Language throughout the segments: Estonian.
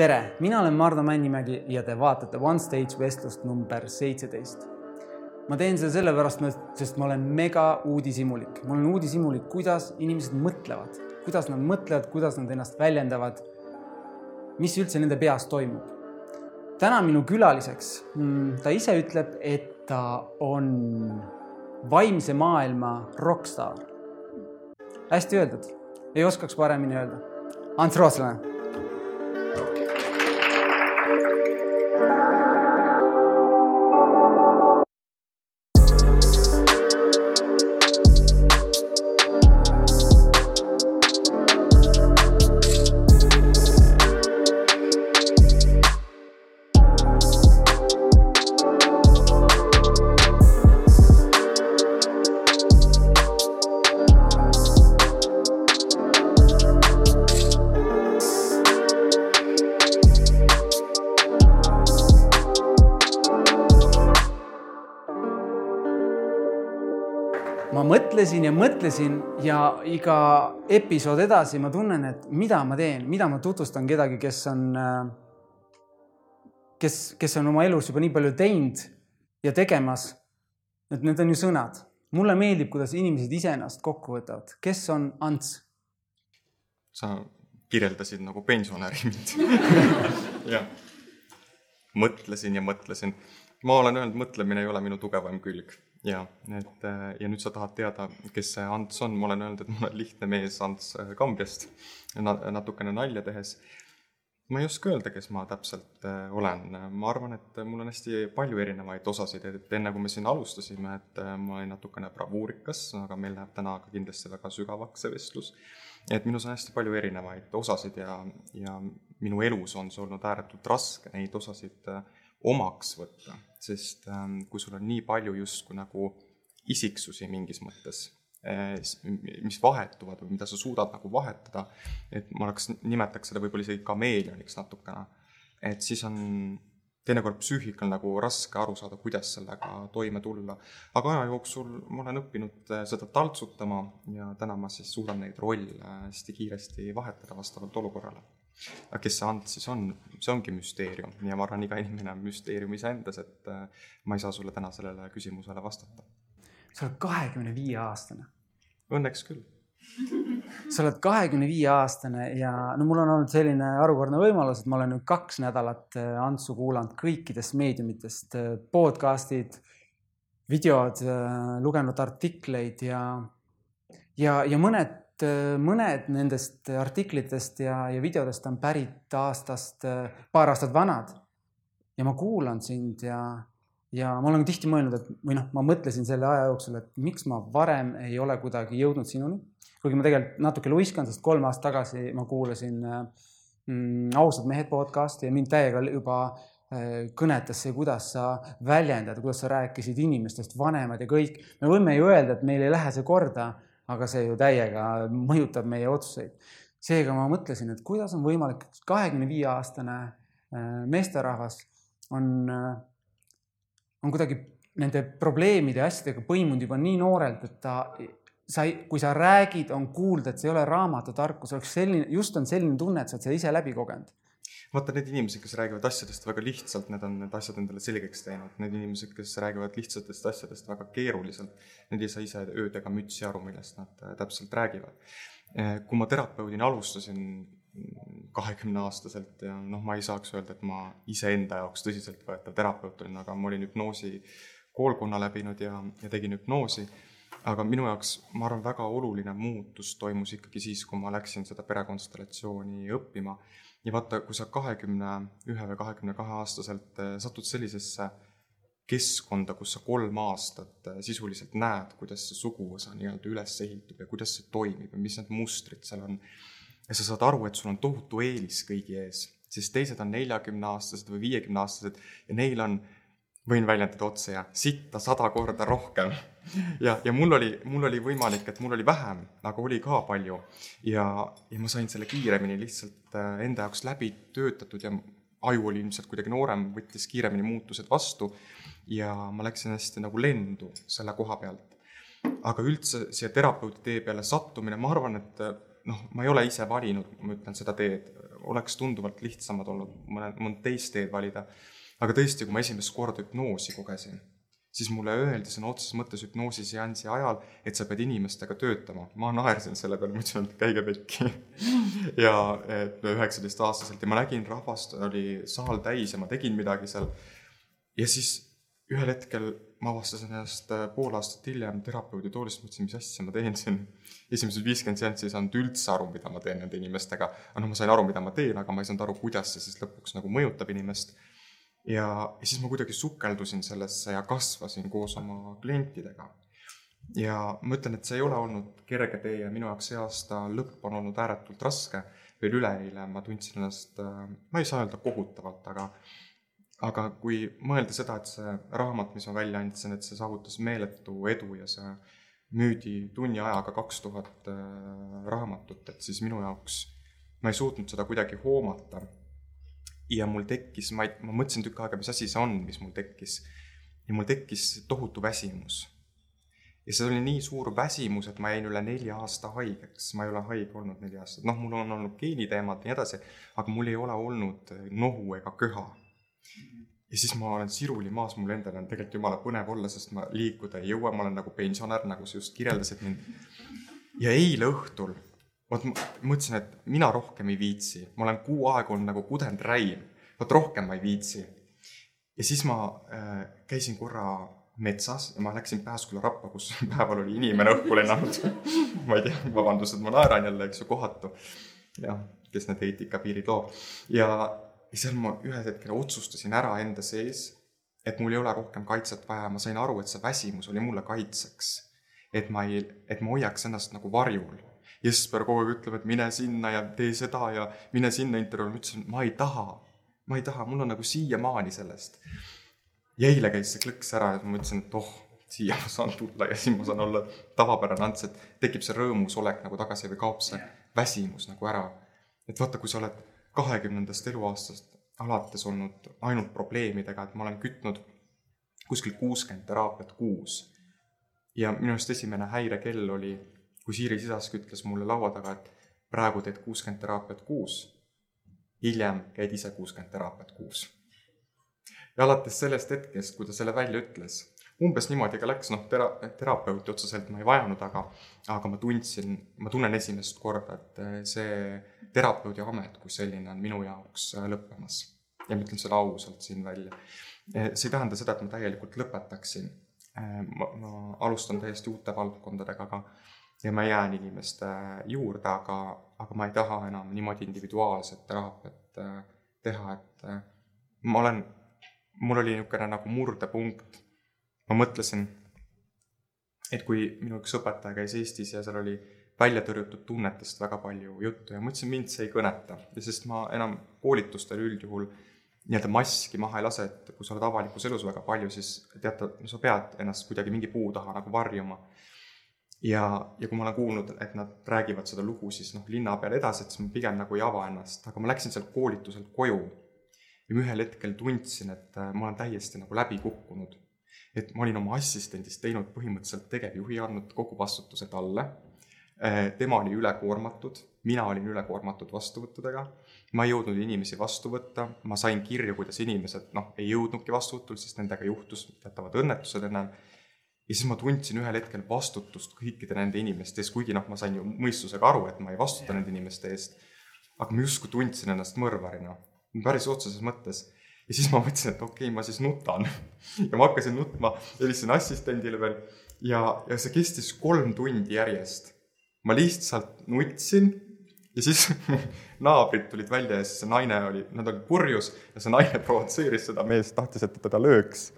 tere, mina olen Mardu Männimägi ja te vaatate One Stage vestlust number seitseteist. ma teen seda sellepärast, sest ma olen mega uudishimulik, ma olen uudishimulik, kuidas inimesed mõtlevad, kuidas nad mõtlevad, kuidas nad ennast väljendavad. mis üldse nende peas toimub. täna minu külaliseks, mm, ta ise ütleb, et ta on vaimse maailma rokkstaar. hästi öeldud, ei oskaks paremini öelda. Ants Rootslane mõtlesin ja iga episood edasi ma tunnen, et mida ma teen, mida ma tutvustan kedagi, kes on, kes, kes on oma elus juba nii palju teinud ja tegemas. et need on ju sõnad. mulle meeldib, kuidas inimesed iseennast kokku võtavad. kes on Ants? sa kirjeldasid nagu pensionäri mind jah, mõtlesin ja mõtlesin. ma olen öelnud, mõtlemine ei ole minu tugevam külg ja, et äh, ja nüüd sa tahad teada, kes see Ants on, ma olen öelnud, et ma olen lihtne mees Ants äh, Kambjast na, natukene nalja tehes. ma ei oska öelda, kes ma täpselt äh, olen, ma arvan, et mul on hästi palju erinevaid osasid, et enne kui me siin alustasime, et ma olin natukene bravuurikas, aga meil läheb täna ka kindlasti väga sügavaks see vestlus. et minus on hästi palju erinevaid osasid ja, ja minu elus on see olnud ääretult raske neid osasid äh, omaks võtta, sest ähm, kui sul on nii palju justkui nagu isiksusi mingis mõttes, äh, mis vahetuvad või mida sa suudad nagu vahetada, et ma oleks, nimetaks seda võib-olla isegi kameelioniks natukene, et siis on teinekord psüühikal nagu raske aru saada, kuidas sellega toime tulla. aga aja jooksul ma olen õppinud äh, seda taltsutama ja täna ma siis suudan neid rolle hästi kiiresti vahetada vastavalt olukorrale aga kes see Ants siis on, see ongi müsteerium ja ma arvan, iga inimene on müsteerium iseendas, et äh, ma ei saa sulle täna sellele küsimusele vastata. sa oled kahekümne viie aastane. Õnneks küll. sa oled kahekümne viie aastane ja no mul on olnud selline harukordne võimalus, et ma olen nüüd kaks nädalat äh, Antsu kuulanud kõikidest meediumitest, äh, podcast'id, videod, lugenud artikleid ja, ja, ja mõned mõned nendest artiklitest ja, ja videodest on pärit aastast, äh, paar aastat vanad. ja ma kuulan sind ja, ja ma olen tihti mõelnud, et või noh, ma mõtlesin selle aja jooksul, et miks ma varem ei ole kuidagi jõudnud sinuni. kuigi ma tegelikult natuke luiskan, sest kolm aastat tagasi ma kuulasin äh, mm, Ausad mehed podcast'i ja mind täiega juba kõnetas see, kuidas sa väljendad, kuidas sa rääkisid inimestest, vanemad ja kõik. me võime ju öelda, et meil ei lähe see korda aga see ju täiega mõjutab meie otsuseid. seega ma mõtlesin, et kuidas on võimalik, kahekümne viie aastane äh, meesterahvas on, äh, on kuidagi nende probleemide ja asjadega põimunud juba nii noorelt, et ta, sa ei, kui sa räägid, on kuulda, et see ei ole raamatutarkus, oleks selline, just on selline tunne, et sa oled seda ise läbi kogenud vaata, need inimesed, kes räägivad asjadest väga lihtsalt, need on need asjad endale selgeks teinud. Need inimesed, kes räägivad lihtsatest asjadest väga keeruliselt, need ei saa ise öödega mütsi aru, millest nad äh, täpselt räägivad. Äh, kui ma terapeudina alustasin kahekümneaastaselt ja noh, ma ei saaks öelda, et ma iseenda jaoks tõsiseltvõetav terapeut olin, aga ma olin hüpnoosi koolkonna läbinud ja, ja tegin hüpnoosi aga minu jaoks, ma arvan, väga oluline muutus toimus ikkagi siis, kui ma läksin seda perekonstellatsiooni õppima ja vaata, kui sa kahekümne ühe või kahekümne kahe aastaselt eh, satud sellisesse keskkonda, kus sa kolm aastat eh, sisuliselt näed, kuidas see suguvõsa nii-öelda üles ehitub ja kuidas see toimib ja mis need mustrid seal on. ja sa saad aru, et sul on tohutu eelis kõigi ees, sest teised on neljakümneaastased või viiekümneaastased ja neil on võin väljendada otse ja sitta sada korda rohkem. ja, ja mul oli, mul oli võimalik, et mul oli vähem, aga oli ka palju. ja, ja ma sain selle kiiremini lihtsalt äh, enda jaoks läbi töötatud ja aju oli ilmselt kuidagi noorem, võttis kiiremini muutused vastu. ja ma läksin hästi nagu lendu selle koha pealt. aga üldse siia terapeuti tee peale sattumine, ma arvan, et noh, ma ei ole ise valinud, ma ütlen seda teed, oleks tunduvalt lihtsamad olnud mõne, mõnd teist teed valida. Aga tõesti, kui ma esimest korda hüpnoosi kogesin, siis mulle öeldi sõna otseses mõttes hüpnoosiseansi ajal, et sa pead inimestega töötama. ma naersin selle peale, ma ütlesin, et käige pekki ja üheksateistaastaselt ja ma nägin rahvast, oli saal täis ja ma tegin midagi seal. ja siis ühel hetkel ma avastasin ennast äh, pool aastat hiljem terapeudi toolist, mõtlesin, mis asja ma teen siin. esimesed viiskümmend seanssi ei saanud üldse aru, mida ma teen nende inimestega. aga noh, ma sain aru, mida ma teen, aga ma ei saanud aru, kuidas see siis lõpuks nagu mõjutab inimest. Ja, siis ma kuidagi sukeldusin sellesse ja kasvasin koos oma klientidega. ja ma ütlen, et see ei ole olnud kerge tee ja minu jaoks see aasta lõpp on olnud ääretult raske. veel üleeile ma tundsin ennast, äh, ma ei saa öelda kohutavalt, aga aga kui mõelda seda, et see raamat, mis ma välja andsin, et see saavutas meeletu edu ja see müüdi tunni ajaga kaks tuhat äh, raamatut, et siis minu jaoks ma ei suutnud seda kuidagi hoomata. Ja mul tekkis, ma ei, ma mõtlesin tükk aega, mis asi see on, mis mul tekkis. ja mul tekkis tohutu väsimus. ja see oli nii suur väsimus, et ma jäin üle nelja aasta haigeks, ma ei ole haige olnud neli aastat, noh, mul on olnud geeniteemad ja nii edasi, aga mul ei ole olnud nohu ega köha ja siis ma olen siruli maas, mul endal on tegelikult jumala põnev olla, sest ma liikuda ei jõua, ma olen nagu pensionär, nagu sa just kirjeldasid mind. ja eile õhtul, vot ma mõtlesin, et mina rohkem ei viitsi, ma olen kuu aega olnud nagu kudend räim, vot rohkem ma ei viitsi. ja siis ma äh, käisin korra metsas ja ma läksin Pääsküla rappa, kus päeval oli inimene õhku lennanud ma ei tea, vabandust, et ma naeran jälle, eks ju, kohatu. jah, kes need eetikapiirid loob ja ja seal ma ühel hetkel otsustasin ära enda sees, et mul ei ole rohkem kaitset vaja, ma sain aru, et see väsimus oli mulle kaitseks. et ma ei, et ma hoiaks ennast nagu varjul. Jesper kogu aeg ütleb, et mine sinna ja tee seda ja mine sinna intervjuule, ma ütlesin, ma ei taha, ma ei taha, mul on nagu siiamaani sellest. ja eile käis see klõks ära ja ma mõtlesin, et oh, siia ma saan tulla ja siin ma saan olla tavapärane ants, et tekib see rõõmus olek nagu tagasi või kaob see väsimus nagu ära. et vaata, kui sa oled kahekümnendast eluaastast alates olnud ainult probleemidega, et ma olen kütnud kuskil kuuskümmend teraapiat kuus. ja minu arust esimene häirekell oli, kui Siiri Sisask ütles mulle laua taga, et praegu teed kuuskümmend teraapiat kuus, hiljem käid ise kuuskümmend teraapiat kuus. ja alates sellest hetkest, kui ta selle välja ütles, umbes niimoodi ka läks, noh, tera-, terapeuti otseselt ma ei vajanud, aga, aga ma tundsin, ma tunnen esimest korda, et eh, see terapeudi amet kui selline on minu jaoks eh, lõppemas. ja ma ütlen selle ausalt siin välja. Eh, see ei tähenda seda, et ma täielikult lõpetaksin. ma, ma alustan täiesti uute valdkondadega, aga ja ma jään inimeste juurde, aga, aga ma ei taha enam niimoodi individuaalset teraapiat teha, et ma olen, mul oli niisugune nagu murdepunkt ma mõtlesin, et kui minu üks õpetaja käis Eestis ja seal oli välja tõrjutud tunnetest väga palju juttu ja ma ütlesin, mind see ei kõneta ja sest ma enam koolitustel üldjuhul nii-öelda maski maha ei lase, et kui sa oled avalikus elus väga palju, siis tead, no sa pead ennast kuidagi mingi puu taha nagu varjuma. Ja, ja kui ma olen kuulnud, et nad räägivad seda lugu siis noh, linna peal edasi, et siis ma pigem nagu ei ava ennast, aga ma läksin sealt koolituselt koju ja ma ühel hetkel tundsin, et äh, ma olen täiesti nagu läbi kukkunud et ma olin oma assistendist teinud põhimõtteliselt tegevjuhi, andnud kogu vastutuse talle. Äh, tema oli ülekoormatud, mina olin ülekoormatud vastuvõttudega. ma ei jõudnud inimesi vastu võtta, ma sain kirju, kuidas inimesed noh, ei jõudnudki vastuvõtul, sest nendega juhtus teatavad õnnetused ennem ja siis ma tundsin ühel hetkel vastutust kõikide nende inimeste ees, kuigi noh, ma sain ju mõistusega aru, et ma ei vastuta nende inimeste eest. aga ma justkui tundsin ennast mõrvarina, päris otseses mõttes ja siis ma mõtlesin, et okei okay,, ma siis nutan. ja ma hakkasin nutma, helistasin assistendile veel ja, ja see kestis kolm tundi järjest. ma lihtsalt nutsin ja siis naabrid tulid välja ja siis see naine oli, nad olid purjus ja see naine provotseeris seda meest, tahtis, et teda lööks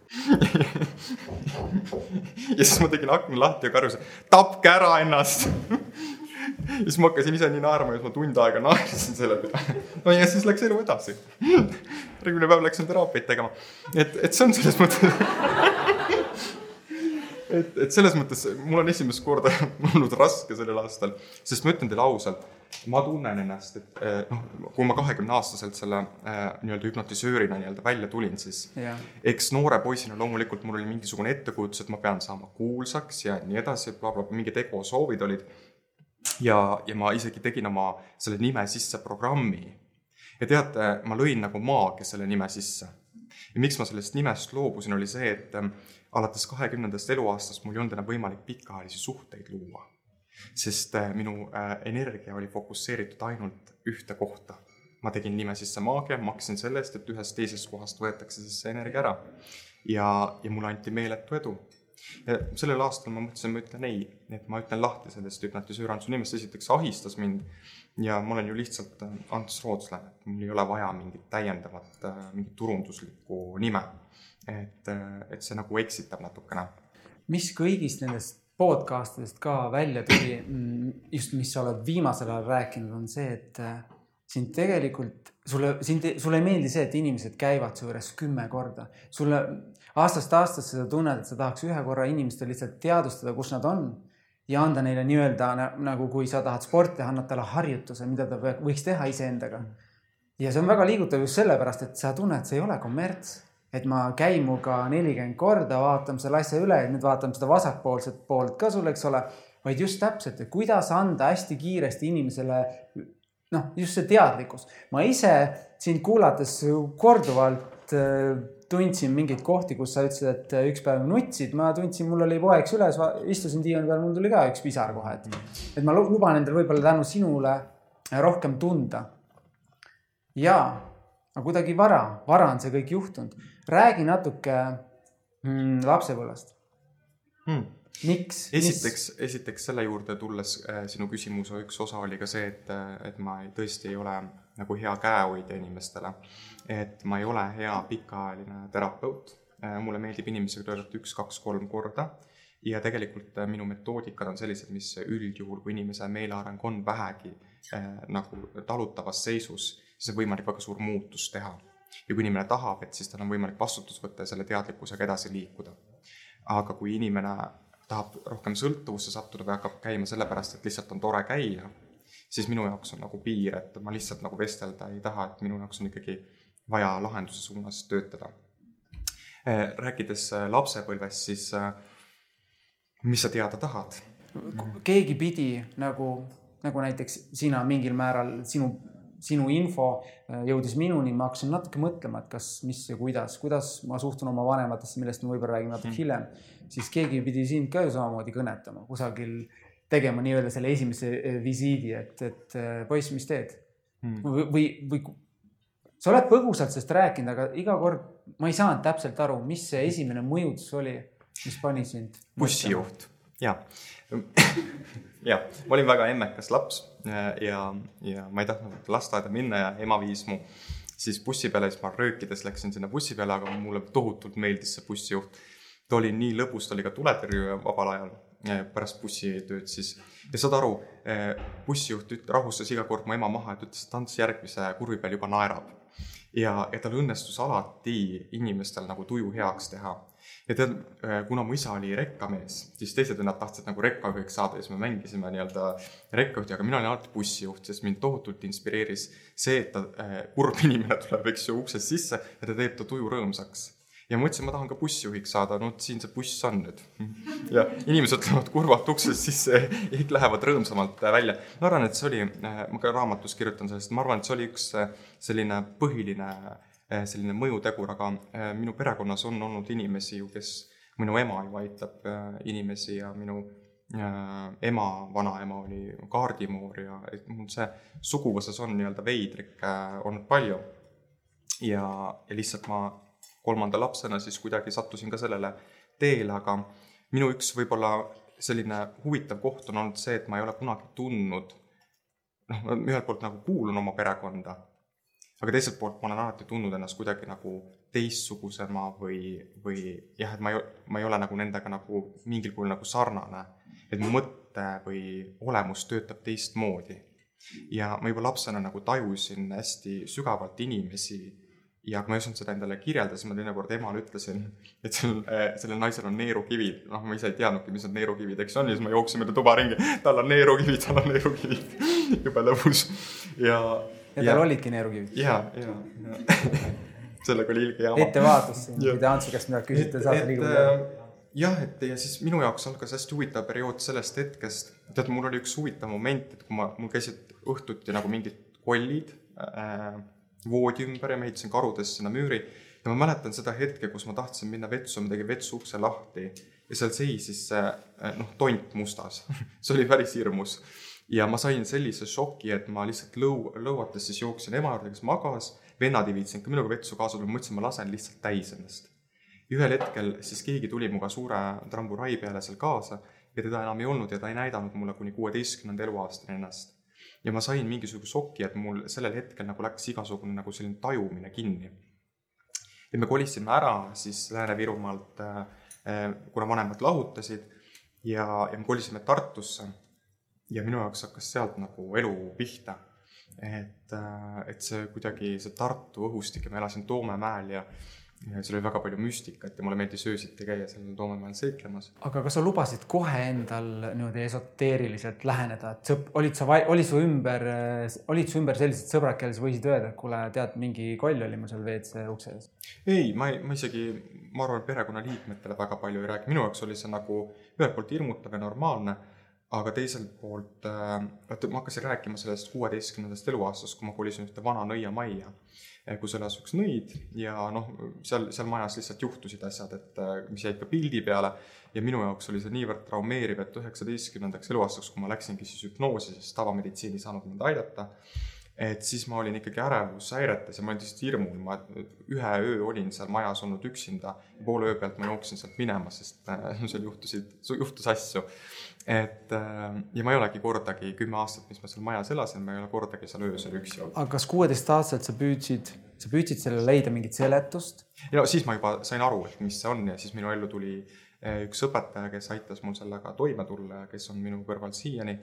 ja siis ma tegin akna lahti ja karjusin, tapke ära ennast ja siis ma hakkasin ise nii naerma ja siis ma tund aega naersin selle peale. no ja siis läks elu edasi. järgmine päev läksin teraapiat tegema. et, et see on selles mõttes et, et selles mõttes mul on esimest korda olnud raske sellel aastal, sest ma ütlen teile ausalt, ma tunnen ennast, et eh, noh, kui ma kahekümne aastaselt selle äh, nii-öelda hüpnotisöörina nii-öelda välja tulin, siis yeah. eks noore poisina loomulikult mul oli mingisugune ettekujutus, et ma pean saama kuulsaks ja nii edasi bla,, blablabla, mingid egosoovid olid ja, ja ma isegi tegin oma selle nime sisse programmi. ja teate, ma lõin nagu maagia selle nime sisse. ja miks ma sellest nimest loobusin, oli see, et ähm, alates kahekümnendast eluaastast mul ei olnud enam võimalik pikaajalisi suhteid luua. Sest äh, minu äh, energia oli fokusseeritud ainult ühte kohta. ma tegin nime sisse maagia, maksin selle eest, et ühest teisest kohast võetakse siis see energia ära. ja, ja mulle anti meeletu edu ja sellel aastal ma mõtlesin, ma ütlen ei, et ma ütlen lahti sellest hüpnotisööranduse nimest, esiteks ahistas mind ja ma olen ju lihtsalt äh, Ants Rootslane, et mul ei ole vaja mingit täiendavat, mingit turunduslikku nime. et, et see nagu eksitab natukene. mis kõigist nendest podcast idest ka välja tuli, mm, just mis sa oled viimasel ajal rääkinud, on see, et sind tegelikult, sulle, sind, sulle ei meeldi see, et inimesed käivad su juures kümme korda. sulle aastast aastasse sa tunned, et sa tahaks ühe korra inimestele lihtsalt teadvustada, kus nad on ja anda neile nii-öelda nagu, kui sa tahad sporti teha, annad talle harjutuse, mida ta võiks teha iseendaga. ja see on väga liigutav just sellepärast, et sa tunned, see ei ole kommerts, et ma käin muga nelikümmend korda, vaatame selle asja üle nüüd vaatame seda vasakpoolset poolt ka sul, eks ole, vaid just täpselt, et kuidas anda hästi kiiresti inimesele noh, just see teadlikkus. ma ise sind kuulates korduvalt äh, tundsin mingeid kohti, kus sa ütlesid, et äh, üks päev nutsid, ma tundsin, mul oli poeg süles, istusin diivani peal, mul tuli ka üks pisar kohe, et, et ma luban endale võib-olla tänu sinule rohkem tunda. ja, aga kuidagi vara, vara on see kõik juhtunud. Räägi natuke mm, lapsepõlvest hmm miks? esiteks, esiteks selle juurde tulles äh, sinu küsimuse üks osa oli ka see, et, äh, et ma ei, tõesti ei ole nagu hea käehoidja inimestele. et ma ei ole hea pikaajaline terapeut äh,. mulle meeldib inimesega töötada üks-kaks-kolm korda ja tegelikult äh, minu metoodikad on sellised, mis üldjuhul, kui inimese meeleareng on vähegi äh, nagu talutavas seisus, siis on võimalik väga suur muutus teha. Ja kui inimene tahab, et siis tal on võimalik vastutus võtta ja selle teadlikkusega edasi liikuda. aga kui inimene tahab rohkem sõltuvusse sattuda või hakkab käima sellepärast, et lihtsalt on tore käia, siis minu jaoks on nagu piir, et ma lihtsalt nagu vestelda ei taha, et minu jaoks on ikkagi vaja lahenduse suunas töötada. Eh, rääkides eh, lapsepõlvest, siis eh, mis sa teada tahad? keegi pidi nagu, nagu näiteks sina mingil määral, sinu, sinu info jõudis minuni, ma hakkasin natuke mõtlema, et kas, mis ja kuidas, kuidas ma suhtun oma vanematesse, millest ma võib-olla räägin natuke mm. hiljem siis keegi pidi sind ka ju samamoodi kõnetama kusagil, tegema nii-öelda selle esimese eh, visiidi, et, et eh, poiss, mis teed hmm. või, või, või sa oled põgusalt sellest rääkinud, aga iga kord ma ei saanud täpselt aru, mis see esimene mõjutus oli, mis pani sind. bussijuht ja ja ma olin väga emmekas laps ja, ja ma ei tahtnud lasteaeda minna ja ema viis mu siis bussi peale, siis ma röökides läksin sinna bussi peale, aga mulle tohutult meeldis see bussijuht ta oli nii lõbus, ta oli ka tuletõrjuja vabal ajal eh, pärast bussitööd siis. ja saad aru, eh, bussijuht rahustas iga kord mu ema maha, et ütles, et Ants järgmise kurvi peal juba naerab. ja, ja tal õnnestus alati inimestel nagu tuju heaks teha. Ja tead, eh, kuna mu isa oli rekkamees, siis teised vennad tahtsid nagu rekkajuhiks saada ja siis me mängisime nii-öelda rekkajuhti, aga mina olin alati bussijuht, sest mind tohutult inspireeris see, et ta, kurb inimene tuleb, eks ju, uksest sisse ja ta teeb ta tuju rõõmsaks ja ma mõtlesin, ma tahan ka bussijuhiks saada, no siin see buss on nüüd. ja inimesed tulevad kurvalt uksest sisse, kõik lähevad rõõmsamalt välja. ma arvan, et see oli, ma ka raamatus kirjutan sellest, ma arvan, et see oli üks selline põhiline selline mõjutegur, aga minu perekonnas on olnud inimesi ju, kes, minu ema ju aitab inimesi ja minu ema, vanaema oli kaardimoor ja et mul see suguvõsas on nii-öelda veidrikke olnud palju. ja, ja lihtsalt ma kolmanda lapsena siis kuidagi sattusin ka sellele teele, aga minu üks võib-olla selline huvitav koht on olnud see, et ma ei ole kunagi tundnud, noh, ühelt poolt nagu kuulun oma perekonda, aga teiselt poolt ma olen alati tundnud ennast kuidagi nagu teistsugusema või, või jah, et ma ei, ma ei ole nagu nendega nagu mingil kujul nagu sarnane. et mu mõte või olemus töötab teistmoodi. ja ma juba lapsena nagu tajusin hästi sügavalt inimesi ja kui ma ei osanud seda endale kirjeldada, siis ma teinekord emale ütlesin, et äh, sellel naisel on neerukivid. noh, ma ise ei teadnudki, mis need neerukivid, eks on, ja siis ma jooksin mööda tuba ringi, tal on neerukivid, tal on neerukivid jube lõbus ja. Ja tal olidki neerukivid? ja, ja, ja sellega oli ilge jama. ettevaatus siin, kui te Antsu käest midagi küsite, saate liiguda äh, jah, et ja siis minu jaoks algas hästi huvitav periood sellest hetkest, tead, mul oli üks huvitav moment, et kui ma, mul käisid õhtuti nagu mingid kollid äh, voodi ümber ja ma ehitasin karudest sinna müüri. ja ma mäletan seda hetke, kus ma tahtsin minna vetsu, ma tegin vetsu ukse lahti ja seal seisis see noh, tont mustas see oli päris hirmus. Ja ma sain sellise šoki, et ma lihtsalt lõu-, lõuates siis jooksin ema juurde, kes magas, vennad ei viitsinud ka minuga vetsu kaasa tulla, ma mõtlesin, ma lasen lihtsalt täis ennast. ühel hetkel siis keegi tuli minuga suure tramburai peale seal kaasa ja teda enam ei olnud ja ta ei näidanud mulle kuni kuueteistkümnenda eluaastani ennast ja ma sain mingisuguse šoki, et mul sellel hetkel nagu läks igasugune nagu selline tajumine kinni. ja me kolisime ära siis Lääne-Virumaalt, äh, kuna vanemad lahutasid ja, ja me kolisime Tartusse. Ja minu jaoks hakkas sealt nagu elu pihta. et, äh, et see kuidagi, see Tartu õhustik ja ma elasin Toomemäel ja seal oli väga palju müstikat ja mulle meeldis öösiti käia seal Toomemäel seiklemas. aga kas sa lubasid kohe endal niimoodi esoteeriliselt läheneda, et sõp-, olid sa, oli su ümber, olid su ümber sellised sõbrad, kellele sa võisid öelda, et kuule, tead, mingi koll oli mul seal WC ukse ees? ei, ma ei, ma isegi, ma arvan, perekonnaliikmetele väga palju ei räägi, minu jaoks oli see nagu ühelt poolt hirmutav ja normaalne aga teiselt poolt, vaata, ma hakkasin rääkima sellest kuueteistkümnendast eluaastast, kui ma kolisin ühte vana nõiamajja Eh, kus elas üks nõid ja noh, seal, seal majas lihtsalt juhtusid asjad, et eh, mis jäid ka pildi peale. ja minu jaoks oli see niivõrd traumeeriv, et üheksateistkümnendaks eluaastaks, kui ma läksingi siis hüpnoosi, sest tavameditsiin ei saanud mind aidata. Et siis ma olin ikkagi ärevushäiretes ja ma olin lihtsalt hirmul, ma ühe öö olin seal majas olnud üksinda. poole öö pealt ma jooksin sealt minema, sest äh, seal juhtusid, juhtus asju et äh, ja ma ei olegi kordagi kümme aastat, mis ma seal majas elasin, ma ei ole kordagi seal öösel üksi olnud. aga kas kuueteistaastaselt sa püüdsid, sa püüdsid sellele leida mingit seletust? ja siis ma juba sain aru, et mis see on ja siis minu ellu tuli üks õpetaja, kes aitas mul sellega toime tulla ja kes on minu kõrval siiani,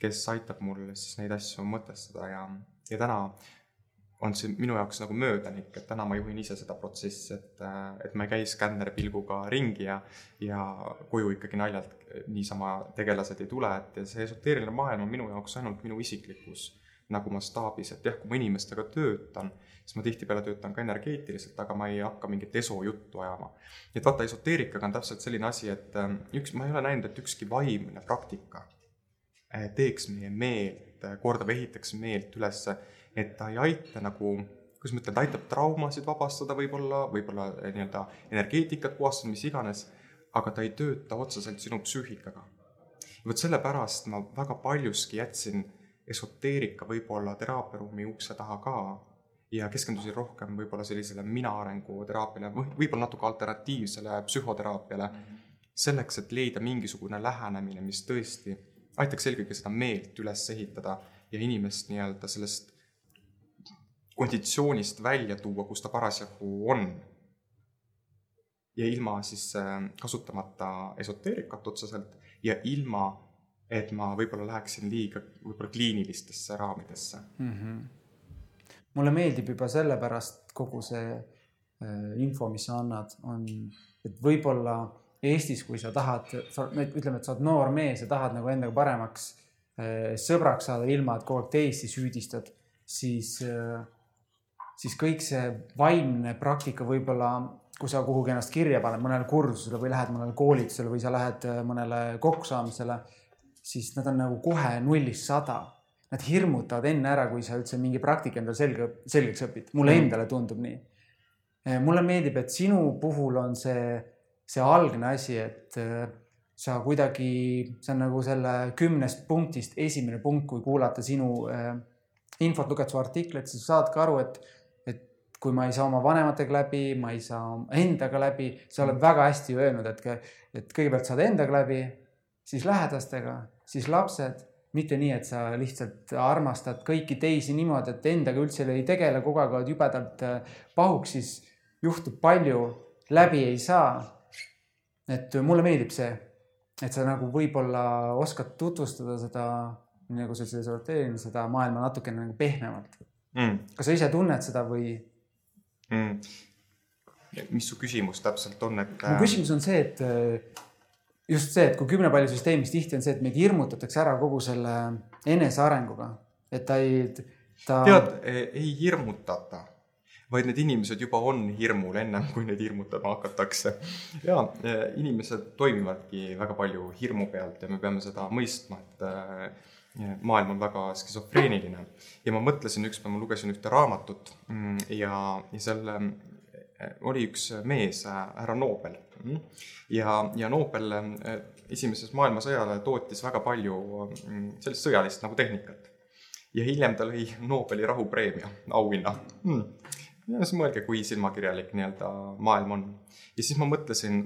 kes aitab mul siis neid asju mõtestada ja, ja täna on see minu jaoks nagu möödanik, et täna ma juhin ise seda protsessi, et, et ma ei käi skännerpilguga ringi ja, ja koju ikkagi naljalt niisama tegelased ei tule, et see esoteeriline maailm on minu jaoks ainult minu isiklikkus nagu mastaabis, et jah, kui ma inimestega töötan, siis ma tihtipeale töötan ka energeetiliselt, aga ma ei hakka mingit esojuttu ajama. et vaata, esoteerikaga on täpselt selline asi, et ähm, üks, ma ei ole näinud, et ükski vaimne praktika äh, teeks meie meelt korda või ehitaks meelt ülesse et ta ei aita nagu, kuidas ma ütlen, ta aitab traumasid vabastada võib-olla, võib-olla eh, nii-öelda energeetikat puhastada, mis iganes, aga ta ei tööta otseselt sinu psüühikaga. vot sellepärast ma väga paljuski jätsin esoteerika võib-olla teraapiaruumi ukse taha ka ja keskendusin rohkem võib-olla sellisele mina arengu teraapiale või võib-olla natuke alternatiivsele psühhoteraapiale, selleks, et leida mingisugune lähenemine, mis tõesti aitaks eelkõige seda meelt üles ehitada ja inimest nii-öelda sellest konditsioonist välja tuua, kus ta parasjagu on. ja ilma siis äh, kasutamata esoteerikat otseselt ja ilma, et ma võib-olla läheksin liiga võib-olla kliinilistesse raamidesse mm. -hmm. Mulle meeldib juba sellepärast kogu see äh, info, mis sa annad, on, et võib-olla Eestis, kui sa tahad, sa ütleme, et sa oled noor mees ja tahad nagu endaga paremaks äh, sõbraks saada, ilma et kogu aeg teisi süüdistad, siis äh, siis kõik see vaimne praktika võib-olla, kui sa kuhugi ennast kirja paned mõnele kursusele või lähed mõnele koolitusele või sa lähed äh, mõnele kokkusaamisele, siis nad on nagu kohe nullist sada. Nad hirmutavad enne ära, kui sa üldse mingi praktika endale selge, selgeks õpid. mulle mm. endale tundub nii. Äh, mulle meeldib, et sinu puhul on see, see algne asi, et äh, sa kuidagi, see on nagu selle kümnest punktist esimene punkt, kui kuulata sinu äh, infot, lugeda su artiklit, siis saad ka aru, et kui ma ei saa oma vanematega läbi, ma ei saa endaga läbi, sa oled väga hästi öelnud, et, et kõigepealt saad endaga läbi, siis lähedastega, siis lapsed, mitte nii, et sa lihtsalt armastad kõiki teisi niimoodi, et endaga üldse ei tegele, kogu aeg oled jubedalt äh, pahuks, siis juhtub palju, läbi ei saa. et mulle meeldib see, et sa nagu võib-olla oskad tutvustada seda, nagu sa ütlesid, sorteerimine, seda maailma natukene nagu pehmemalt mm.. kas sa ise tunned seda või? mm.? mis su küsimus täpselt on, et? mu küsimus on see, et äh, just see, et kui kümnepallisüsteemis tihti on see, et meid hirmutatakse ära kogu selle enesearenguga, et ta ei, ta. tead, ei hirmutata, vaid need inimesed juba on hirmul ennem, kui neid hirmutama hakatakse. ja inimesed toimivadki väga palju hirmu pealt ja me peame seda mõistma, et maailm on väga skisofreeniline ja ma mõtlesin ükspäev, ma lugesin ühte raamatut mm, ja, ja seal oli üks mees, härra Nobel. Mm, ja, ja Nobel esimeses maailmasõjale tootis väga palju mm, sellist sõjalist nagu tehnikat. ja hiljem ta lõi Nobeli rahupreemia, auhinna mm.. ja siis mõelge, kui silmakirjalik nii-öelda maailm on. ja siis ma mõtlesin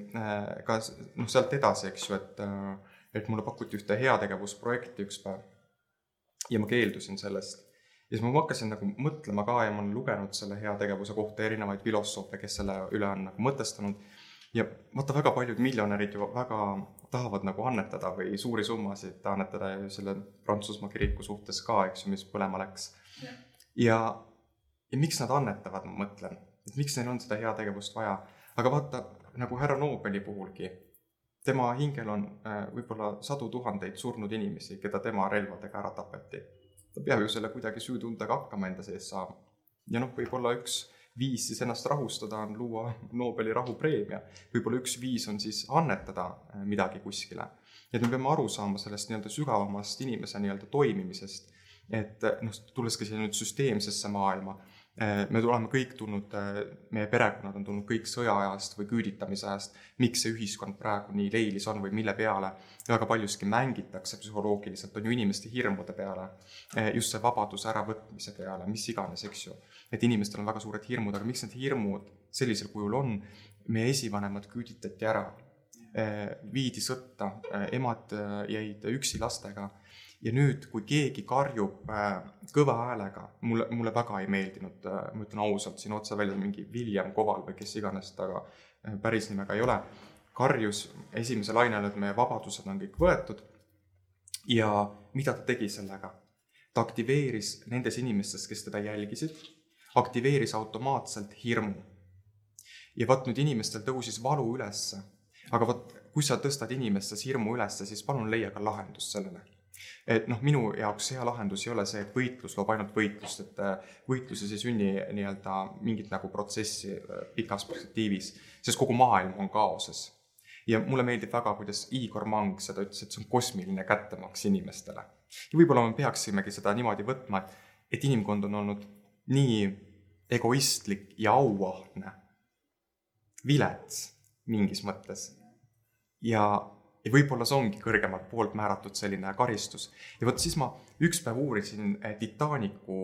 ka noh, sealt edasi, eks ju, et, et mulle pakuti ühte heategevusprojekti üks päev ja ma keeldusin sellest. ja siis ma hakkasin nagu mõtlema ka ja ma olen lugenud selle heategevuse kohta erinevaid filosoofe, kes selle üle on nagu mõtestanud. Ja vaata, väga paljud miljonärid ju väga tahavad nagu annetada või suuri summasid annetada ja selle Prantsusmaa kiriku suhtes ka, eks ju, mis põlema läks. ja, ja miks nad annetavad, ma mõtlen, et miks neil on seda heategevust vaja, aga vaata nagu härra Nobeli puhulgi tema hingel on äh, võib-olla sadu tuhandeid surnud inimesi, keda tema relvadega ära tapeti. ta peab ju selle kuidagi süütundega hakkama enda sees saama. ja noh, võib-olla üks viis siis ennast rahustada on luua Nobeli rahupreemia. võib-olla üks viis on siis annetada äh, midagi kuskile. et me peame aru saama sellest nii-öelda sügavamast inimese nii-öelda toimimisest. et äh, noh, tulles ka siia nüüd süsteemsesse maailma Äh, me oleme kõik tulnud, meie perekonnad on tulnud kõik sõjaajast või küüditamise ajast, miks see ühiskond praegu nii leilis on või mille peale väga paljuski mängitakse psühholoogiliselt, on ju inimeste hirmude peale, just see vabaduse äravõtmise peale, mis iganes, eks ju. Et inimestel on väga suured hirmud, aga miks need hirmud sellisel kujul on, meie esivanemad küüditati ära, viidi sõtta, emad jäid üksi lastega. Ja nüüd, kui keegi karjub äh, kõva häälega, mulle, mulle väga ei meeldinud äh,, ma ütlen ausalt siin otse välja, mingi William Koval või kes iganes ta äh, päris nimega ei ole, karjus esimese laine ajal, et meie vabadused on kõik võetud. ja mida ta tegi sellega? ta aktiveeris nendes inimestes, kes teda jälgisid, aktiveeris automaatselt hirmu. ja vot nüüd inimestel tõusis valu ülesse. aga vot, kui sa tõstad inimestes hirmu ülesse, siis palun leia ka lahendust sellele et noh, minu jaoks hea lahendus ei ole see, et võitlus loob ainult võitlust, et äh, võitluses ei sünni nii-öelda mingit nagu protsessi äh, pikas perspektiivis, sest kogu maailm on kaoses. ja mulle meeldib väga, kuidas Igor Mang seda ütles, et see on kosmiline kättemaks inimestele. ja võib-olla me peaksimegi seda niimoodi võtma, et, et inimkond on olnud nii egoistlik ja auahne, vilets mingis mõttes ja ja võib-olla see ongi kõrgemalt poolt määratud selline karistus. ja vot siis ma üks päev uurisin eh, Titanicu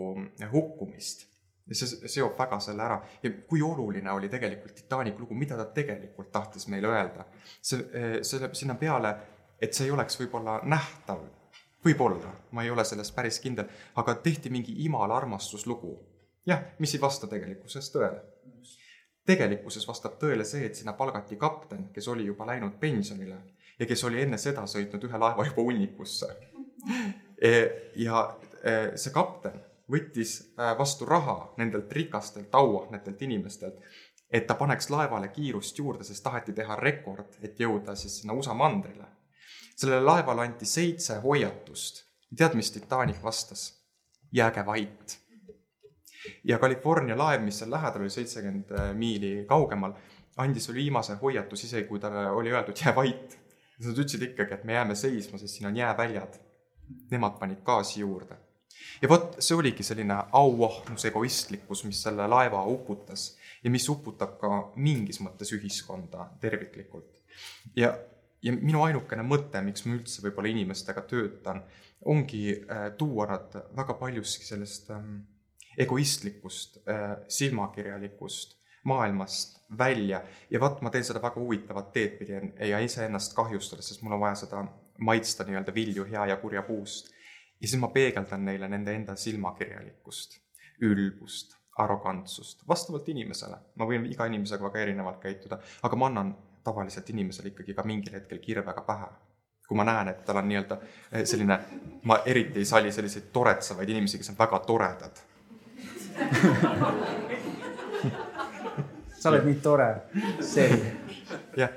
hukkumist ja see seob väga selle ära ja kui oluline oli tegelikult Titanicu lugu, mida ta tegelikult tahtis meile öelda. see, eh, selle, sinna peale, et see ei oleks võib-olla nähtav, võib-olla, ma ei ole selles päris kindel, aga tehti mingi imal armastuslugu. jah, mis ei vasta tegelikkuses tõele. tegelikkuses vastab tõele see, et sinna palgati kapten, kes oli juba läinud pensionile ja kes oli enne seda sõitnud ühe laeva juba hunnikusse. E, ja e, see kapten võttis e, vastu raha nendelt rikastelt auahnetelt inimestelt, et ta paneks laevale kiirust juurde, sest taheti teha rekord, et jõuda siis sinna USA mandrile. Sellele laevale anti seitse hoiatust. tead, mis Titanic vastas? jääge vait. ja California laev, mis seal lähedal oli, seitsekümmend miili kaugemal, andis veel viimase hoiatuse, isegi kui talle oli öeldud jää vait nad ütlesid ikkagi, et me jääme seisma, sest siin on jääväljad. Nemad panid gaasi juurde. ja vot see oligi selline auahnus, egoistlikkus, mis selle laeva uputas ja mis uputab ka mingis mõttes ühiskonda terviklikult. ja, ja minu ainukene mõte, miks ma üldse võib-olla inimestega töötan, ongi äh, tuua nad väga paljuski sellest ähm, egoistlikust äh,, silmakirjalikust maailmast välja ja vot ma teen seda väga huvitavat teed pidi ja iseennast kahjustades, sest mul on vaja seda maitsta nii-öelda vilju hea ja kurja puust. ja siis ma peegeldan neile nende enda silmakirjalikkust, ülbust, arrogantsust, vastavalt inimesele. ma võin iga inimesega väga erinevalt käituda, aga ma annan tavaliselt inimesele ikkagi ka mingil hetkel kirvega pähe kui ma näen, et tal on nii-öelda eh, selline, ma eriti ei salli selliseid toretsevaid inimesi, kes on väga toredad sa oled nii tore, selge. jah,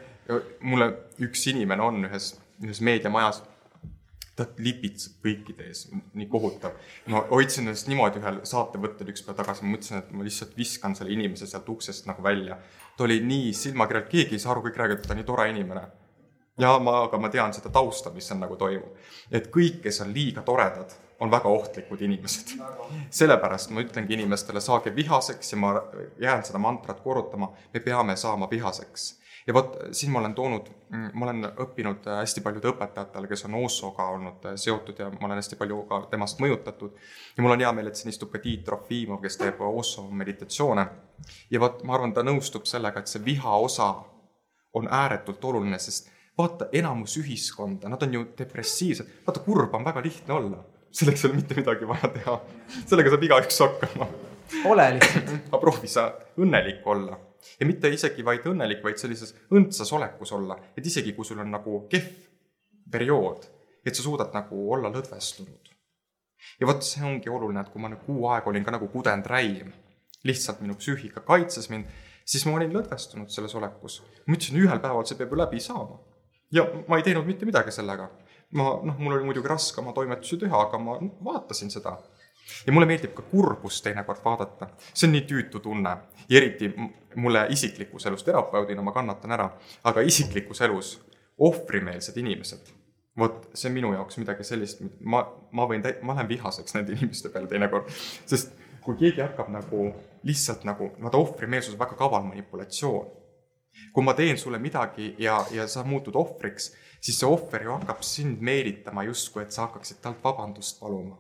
mulle üks inimene on ühes, ühes meediamajas, ta lipitseb kõikide ees, nii kohutav. ma hoidsin ennast niimoodi ühel saatevõttel üks päev tagasi, mõtlesin, et ma lihtsalt viskan selle inimese sealt uksest nagu välja. ta oli nii silmakirjalik, keegi ei saa aru, kõik räägivad, et ta on nii tore inimene. ja ma, aga ma tean seda tausta, mis seal nagu toimub. et kõik, kes on liiga toredad, on väga ohtlikud inimesed. sellepärast ma ütlengi inimestele, saage vihaseks ja ma jään seda mantrat korrutama, me peame saama vihaseks ja vot siin ma olen toonud, ma olen õppinud hästi paljude õpetajatele, kes on Ossoga olnud seotud ja ma olen hästi palju ka temast mõjutatud. ja mul on hea meel, et siin istub ka Tiit Trofimov, kes teeb Osso meditatsioone. ja vot ma arvan, ta nõustub sellega, et see viha osa on ääretult oluline, sest vaata, enamus ühiskonda, nad on ju depressiivsed, vaata, kurb on väga lihtne olla, selleks ei ole mitte midagi vaja teha. sellega saab igaüks hakkama. ole lihtsalt. aga proovi sa õnnelik olla ja mitte isegi vaid õnnelik, vaid sellises õndsas olekus olla, et isegi kui sul on nagu kehv periood, et sa suudad nagu olla lõdvestunud. ja vot see ongi oluline, et kui ma nüüd kuu aega olin ka nagu kudendräim, lihtsalt minu psüühika kaitses mind, siis ma olin lõdvestunud selles olekus. ma ütlesin, ühel päeval see peab ju läbi saama ja ma ei teinud mitte midagi sellega. ma, noh, mul oli muidugi raske oma toimetusi teha, aga ma vaatasin seda. Ja mulle meeldib ka kurbust teinekord vaadata, see on nii tüütu tunne. Ja eriti mulle isiklikus elus, terapeudina ma kannatan ära, aga isiklikus elus ohvrimeelsed inimesed, vot see on minu jaoks midagi sellist, ma, ma võin, ma lähen vihaseks nende inimeste peale teinekord, sest kui keegi hakkab nagu lihtsalt nagu, vaata ohvrimeelsus on väga kaval manipulatsioon. Kui ma teen sulle midagi ja, ja sa muutud ohvriks, siis see ohver ju hakkab sind meelitama justkui, et sa hakkaksid talt vabandust paluma.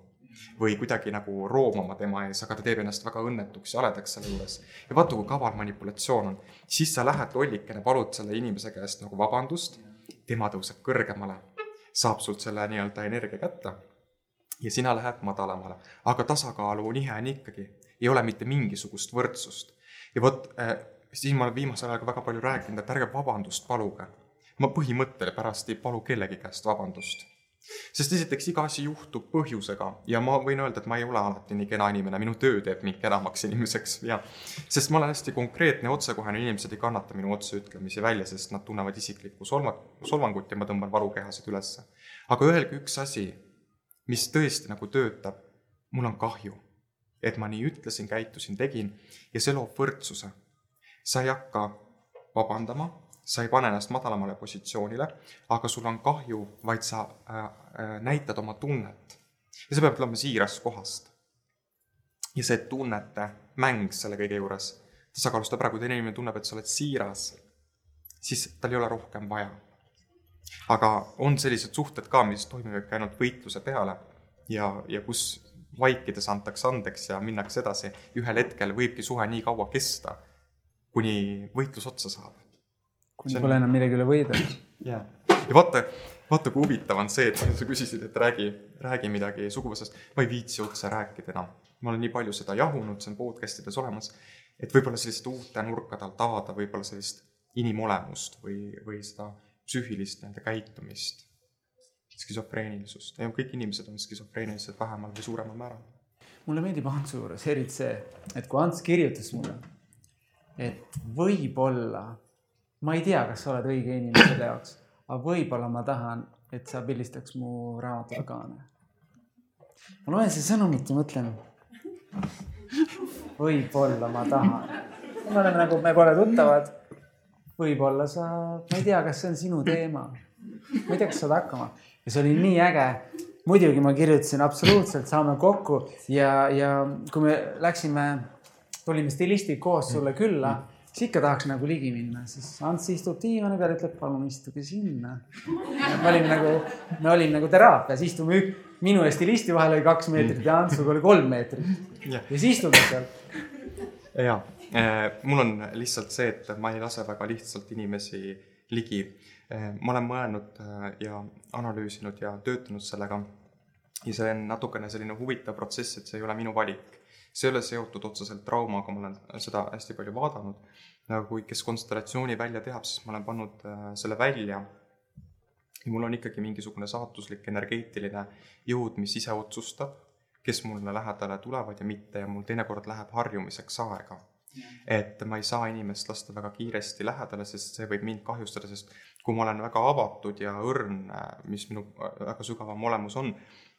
Või kuidagi nagu roomama tema ees, aga ta teeb ennast väga õnnetuks ja haledaks selle juures. ja vaata, kui kaval manipulatsioon on, siis sa lähed lollikene, palud selle inimese käest nagu vabandust, tema tõuseb kõrgemale, saab sult selle nii-öelda energia kätte ja sina lähed madalamale. aga tasakaalu nihe on ikkagi, ei ole mitte mingisugust võrdsust. ja vot äh, siis ma olen viimasel ajal ka väga palju rääkinud, et ärge vabandust paluge. ma põhimõttele pärast ei palu kellegi käest vabandust. Sest esiteks iga asi juhtub põhjusega. Ja ma võin öelda, et ma ei ole alati nii kena inimene, minu töö teeb mind kenamaks inimeseks. Ja sest ma olen hästi konkreetne otsekohene, inimesed ei kannata minu otseütlemisi välja, sest nad tunnevad isiklikku solva, solvangut ja ma tõmban valukehasid ülesse. aga öelge üks asi, mis tõesti nagu töötab, mul on kahju, et ma nii ütlesin, käitusin, tegin ja see loob võrdsuse. Sa ei hakka vabandama, sa ei pane ennast madalamale positsioonile, aga sul on kahju, vaid sa äh, äh, näitad oma tunnet. ja see peab tulema siirast kohast. ja see tunnete mäng selle kõige juures tasakaalustab ära, kui teine inimene tunneb, et sa oled siiras, siis tal ei ole rohkem vaja. aga on sellised suhted ka, mis toimivadki ainult võitluse peale ja, ja kus vaikides antakse andeks ja minnakse edasi, ühel hetkel võibki suhe nii kaua kesta kuni võitlus otsa saab. Kuni pole enam millegi üle võidelda. jaa, ja vaata, vaata kui huvitav on see, et sa küsisid, et räägi, räägi midagi suguvõsast. ma ei viitsi otse rääkida enam. ma olen nii palju seda jahunud, see on podcast ides olemas, et võib-olla sellist uute nurkade alt avada võib-olla sellist inimolemust või, või seda psüühilist nii-öelda käitumist, skisofreenilisust. ja kõik inimesed on skisofreenilised vähemal või suuremal määral. mulle meeldib Antsu juures eriti see, et kui Ants kirjutas mulle et võib-olla, ma ei tea, kas sa oled õige inimene selle jaoks, aga võib-olla ma tahan, et sa pildistaks mu raamatu orgaane. ma loen seda sõnumit ja mõtlen. võib-olla ma tahan. me oleme nagu, me pole tuttavad. võib-olla sa, ma ei tea, kas see on sinu teema. ma ei tea, kas saad hakkama ja see oli nii äge muidugi ma kirjutasin absoluutselt, saame kokku ja, ja kui me läksime tulime stilistiga koos sulle külla mm., siis ikka tahaks nagu ligi minna, siis Ants istub diivani peal, ütleb palun istuge sinna. me olime nagu, me olime nagu teraapias, istume ük-, minu ja stilisti vahel oli kaks meetrit ja Antsuga oli kolm meetrit ja siis istume seal. ja äh,, mul on lihtsalt see, et ma ei lase väga lihtsalt inimesi ligi äh,. ma olen mõelnud äh, ja analüüsinud ja töötanud sellega. ja see on natukene selline huvitav protsess, et see ei ole minu valik see ei ole seotud otseselt traumaga, ma olen seda hästi palju vaadanud. kui, kes konstellatsiooni välja teab, siis ma olen pannud äh, selle välja. ja mul on ikkagi mingisugune saatuslik energeetiline jõud, mis ise otsustab, kes mulle lähedale tulevad ja mitte ja mul teinekord läheb harjumiseks aega et ma ei saa inimest lasta väga kiiresti lähedale, sest see võib mind kahjustada, sest kui ma olen väga avatud ja õrn, äh, mis minu äh, väga sügavam olemus on,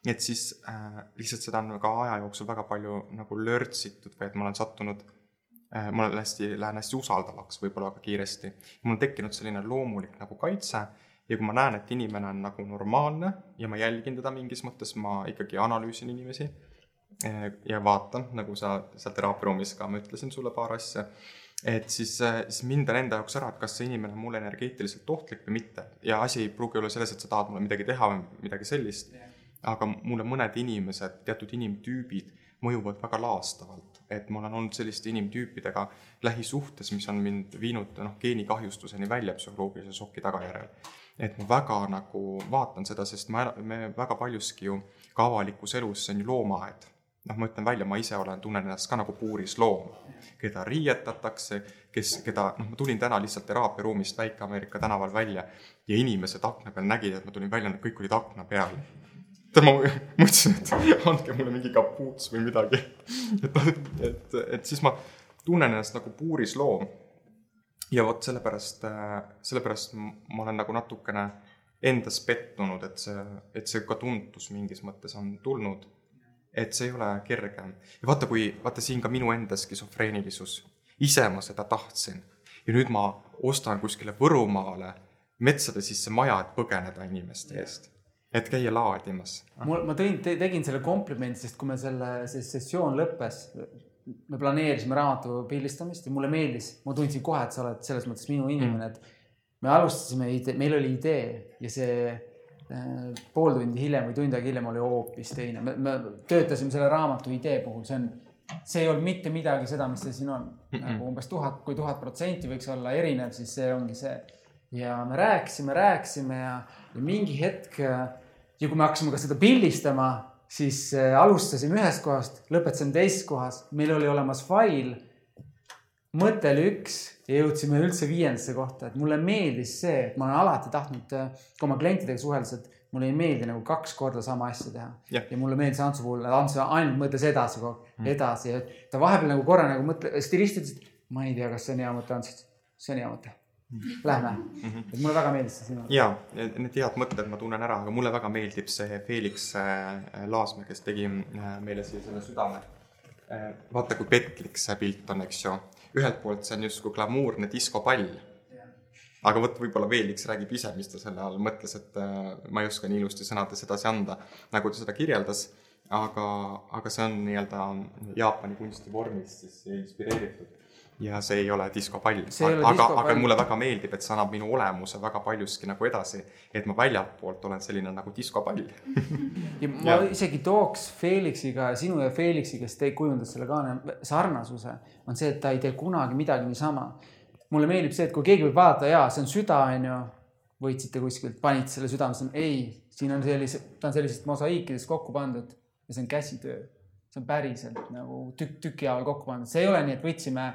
et siis äh, lihtsalt seda on ka aja jooksul väga palju nagu lörtsitud või et ma olen sattunud äh,, ma olen hästi, lähen hästi usaldavaks võib-olla väga kiiresti. mul on tekkinud selline loomulik nagu kaitse ja kui ma näen, et inimene on nagu normaalne ja ma jälgin teda mingis mõttes, ma ikkagi analüüsin inimesi eh, ja vaatan, nagu sa seal teraapiaruumis ka, ma ütlesin sulle paar asja, et siis, eh, siis mind on enda jaoks ära, et kas see inimene on mulle energeetiliselt ohtlik või mitte. ja asi ei pruugi olla selles, et sa tahad mulle midagi teha või midagi sellist, aga mulle mõned inimesed, teatud inimtüübid mõjuvad väga laastavalt, et ma olen olnud selliste inimtüüpidega lähisuhtes, mis on mind viinud noh, geenikahjustuseni välja psühholoogilise šoki tagajärjel. Et ma väga nagu vaatan seda, sest ma, me väga paljuski ju ka avalikus elus, see on ju loomaaed. noh, ma ütlen välja, ma ise olen, tunnen ennast ka nagu puuris loom, keda riietatakse, kes, keda, noh, ma tulin täna lihtsalt teraapiaruumist Väike-Ameerika tänaval välja ja inimesed akna peal nägid, et ma tulin välja, nad kõik olid akna peal tead, ma mõtlesin, et andke mulle mingi kapuuts või midagi. et, et, et siis ma tunnen ennast nagu puuris loom ja vot sellepärast, sellepärast ma olen nagu natukene endas pettunud, et see, et see ka tuntus mingis mõttes on tulnud. et see ei ole kerge. ja vaata, kui, vaata siin ka minu enda skisofreenilisus, ise ma seda tahtsin ja nüüd ma ostan kuskile Võrumaale metsade sisse maja, et põgeneda inimeste eest et käia laadimas. mul, ma tõin te,, tegin selle komplimendi, sest kui me selle, see sessioon lõppes, me planeerisime raamatu pildistamist ja mulle meeldis, ma tundsin kohe, et sa oled selles mõttes minu inimene, et me alustasime, meil oli idee ja see äh, pool tundi hiljem või tund aega hiljem oli hoopis teine. me, me töötasime selle raamatu idee puhul, see on, see ei olnud mitte midagi seda, mis see siin on mm. -mm. nagu umbes tuhat, kui tuhat protsenti võiks olla erinev, siis see ongi see. ja me rääkisime, rääkisime ja, ja mingi hetk ja kui me hakkasime ka seda pildistama siis äh, alustasime ühest kohast, lõpetasime teises kohas, meil oli olemas fail. mõte oli üks ja jõudsime üldse viiendasse kohta, et mulle meeldis see, et ma olen alati tahtnud äh, ka oma klientidega suheldes, et mulle ei meeldi nagu kaks korda sama asja teha. ja mulle meeldis Antsu puhul, Ants ainult mõtles edasi kogu aeg mm., edasi, et ta vahepeal nagu korra nagu mõtle, stilist ütles, et ma ei tea, kas see on hea mõte, Ants ütles, see on hea mõte Lähme mm, -hmm. et mulle väga meeldis see sinu. ja, need head mõtted ma tunnen ära, aga mulle väga meeldib see Felix äh, Laasmäe, kes tegi äh, meile siia selle südame. Äh, vaata, kui petlik see pilt on, eks ju. ühelt poolt see on justkui glamuurne diskopall. aga vot võib-olla Felix räägib ise, mis ta selle all mõtles, et ma ei oska nii ilusti sõnades edasi anda, nagu ta seda kirjeldas aga, aga see on nii-öelda Jaapani kunstivormist siis inspireeritud ja see ei ole diskopall. aga, aga mulle väga meeldib, et see annab minu olemuse väga paljuski nagu edasi, et ma väljapoolt olen selline nagu diskopall ja ma ja. isegi tooks Felixiga, sinu ja Felixi, kes te kujundas selle kaane sarnasuse, on see, et ta ei tee kunagi midagi niisama. mulle meeldib see, et kui keegi võib vaadata, jaa, see on süda, onju, võitsite kuskilt, panite selle südamesse, ei, siin on sellise, ta on sellisest mosaiikidest kokku pandud ja see on käsitöö see on päriselt nagu tükk tüki haaval kokku pandud, see ei ole nii, et võtsime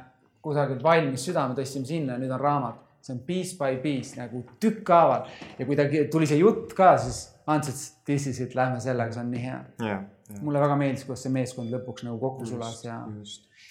kusagilt valmis südame, tõstsime sinna ja nüüd on raamat. see on piece by piece nagu tükkhaaval ja kui ta tuli see jutt ka, siis Ants ütles, this is it, lähme sellega, see on nii hea yeah,. Yeah. mulle väga meeldis, kuidas see meeskond lõpuks nagu kokku sulas ja.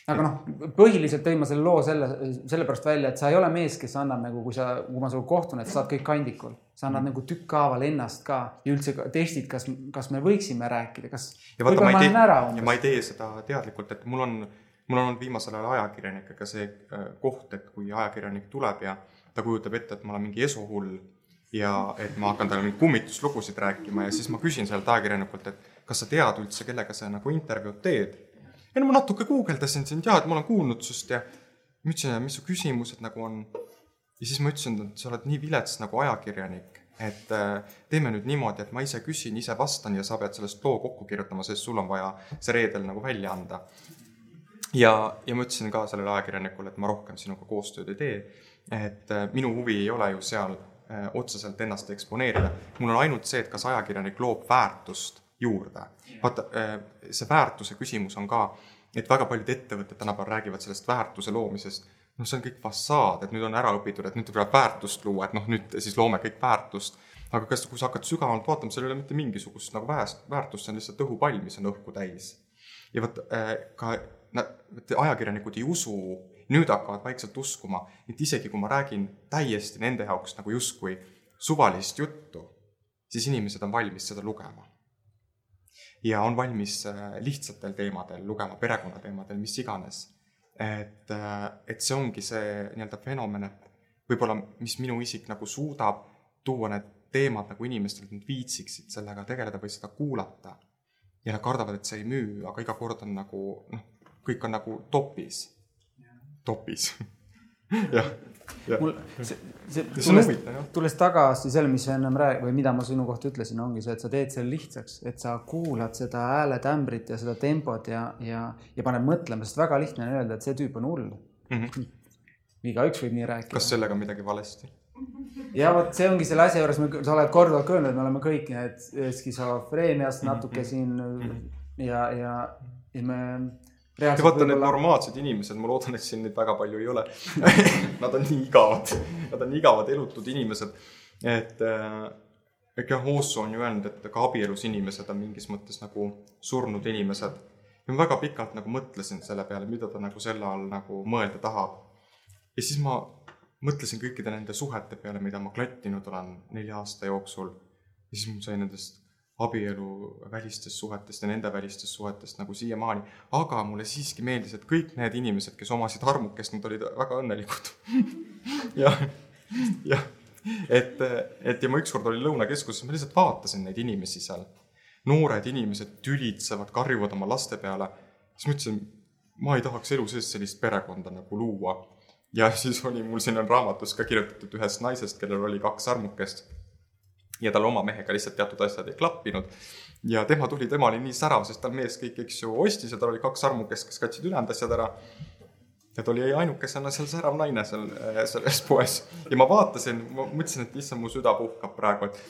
aga noh, põhiliselt tõin ma selle loo selle, sellepärast välja, et sa ei ole mees, kes annab nagu, kui sa, kui ma sinuga kohtun, et sa saad kõik kandikul. sa annad mm. nagu tükkhaaval ennast ka ja üldse testid, kas, kas me võiksime rääkida, kas. ja vaata, ma ei tee, ja ma ei tee seda teadlikult, et mul on mul on olnud viimasel ajal ajakirjanikega see äh, koht, et kui ajakirjanik tuleb ja ta kujutab ette, et ma olen mingi esohull ja et ma hakkan talle mingeid kummituslugusid rääkima ja siis ma küsin sellelt ajakirjanikult, et kas sa tead üldse, kellega sa nagu intervjuud teed. ja no ma natuke guugeldasin sind ja, et ma olen kuulnud sust ja ma ütlesin, mis su küsimused nagu on. ja siis ma ütlesin, et sa oled nii vilets nagu ajakirjanik, et äh, teeme nüüd niimoodi, et ma ise küsin, ise vastan ja sa pead sellest loo kokku kirjutama, sest sul on vaja see reedel nagu välja anda ja, ja ma ütlesin ka sellele ajakirjanikule, et ma rohkem sinuga koostööd ei tee. et äh, minu huvi ei ole ju seal äh, otseselt ennast eksponeerida. mul on ainult see, et kas ajakirjanik loob väärtust juurde. vaata, äh, see väärtuse küsimus on ka, et väga paljud ettevõtted tänapäeval räägivad sellest väärtuse loomisest. noh, see on kõik fassaad, et nüüd on ära õpitud, et nüüd tuleb väärtust luua, et noh, nüüd siis loome kõik väärtust. aga kas, kui sa hakkad sügavamalt vaatama, seal ei ole mitte mingisugust nagu väärtust, see on lihtsalt õhupall, mis on õhku täis. ja vot ka ajakirjanikud ei usu, nüüd hakkavad vaikselt uskuma, et isegi kui ma räägin täiesti nende jaoks nagu justkui suvalist juttu, siis inimesed on valmis seda lugema. ja on valmis äh, lihtsatel teemadel lugema, perekonnateemadel, mis iganes. et, äh, et see ongi see nii-öelda fenomen, et võib-olla, mis minu isik nagu suudab tuua need teemad nagu inimestele, et nad viitsiksid sellega tegeleda või seda kuulata. ja nad kardavad, et see ei müü, aga iga kord on nagu noh, kõik on nagu topis. topis jah mul see, see, see on tulles, tulles tagasi selle, mis sa ennem rääg- või mida ma sinu kohta ütlesin, ongi see, et sa teed selle lihtsaks, et sa kuulad seda hääletämbrit ja seda tempot ja, ja, ja paned mõtlema, sest väga lihtne on öelda, et see tüüp on hull mm. -hmm. igaüks võib nii rääkida. kas sellega on midagi valesti? ja vot see ongi selle asja juures, sa oled korduvalt öelnud, me oleme kõik need skisofreeniast natuke siin ja, ja, ja me ja vaata need normaalsed inimesed, ma loodan, et siin neid väga palju ei ole Nad on nii igavad, nad on igavad elutud inimesed, et äh, ega Hoosso on ju öelnud, et ka abielus inimesed on mingis mõttes nagu surnud inimesed. ja ma väga pikalt nagu mõtlesin selle peale, mida ta nagu selle all nagu mõelda tahab. ja siis ma mõtlesin kõikide nende suhete peale, mida ma klattinud olen nelja aasta jooksul. ja siis ma sain nendest abielu välistest suhetest ja nende välistest suhetest nagu siiamaani. aga mulle siiski meeldis, et kõik need inimesed, kes omasid armukest, nad olid väga õnnelikud jah, jah, et, et ja ma ükskord olin Lõunakeskuses, ma lihtsalt vaatasin neid inimesi seal. noored inimesed tülitsevad, karjuvad oma laste peale. siis mõtlesin, ma ei tahaks elu sees sellist perekonda nagu luua. ja siis oli mul siin on raamatus ka kirjutatud ühest naisest, kellel oli kaks armukest ja tal oma mehega lihtsalt teatud asjad ei klappinud. ja tema tuli, tema oli nii särav, sest tal mees kõik, eks ju, ostis ja tal oli kaks armukest, kes katsid ülejäänud asjad ära. ja ta oli ainukesena seal särav naine seal selles poes ja ma vaatasin, ma mõtlesin, et issand, mu süda puhkab praegu, et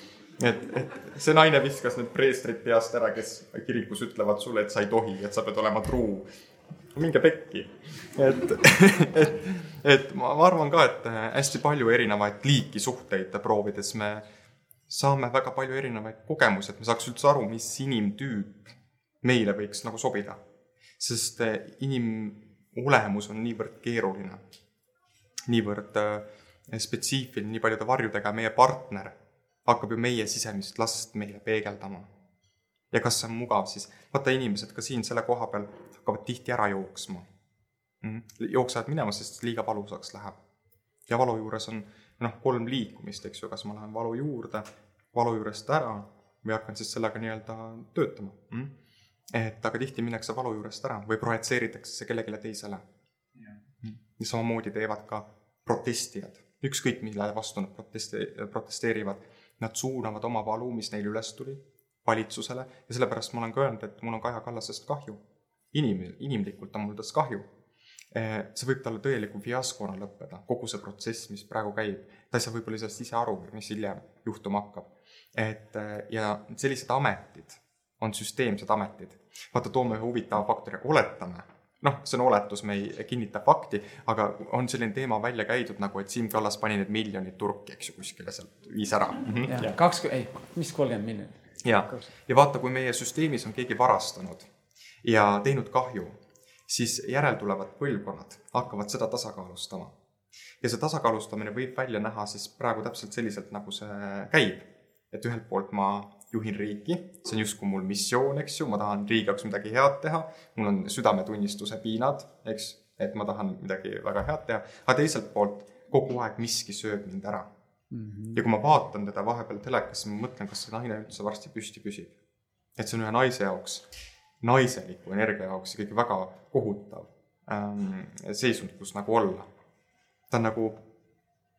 et, et see naine viskas need preestrid peast ära, kes kirikus ütlevad sulle, et sa ei tohi, et sa pead olema truu. minge pekki. et, et, et ma, ma arvan ka, et hästi palju erinevaid liiki suhteid proovides me saame väga palju erinevaid kogemusi, et me saaks üldse aru, mis inimtüüp meile võiks nagu sobida. sest eh, inimolemus on niivõrd keeruline, niivõrd eh, spetsiifiline, nii paljude varjudega, meie partner hakkab ju meie sisemist last meile peegeldama. ja kas see on mugav siis, vaata inimesed ka siin selle koha peal hakkavad tihti ära jooksma mm.. jooksevad minema, sest liiga valusaks läheb. ja valu juures on noh, kolm liikumist, eks ju, kas ma lähen valu juurde, valu juurest ära või hakkan siis sellega nii-öelda töötama mm.. et aga tihti minnakse valu juurest ära või projitseeritakse see kellelegi teisele. Mm. ja samamoodi teevad ka protestijad, ükskõik mille vastu nad protesti-, protesteerivad, nad suunavad oma valu, mis neil üles tuli, valitsusele ja sellepärast ma olen ka öelnud, et mul on Kaja Kallasest kahju. inim-, inimlikult on mul tast kahju Eh, see võib talle tõeliku fiaskona lõppeda, kogu see protsess, mis praegu käib. ta ei saa võib-olla sellest ise aru, mis hiljem juhtuma hakkab. Et eh, ja sellised ametid on süsteemsed ametid. vaata, toome ühe huvitava faktori, oletame, noh, see on oletus, me ei kinnita fakti, aga on selline teema välja käidud nagu, et Siim Kallas pani need miljonid turki, eks ju, kuskile sealt, viis ära. Mhm. kakskümmend, ei, mis kolmkümmend miljonit? ja, ja vaata, kui meie süsteemis on keegi varastanud ja teinud kahju siis järeltulevad põlvkonnad hakkavad seda tasakaalustama. ja see tasakaalustamine võib välja näha siis praegu täpselt selliselt, nagu see käib. Et ühelt poolt ma juhin riiki, see on justkui mul missioon, eks ju, ma tahan riigi jaoks midagi head teha, mul on südametunnistuse piinad, eks, et ma tahan midagi väga head teha, aga teiselt poolt kogu aeg miski sööb mind ära mm. -hmm. ja kui ma vaatan teda vahepeal telekas, siis ma mõtlen, kas see naine üldse varsti püsti püsib. et see on ühe naise jaoks naiseliku energia jaoks ikkagi väga kohutav ähm, seisund, kus nagu olla. ta on nagu,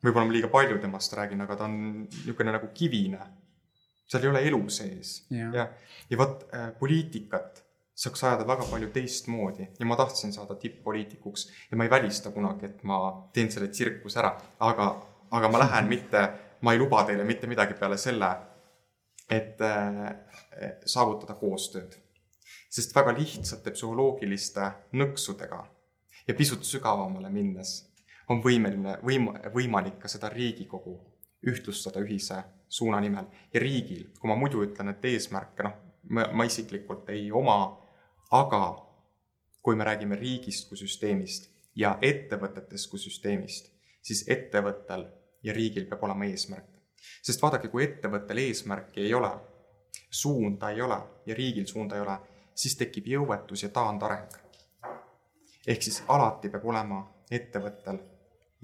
võib-olla ma liiga palju temast räägin, aga ta on niisugune nagu kivine. seal ei ole elu sees. Ja, ja, ja vot äh, poliitikat saaks ajada väga palju teistmoodi. Ja ma tahtsin saada tipp-poliitikuks ja ma ei välista kunagi, et ma teen selle tsirkuse ära, aga, aga ma lähen mitte, ma ei luba teile mitte midagi peale selle, et äh, saavutada koostööd. Sest väga lihtsate psühholoogiliste nõksudega ja pisut sügavamale minnes on võimeline, võim-, võimalik ka seda Riigikogu ühtlustada ühise suuna nimel. ja riigil, kui ma muidu ütlen, et eesmärke, noh, ma, isiklikult ei oma, aga kui me räägime riigist kui süsteemist ja ettevõtetest kui süsteemist, siis ettevõttel ja riigil peab olema eesmärk. sest vaadake, kui ettevõttel eesmärki ei ole, suunda ei ole ja riigil suunda ei ole, siis tekib jõuetus ja taandareng. ehk siis alati peab olema ettevõttel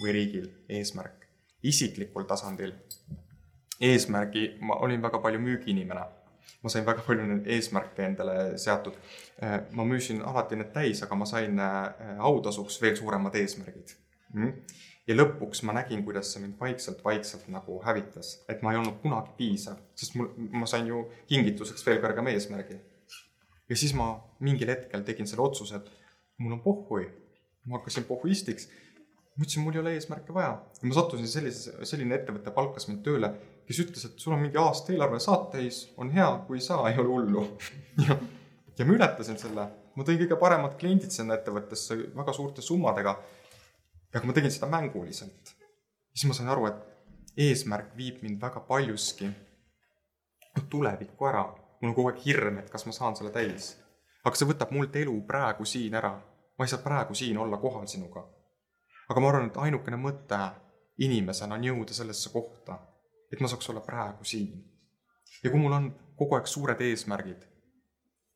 või riigil eesmärk isiklikul tasandil eesmärgi, ma olin väga palju müügiinimene. ma sain väga palju neid eesmärke endale seatud. Äh, ma müüsin alati need täis, aga ma sain äh, autasuks veel suuremad eesmärgid mm.. ja lõpuks ma nägin, kuidas see mind vaikselt-vaikselt nagu hävitas, et ma ei olnud kunagi piisav, sest mul, ma sain ju kingituseks veel kõrgema eesmärgi. ja siis ma mingil hetkel tegin selle otsuse, et mul on pohhui. ma hakkasin pohhuistiks ma ütlesin, mul ei ole eesmärke vaja. ja ma sattusin sellise, selline ettevõte palkas mind tööle, kes ütles, et sul on mingi aasta eelarve saad täis, on hea, kui ei saa, ei ole hullu ja, ja ma ületasin selle, ma tõin kõige paremad kliendid sinna ettevõttesse väga suurte summadega. ja kui ma tegin seda mänguliselt, siis ma sain aru, et eesmärk viib mind väga paljuski tulevikku ära. mul on kogu aeg hirm, et kas ma saan selle täis. aga see võtab mult elu praegu siin ära. ma ei saa praegu siin olla kohal sinuga aga ma arvan, et ainukene mõte inimesena on jõuda sellesse kohta, et ma saaks olla praegu siin. ja kui mul on kogu aeg suured eesmärgid,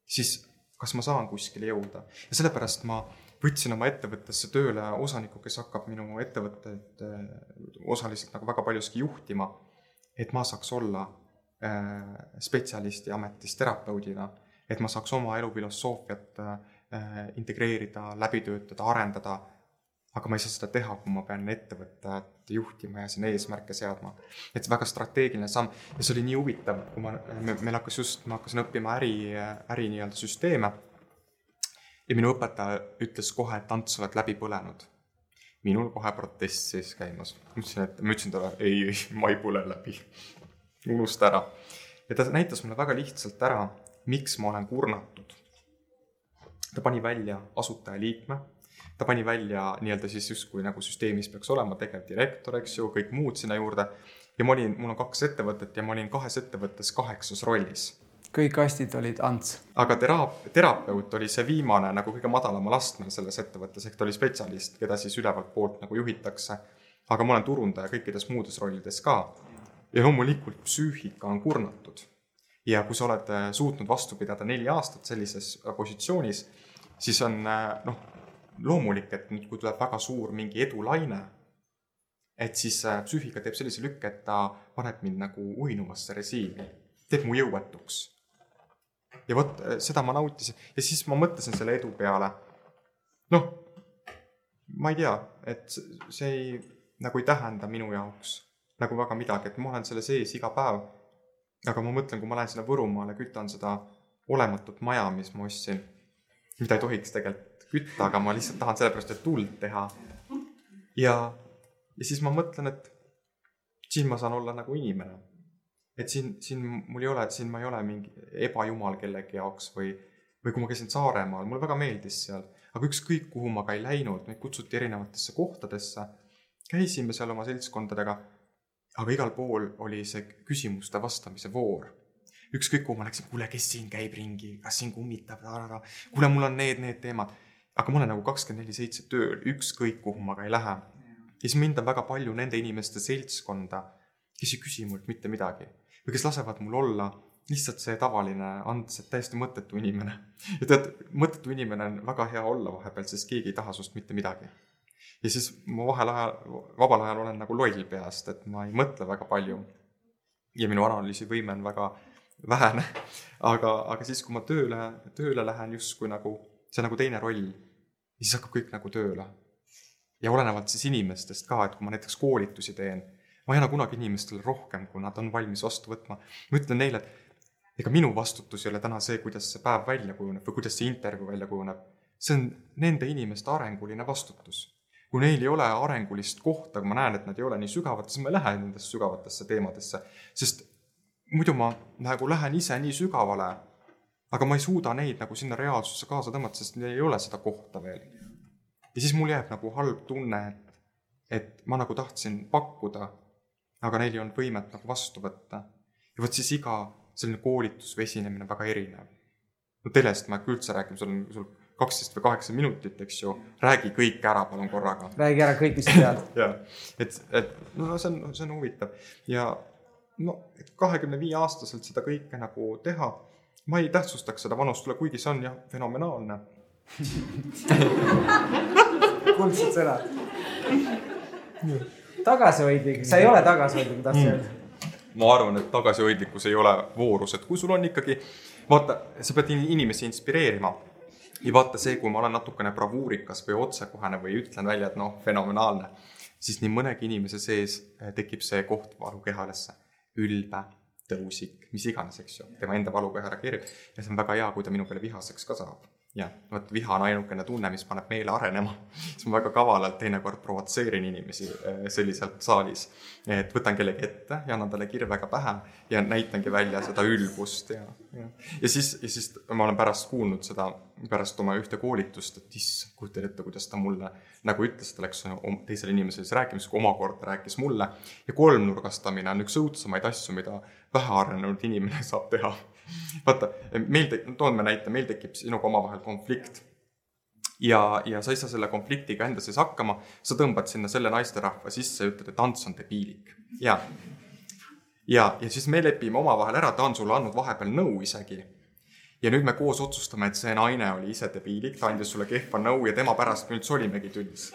siis kas ma saan kuskile jõuda ja sellepärast ma võtsin oma ettevõttesse tööle osaniku, kes hakkab minu ettevõtteid äh, osaliselt nagu väga paljuski juhtima, et ma saaks olla äh, spetsialisti ametis terapeudina, et ma saaks oma elufilosoofiat äh, integreerida, läbi töötada, arendada aga ma ei saa seda teha, kui ma pean ettevõtet juhtima ja sinna eesmärke seadma. et see väga strateegiline samm ja see oli nii huvitav, kui ma, meil hakkas just, ma hakkasin õppima äri, äri nii-öelda süsteeme. ja minu õpetaja ütles kohe, et Ants, sa oled läbi põlenud. minul kohe protest siis käimas. ma ütlesin, et ma ütlesin talle, ei, ei, ma ei põle läbi. unusta ära. ja ta näitas mulle väga lihtsalt ära, miks ma olen kurnatud. ta pani välja asutajaliikme ta pani välja nii-öelda siis justkui nagu süsteemis peaks olema tegevdirektor, eks ju, kõik muud sinna juurde. ja ma olin, mul on kaks ettevõtet ja ma olin kahes ettevõttes kaheksas rollis. kõik kastid olid Ants. aga teraap-, terapeut oli see viimane nagu kõige madalamal astmel selles ettevõttes, ehk ta oli spetsialist, keda siis ülevalt poolt nagu juhitakse. aga ma olen turundaja kõikides muudes rollides ka. ja loomulikult psüühika on kurnatud. ja kui sa oled äh, suutnud vastu pidada neli aastat sellises äh, positsioonis, siis on äh, noh, loomulik, et nüüd, kui tuleb väga suur mingi edulaine, et siis äh, psüühika teeb sellise lükke, et ta paneb mind nagu uinuvasse režiimi, teeb mu jõuetuks. ja vot äh, seda ma nautisin ja siis ma mõtlesin selle edu peale. noh, ma ei tea, et see ei, nagu ei tähenda minu jaoks nagu väga midagi, et ma olen selle sees iga päev. aga ma mõtlen, kui ma lähen sinna Võrumaale, kütan seda olematut maja, mis ma ostsin, mida ei tohiks tegelikult kütta, aga ma lihtsalt tahan sellepärast, et tuld teha. ja, ja siis ma mõtlen, et siin ma saan olla nagu inimene. et siin, siin mul ei ole, siin ma ei ole mingi ebajumal kellegi jaoks või, või kui ma käisin Saaremaal, mulle väga meeldis seal, aga ükskõik, kuhu ma ka ei läinud, meid kutsuti erinevatesse kohtadesse, käisime seal oma seltskondadega, aga igal pool oli see küsimuste vastamise voor. Ükskõik kuhu ma läksin, kuule, kes siin käib ringi, kas siin kummitab, kuule, mul on need, need teemad aga ma olen nagu kakskümmend neli seitse tööl, ükskõik kuhu ma ka ei lähe. ja siis mind on väga palju nende inimeste seltskonda, kes ei küsi mult mitte midagi või kes lasevad mul olla lihtsalt see tavaline Ants, et täiesti mõttetu inimene. ja tead, mõttetu inimene on väga hea olla vahepeal, sest keegi ei taha sinust mitte midagi. ja siis ma vahel ajal, vabal ajal olen nagu loll peast, et ma ei mõtle väga palju. ja minu analüüsivõime on väga vähene. aga, aga siis, kui ma tööle, tööle lähen justkui nagu, see on nagu teine roll ja siis hakkab kõik nagu tööle. ja olenevalt siis inimestest ka, et kui ma näiteks koolitusi teen, ma ei anna kunagi inimestele rohkem, kui nad on valmis vastu võtma. ma ütlen neile, et ega minu vastutus ei ole täna see, kuidas see päev välja kujuneb või kuidas see intervjuu välja kujuneb. see on nende inimeste arenguline vastutus. kui neil ei ole arengulist kohta, kui ma näen, et nad ei ole nii sügavad, siis ma ei lähe nendesse sügavatesse teemadesse, sest muidu ma nagu lähen ise nii sügavale aga ma ei suuda neid nagu sinna reaalsusse kaasa tõmmata, sest neil ei ole seda kohta veel. ja siis mul jääb nagu halb tunne, et, et ma nagu tahtsin pakkuda, aga neil ei olnud võimet nagu vastu võtta. ja vot siis iga selline koolitus või esinemine on väga erinev. no telest ma ei hakka üldse rääkima, sul on, sul kaksteist või kaheksa minutit, eks ju, räägi kõik ära palun korraga. räägi ära kõik, mis sa tead. jah, et, et no see on, see on huvitav ja no kahekümne viie aastaselt seda kõike nagu teha ma ei tähtsustaks seda vanust kuigi see on jah, fenomenaalne. Kuldsed sõnad. tagasihoidlik, sa ei ole tagasihoidlik, ma tahtsin öelda. ma arvan, et tagasihoidlikkus ei ole voorus, et kui sul on ikkagi, vaata, sa pead inimesi inspireerima. Ja vaata see, kui ma olen natukene bravuurikas või otsekohene või ütlen välja, et noh, fenomenaalne, siis nii mõnegi inimese sees eh, tekib see koht valukehalasse, ülbe, tõusik, mis iganes, eks ju, tema enda valukeha reageerib ja see on väga hea, kui ta minu peale vihaseks ka saab jah, vot viha on ainukene tunne, mis paneb meele arenema. siis ma väga kavalalt teinekord provotseerin inimesi äh, selliselt saalis. et võtan kellegi ette ja annan talle kirvega pähe ja näitangi välja seda ülbust ja, ja. ja siis, ja siis ma olen pärast kuulnud seda, pärast oma ühte koolitust, et issand, kujutad ette, kuidas ta mulle nagu ütles, ta läks teisele inimesele siis rääkimas, kui omakorda rääkis mulle. ja kolmnurgastamine on üks õudsemaid asju, mida vähearenenud inimene saab teha vaata, meil te-, toon ma näite, meil tekib sinuga omavahel konflikt. ja, ja sa ei saa selle konfliktiga enda sees hakkama, sa tõmbad sinna selle naisterahva sisse ja ütled, et Ants on debiilik. ja, ja, ja siis me lepime omavahel ära, ta on sulle andnud vahepeal nõu isegi ja nüüd me koos otsustame, et see naine oli ise debiilik, ta andis sulle kehva nõu ja tema pärast me üldse olimegi tüllis.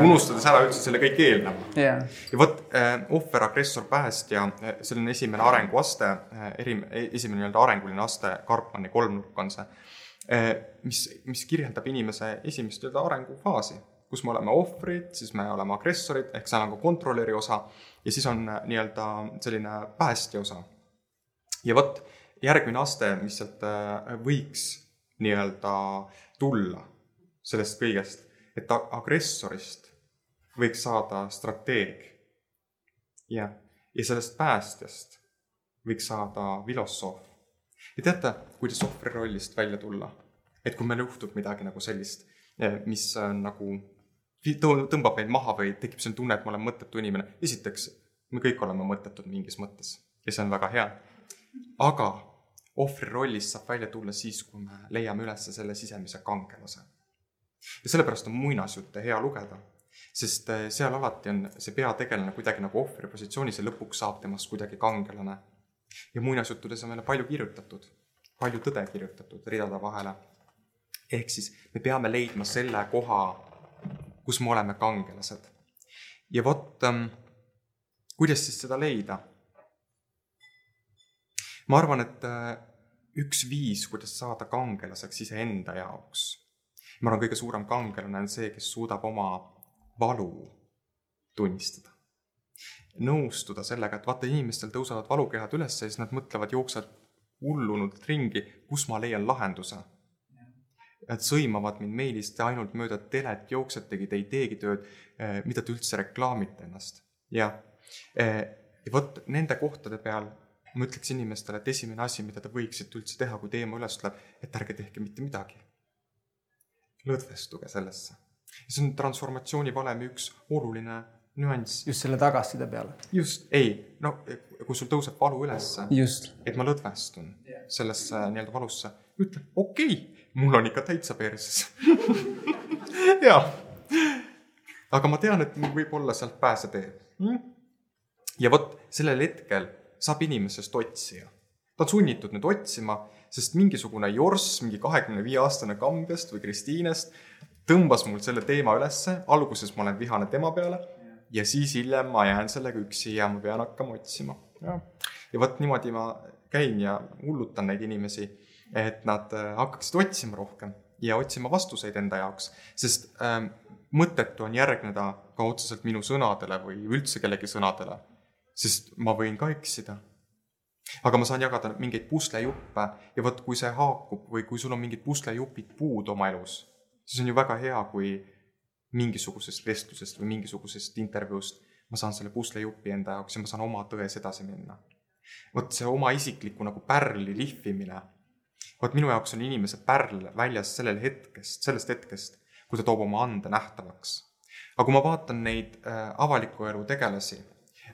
unustades ära üldse selle kõik eelneva yeah.. ja vot äh, ohver, agressor, päästja, äh, see on esimene arenguaste äh,, eri, esimene nii-öelda arenguline aste, Karpmani kolmnurk on see äh,, mis, mis kirjeldab inimese esimest nii-öelda arengufaasi, kus me oleme ohvrid, siis me oleme agressorid, ehk seal on ka kontrolöri osa ja siis on äh, nii-öelda selline päästja osa. ja vot järgmine aste, mis sealt äh, võiks nii-öelda tulla sellest kõigest, et agressorist võiks saada strateeg. jah, ja sellest päästjast võiks saada filosoof. ja teate, kuidas ohvri rollist välja tulla? et kui meil juhtub midagi nagu sellist, eh, mis on nagu, tõmbab meid maha või tekib selline tunne, et ma olen mõttetu inimene. esiteks, me kõik oleme mõttetud mingis mõttes ja see on väga hea aga ohvri rollist saab välja tulla siis, kui me leiame üles selle sisemise kangelase. ja sellepärast on muinasjutte hea lugeda, sest eh, seal alati on see peategelane kuidagi nagu ohvri positsioonis ja lõpuks saab temast kuidagi kangelane. ja muinasjuttudes on meile palju kirjutatud, palju tõde kirjutatud ridade vahele. ehk siis me peame leidma selle koha, kus me oleme kangelased. ja vot, ehm, kuidas siis seda leida ma arvan, et äh, üks viis, kuidas saada kangelaseks iseenda jaoks, ma arvan, kõige suurem kangelane on see, kes suudab oma valu tunnistada. nõustuda sellega, et vaata, inimestel tõusevad valukehad üles ja siis nad mõtlevad, jooksevad hullunult ringi, kus ma leian lahenduse. Nad sõimavad mind meilist ainult mööda telet, jooksetegi, te ei teegi tööd, äh, mida te üldse reklaamite ennast. jah, äh, ja vot nende kohtade peal ma ütleks inimestele, et esimene asi, mida te võiksite üldse teha, kui teema üles tuleb, et ärge tehke mitte midagi. lõdvestuge sellesse. see on transformatsiooni valemi üks oluline nüanss. just selle tagasiside peale. just, ei, no kui sul tõuseb valu ülesse, et ma lõdvestun yeah. sellesse nii-öelda valusse, ütle okei okay,, mul on ikka täitsa perses jaa, aga ma tean, et mul võib olla sealt pääsetee mm?. ja vot sellel hetkel saab inimesest otsija. ta on sunnitud nüüd otsima, sest mingisugune jorss, mingi kahekümne viie aastane Kambjast või Kristiinest tõmbas mul selle teema ülesse, alguses ma olen vihane tema peale ja siis hiljem ma jään sellega üksi ja ma pean hakkama otsima. ja vot niimoodi ma käin ja hullutan neid inimesi, et nad äh, hakkaksid otsima rohkem ja otsima vastuseid enda jaoks, sest ähm, mõttetu on järgneda ka otseselt minu sõnadele või üldse kellegi sõnadele sest ma võin ka eksida. aga ma saan jagada mingeid puslejuppe ja vot, kui see haakub või kui sul on mingid puslejupid puudu oma elus, siis on ju väga hea, kui mingisugusest vestlusest või mingisugusest intervjuust ma saan selle puslejupi enda jaoks ja ma saan oma tões edasi minna. vot see oma isikliku nagu pärli lihvimine, vot minu jaoks on inimese pärl väljas sellel hetkest, sellest hetkest, kui ta toob oma ande nähtavaks. aga kui ma vaatan neid äh, avaliku elu tegelasi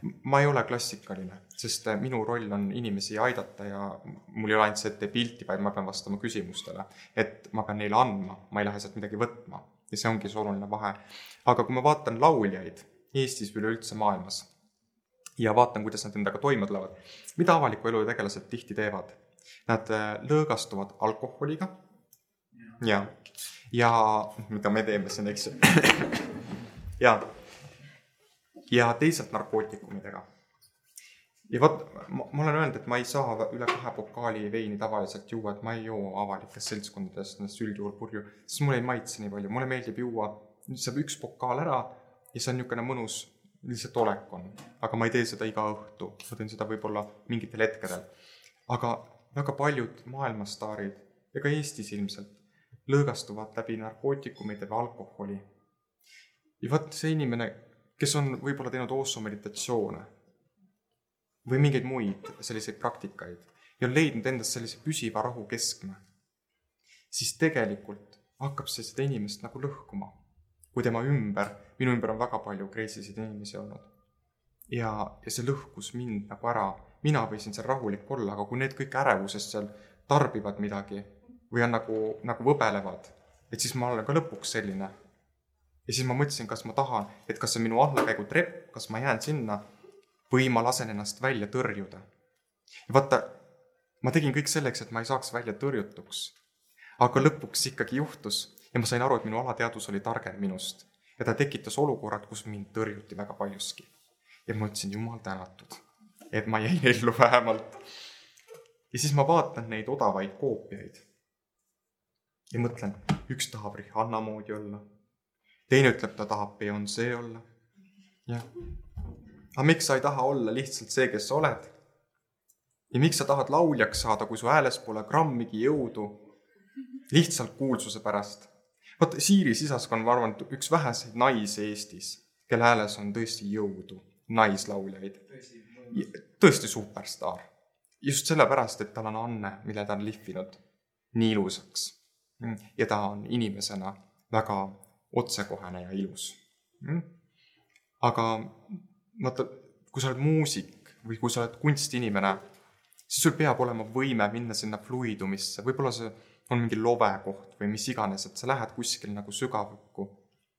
ma ei ole klassikaline, sest äh, minu roll on inimesi aidata ja mul ei ole ainult see, et tee pilti, vaid ma pean vastama küsimustele. et ma pean neile andma, ma ei lähe sealt midagi võtma ja see ongi see oluline vahe. aga kui ma vaatan lauljaid Eestis või üleüldse maailmas ja vaatan, kuidas nad endaga toime tulevad, mida avaliku elu tegelased tihti teevad? Nad äh, lõõgastuvad alkoholiga ja, ja mida me teeme siin, eks ju ja ja teisalt narkootikumidega. ja vot, ma olen öelnud, et ma ei saa üle kahe pokaali veini tavaliselt juua, et ma ei joo avalikes seltskondades ennast üldjuhul purju, sest mulle ei maitse nii palju, mulle meeldib juua, saab üks pokaal ära ja see on niisugune mõnus, lihtsalt olek on. aga ma ei tee seda iga õhtu, ma teen seda võib-olla mingitel hetkedel. aga väga paljud maailmastaarid ja ka Eestis ilmselt lõõgastuvad läbi narkootikumide või alkoholi. ja vot see inimene, kes on võib-olla teinud oosomeditatsioone või mingeid muid selliseid praktikaid ja on leidnud endas sellise püsiva rahu keskme, siis tegelikult hakkab see seda inimest nagu lõhkuma. kui tema ümber, minu ümber on väga palju kreisisid inimesi olnud. ja, ja see lõhkus mind nagu ära, mina võisin seal rahulik olla, aga kui need kõik ärevusest seal tarbivad midagi või on nagu, nagu võbelevad, et siis ma olen ka lõpuks selline. Ja siis ma mõtlesin, kas ma tahan, et kas see on minu allakäigutrepp, kas ma jään sinna või ma lasen ennast välja tõrjuda. ja vaata, ma tegin kõik selleks, et ma ei saaks välja tõrjutuks. aga lõpuks ikkagi juhtus ja ma sain aru, et minu alateadvus oli targem minust ja ta tekitas olukorrad, kus mind tõrjuti väga paljuski. ja ma ütlesin, jumal tänatud, et ma jäin ellu vähemalt. ja siis ma vaatan neid odavaid koopiaid ja mõtlen, üks tahab Rihanna moodi olla, teine ütleb, ta tahab Beyonce olla. jah. aga miks sa ei taha olla lihtsalt see, kes sa oled? ja miks sa tahad lauljaks saada, kui su hääles pole grammigi jõudu? lihtsalt kuulsuse pärast. vot Siiri Sisask on, ma arvan, üks väheseid naisi Eestis, kelle hääles on tõesti jõudu, naislauljaid. tõesti superstaar. just sellepärast, et tal on anne, mille ta on lihvinud nii ilusaks ja ta on inimesena väga otsekohene ja ilus. Mm. aga vaata, kui sa oled muusik või kui sa oled kunstiinimene, siis sul peab olema võime minna sinna fluidumisse, võib-olla see on mingi lovekoht või mis iganes, et sa lähed kuskile nagu sügavõkku.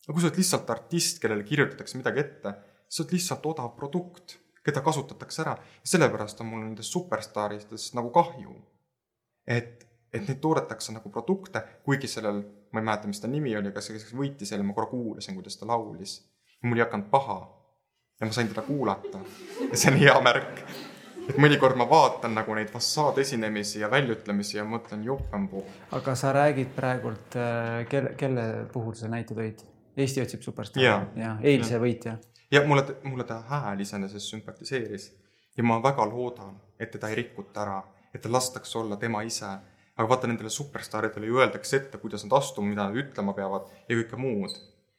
aga kui sa oled lihtsalt artist, kellele kirjutatakse midagi ette, sa oled lihtsalt odav produkt, keda kasutatakse ära ja sellepärast on mul nendest superstaaridest nagu kahju. et et neid toodetakse nagu produkte, kuigi sellel, ma ei mäleta, mis ta nimi oli, aga see, kes võitis selle, ma korra kuulasin, kuidas ta laulis. mul ei hakanud paha. ja ma sain teda kuulata. ja see on hea märk. et mõnikord ma vaatan nagu neid fassaadesinemisi ja väljaütlemisi ja mõtlen, jopembu. aga sa räägid praegult, äh, kelle, kelle puhul sa näite tõid? Eesti otsib superstaari ja, ja eilse ja. võitja. ja mulle, mulle ta hääl iseenesest sümpatiseeris ja ma väga loodan, et teda ei rikuta ära, et ta lastakse olla tema ise aga vaata, nendele superstaaridele ju öeldakse ette, kuidas nad astuma, mida nad ütlema peavad ja kõike muud.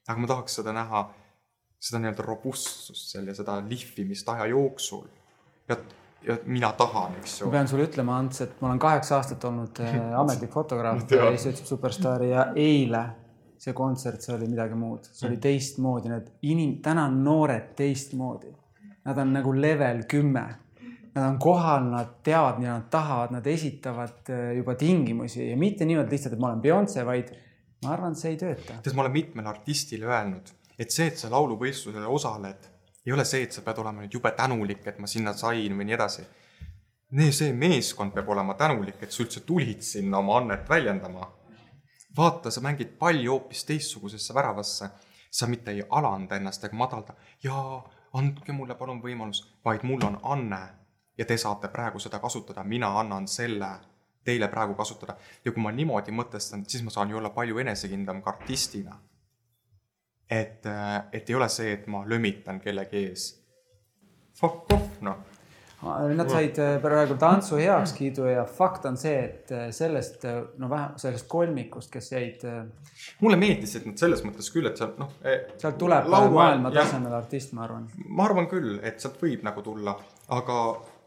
aga ma tahaks seda näha, seda nii-öelda robustsust seal ja seda lihvimist aja jooksul. ja, ja mina tahan, eks ju. ma pean sulle ütlema, Ants, et ma olen kaheksa aastat olnud äh, ametlik fotograaf Eesti otsib superstaari ja eile see kontsert, see oli midagi muud, see oli mm. teistmoodi, need inim-, täna on noored teistmoodi. Nad on nagu level kümme nad on kohal, nad teavad, mida nad tahavad, nad esitavad äh, juba tingimusi ja mitte niimoodi lihtsalt, et ma olen Beyonce, vaid ma arvan, see ei tööta. tead, ma olen mitmele artistile öelnud, et see, et sa lauluvõistlusel osaled, ei ole see, et sa pead olema nüüd jube tänulik, et ma sinna sain või nii edasi. see meeskond peab olema tänulik, et sa üldse tulid sinna oma annet väljendama. vaata, sa mängid palli hoopis teistsugusesse väravasse. sa mitte ei alanda ennast ega madalda, jaa, andke mulle palun võimalus, vaid mul on anne ja te saate praegu seda kasutada, mina annan selle teile praegu kasutada. ja kui ma niimoodi mõtestan, siis ma saan ju olla palju enesekindlam ka artistina. et, äh, et ei ole see, et ma lömitan kellegi ees. Fuck off, noh. Nad said äh, praegu tantsu heakskiidu ja fakt on see, et äh, sellest, no vähe, sellest kolmikust, kes jäid. mulle meeldis, et nad selles mõttes küll, et sealt noh. Eh, sealt tuleb maailma tasemel artist, ma arvan. ma arvan küll, et sealt võib nagu tulla, aga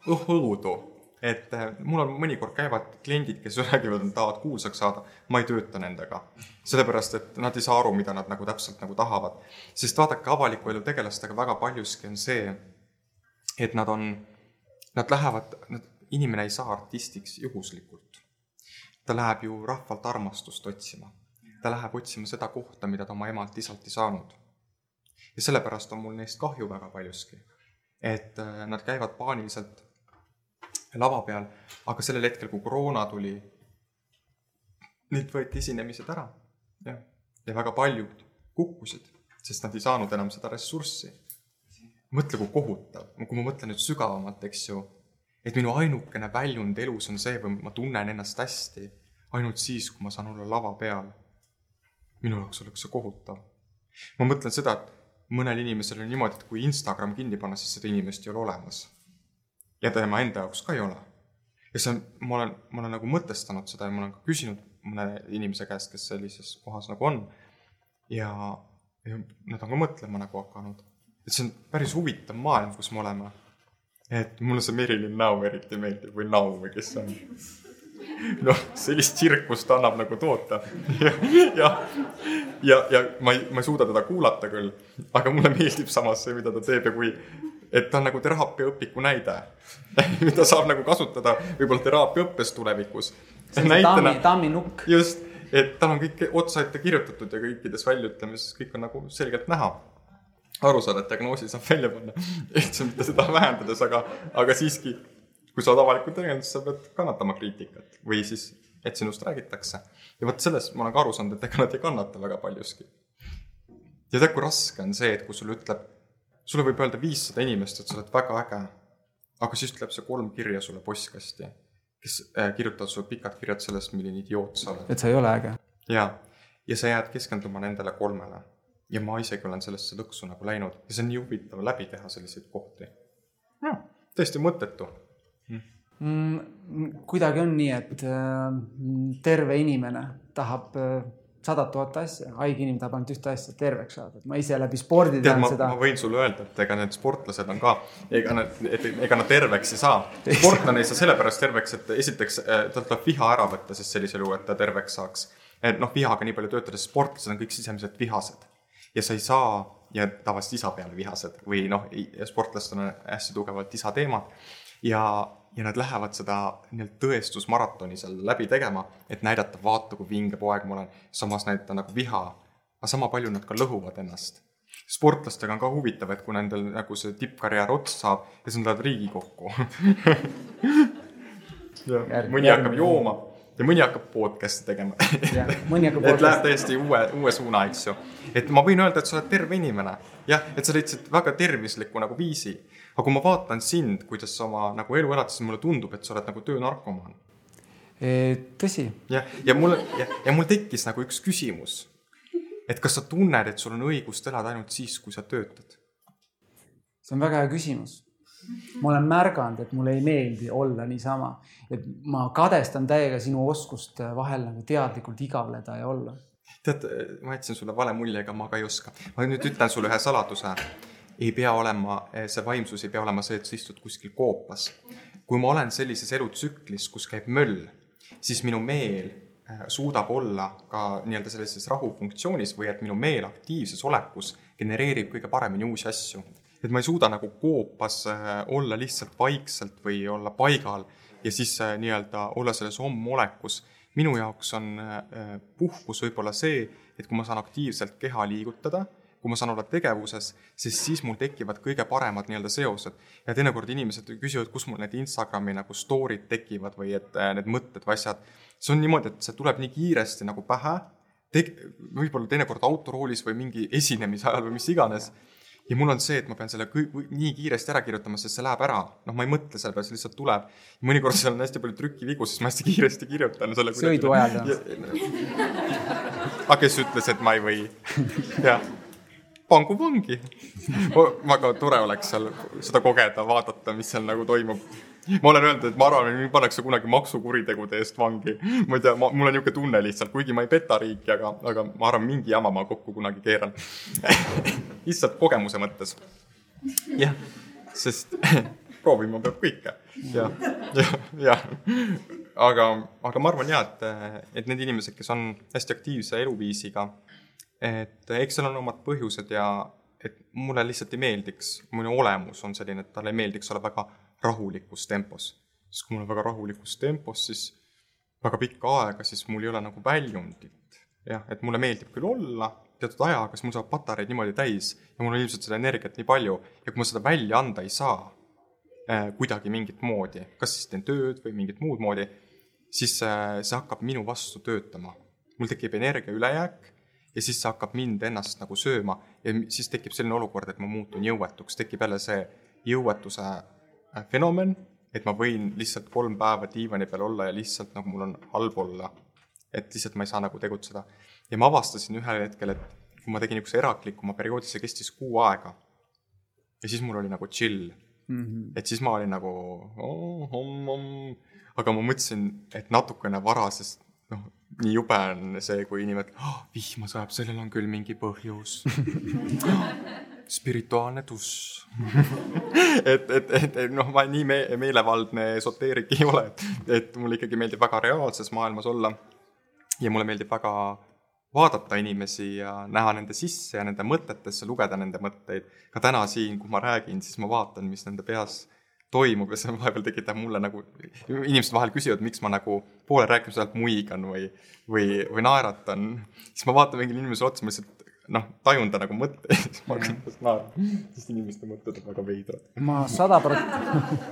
õhõudu, et äh, mul on mõnikord käivad kliendid, kes räägivad, et tahavad kuulsaks saada, ma ei tööta nendega. sellepärast, et nad ei saa aru, mida nad nagu täpselt nagu tahavad. sest vaadake, avaliku elu tegelastega väga paljuski on see, et nad on, nad lähevad, inimene ei saa artistiks juhuslikult. ta läheb ju rahvalt armastust otsima. ta läheb otsima seda kohta, mida ta oma emalt-isalt ei saanud. ja sellepärast on mul neist kahju väga paljuski. et äh, nad käivad paaniliselt lava peal, aga sellel hetkel, kui koroona tuli, neilt võeti esinemised ära. jah, ja väga paljud kukkusid, sest nad ei saanud enam seda ressurssi. mõtle, kui kohutav, kui ma mõtlen nüüd sügavamalt, eks ju, et minu ainukene väljund elus on see või ma tunnen ennast hästi ainult siis, kui ma saan olla lava peal. minu jaoks oleks see kohutav. ma mõtlen seda, et mõnel inimesel on niimoodi, et kui Instagram kinni panna, siis seda inimest ei ole olemas. Ja tema enda jaoks ka ei ole. ja see on, ma olen, ma olen nagu mõtestanud seda ja ma olen ka küsinud mõne inimese käest, kes sellises kohas nagu on. ja, ja nad on ka mõtlema nagu hakanud. et see on päris huvitav maailm, kus me oleme. et mulle see Merilin Now eriti meeldib või Now või kes see on noh, sellist tsirkust annab nagu toota. ja, ja, ja, ja ma ei, ma ei suuda teda kuulata küll, aga mulle meeldib samas see, mida ta teeb ja kui, et ta on nagu teraapiaõpiku näide, mida saab nagu kasutada võib-olla teraapiaõppes tulevikus. on see tammi, tamminukk. just, et tal on kõik otsa ette kirjutatud ja kõikides väljaütlemises kõik on nagu selgelt näha aru saada, et diagnoosi saab välja panna, üldse mitte seda vähendades, aga, aga siiski kui sa oled avalikult tegelenud, siis sa pead kannatama kriitikat või siis, et sinust räägitakse. ja vot sellest ma olen ka aru saanud, et ega nad ei kannata väga paljuski. ja tead, kui raske on see, et kui sulle ütleb, sulle võib öelda viissada inimest, et sa oled väga äge, aga siis tuleb see kolm kirja sulle postkasti, kes äh, kirjutavad sulle pikad kirjad sellest, milline idioot sa oled. et sa ei ole äge. jaa, ja sa jääd keskenduma nendele kolmele. ja ma isegi olen sellesse lõksu nagu läinud ja see on nii huvitav läbi teha selliseid kohti. jah, täiesti mõttetu mm,? kuidagi on nii, et äh, terve inimene tahab äh, sadat tuhat asja, haige inimene tahab ainult ühte asja, terveks saada. ma ise läbi spordi tean seda. ma võin sulle öelda, et ega need sportlased on ka, ega nad, et ega nad terveks ei saa. sportlane ei saa sellepärast terveks, et esiteks äh, talt tuleb viha ära võtta, sest sellisel juhul, et ta terveks saaks. et noh, vihaga nii palju töötades, sportlased on kõik sisemiselt vihased ja sa ei saa ja tavaliselt isa peale vihased või noh, sportlastel on hästi tugevalt isa teemad ja ja nad lähevad seda nii-öelda tõestusmaratoni seal läbi tegema, et näidata, vaata, kui vinge poeg ma olen, samas näidata nagu viha. aga sama palju nad ka lõhuvad ennast. sportlastega on ka huvitav, et kui nendel nagu see tippkarjäär otsa saab ja siis nad lähevad Riigikokku mõni hakkab jooma ja mõni hakkab podcast'i tegema et läheb täiesti uue, uue suuna, eks ju. et ma võin öelda, et sa oled terve inimene. jah, et sa leidsid väga tervisliku nagu viisi aga kui ma vaatan sind, kuidas sa oma nagu elu elad, siis mulle tundub, et sa oled nagu töönarkomaan. tõsi. jah, ja mul, ja, ja mul tekkis nagu üks küsimus. et kas sa tunned, et sul on õigust elada ainult siis, kui sa töötad? see on väga hea küsimus. Ma olen märganud, et mulle ei meeldi olla niisama, et ma kadestan täiega sinu oskust vahel nagu teadlikult igavleda ja olla tead, ma jätsin sulle vale mulje, ega ma ka ei oska. ma nüüd ütlen sulle ühe saladuse ei pea olema, eh, see vaimsus ei pea olema see, et sa istud kuskil koopas. kui ma olen sellises elutsüklis, kus käib möll, siis minu meel suudab olla ka nii-öelda sellises rahufunktsioonis või et minu meel aktiivses olekus genereerib kõige paremini uusi asju. Et ma ei suuda nagu koopas eh, olla lihtsalt vaikselt või olla paigal ja siis nii-öelda olla selles ommolekus. minu jaoks on puhkus võib-olla see, et kui ma saan aktiivselt keha liigutada kui ma saan olla tegevuses, siis siis mul tekivad kõige paremad nii-öelda seosed. ja teinekord inimesed küsivad, kus mul need Instagrami nagu story'd tekivad või et äh, need mõtted või asjad. see on niimoodi, et see tuleb nii kiiresti nagu pähe, teg-, võib-olla teinekord autoroolis või mingi esinemise ajal või mis iganes ja mul on see, et ma pean selle nii kiiresti ära kirjutama, sest see läheb ära. noh, ma ei mõtle selle peale, see lihtsalt tuleb. mõnikord seal on hästi palju trükivigu, siis ma hästi kiiresti kirjutan selle. sõidu ajal. aga kes ütles, et ma ei või? jah pangu vangi. väga tore oleks seal seda kogeda, vaadata, mis seal nagu toimub. ma olen öelnud, et ma arvan, et mind pannakse kunagi maksukuritegude eest vangi. ma ei tea, mul on niisugune tunne lihtsalt, kuigi ma ei peta riiki, aga, aga ma arvan, mingi jama ma kokku kunagi keeran. Lihtsalt kogemuse mõttes. jah, sest proovima peab kõike. Ja, ja, ja aga, aga ma arvan ja, et, et need inimesed, kes on hästi aktiivse eluviisiga et eks seal on omad põhjused ja et mulle lihtsalt ei meeldiks, minu olemus on selline, et talle ei meeldiks olla väga rahulikus tempos. siis kui mul on väga rahulikus tempos, siis väga pikka aega, siis mul ei ole nagu väljundit. jah, et mulle meeldib küll olla teatud aja, aga siis mul saavad patareid niimoodi täis ja mul on ilmselt seda energiat nii palju ja kui ma seda välja anda ei saa äh, kuidagi mingit moodi, kas siis teen tööd või mingit muud moodi, siis äh, see hakkab minu vastu töötama. mul tekib energia ülejääk ja siis see hakkab mind ennast nagu sööma ja siis tekib selline olukord, et ma muutun jõuetuks, tekib jälle see jõuetuse fenomen, et ma võin lihtsalt kolm päeva diivani peal olla ja lihtsalt nagu mul on halb olla. et lihtsalt ma ei saa nagu tegutseda. ja ma avastasin ühel hetkel, et kui ma tegin niisuguse eraklikuma perioodi, see kestis kuu aega. ja siis mul oli nagu chill mm. -hmm. et siis ma olin nagu oh, om, om. aga ma mõtlesin, et natukene vara, sest noh, nii jube on see, kui inimene oh, vihma sajab, sellel on küll mingi põhjus spirituaalne tuss et, et, et, et noh, ma nii me meelevaldne esoteerik ei ole, et, et mulle ikkagi meeldib väga reaalses maailmas olla. ja mulle meeldib väga vaadata inimesi ja näha nende sisse ja nende mõtetesse, lugeda nende mõtteid. ka täna siin, kui ma räägin, siis ma vaatan, mis nende peas toimub ja see vahepeal tekitab mulle nagu, inimesed vahel küsivad, miks ma nagu poole rääkimise ajalt muigan või, või, või naeratan. siis ma vaatan mingile inimesele otsa, ma lihtsalt noh, tajun ta nagu mõtteid, siis ma hakkan tast naerma, sest inimeste mõtted on väga veidrad. ma sada prot-,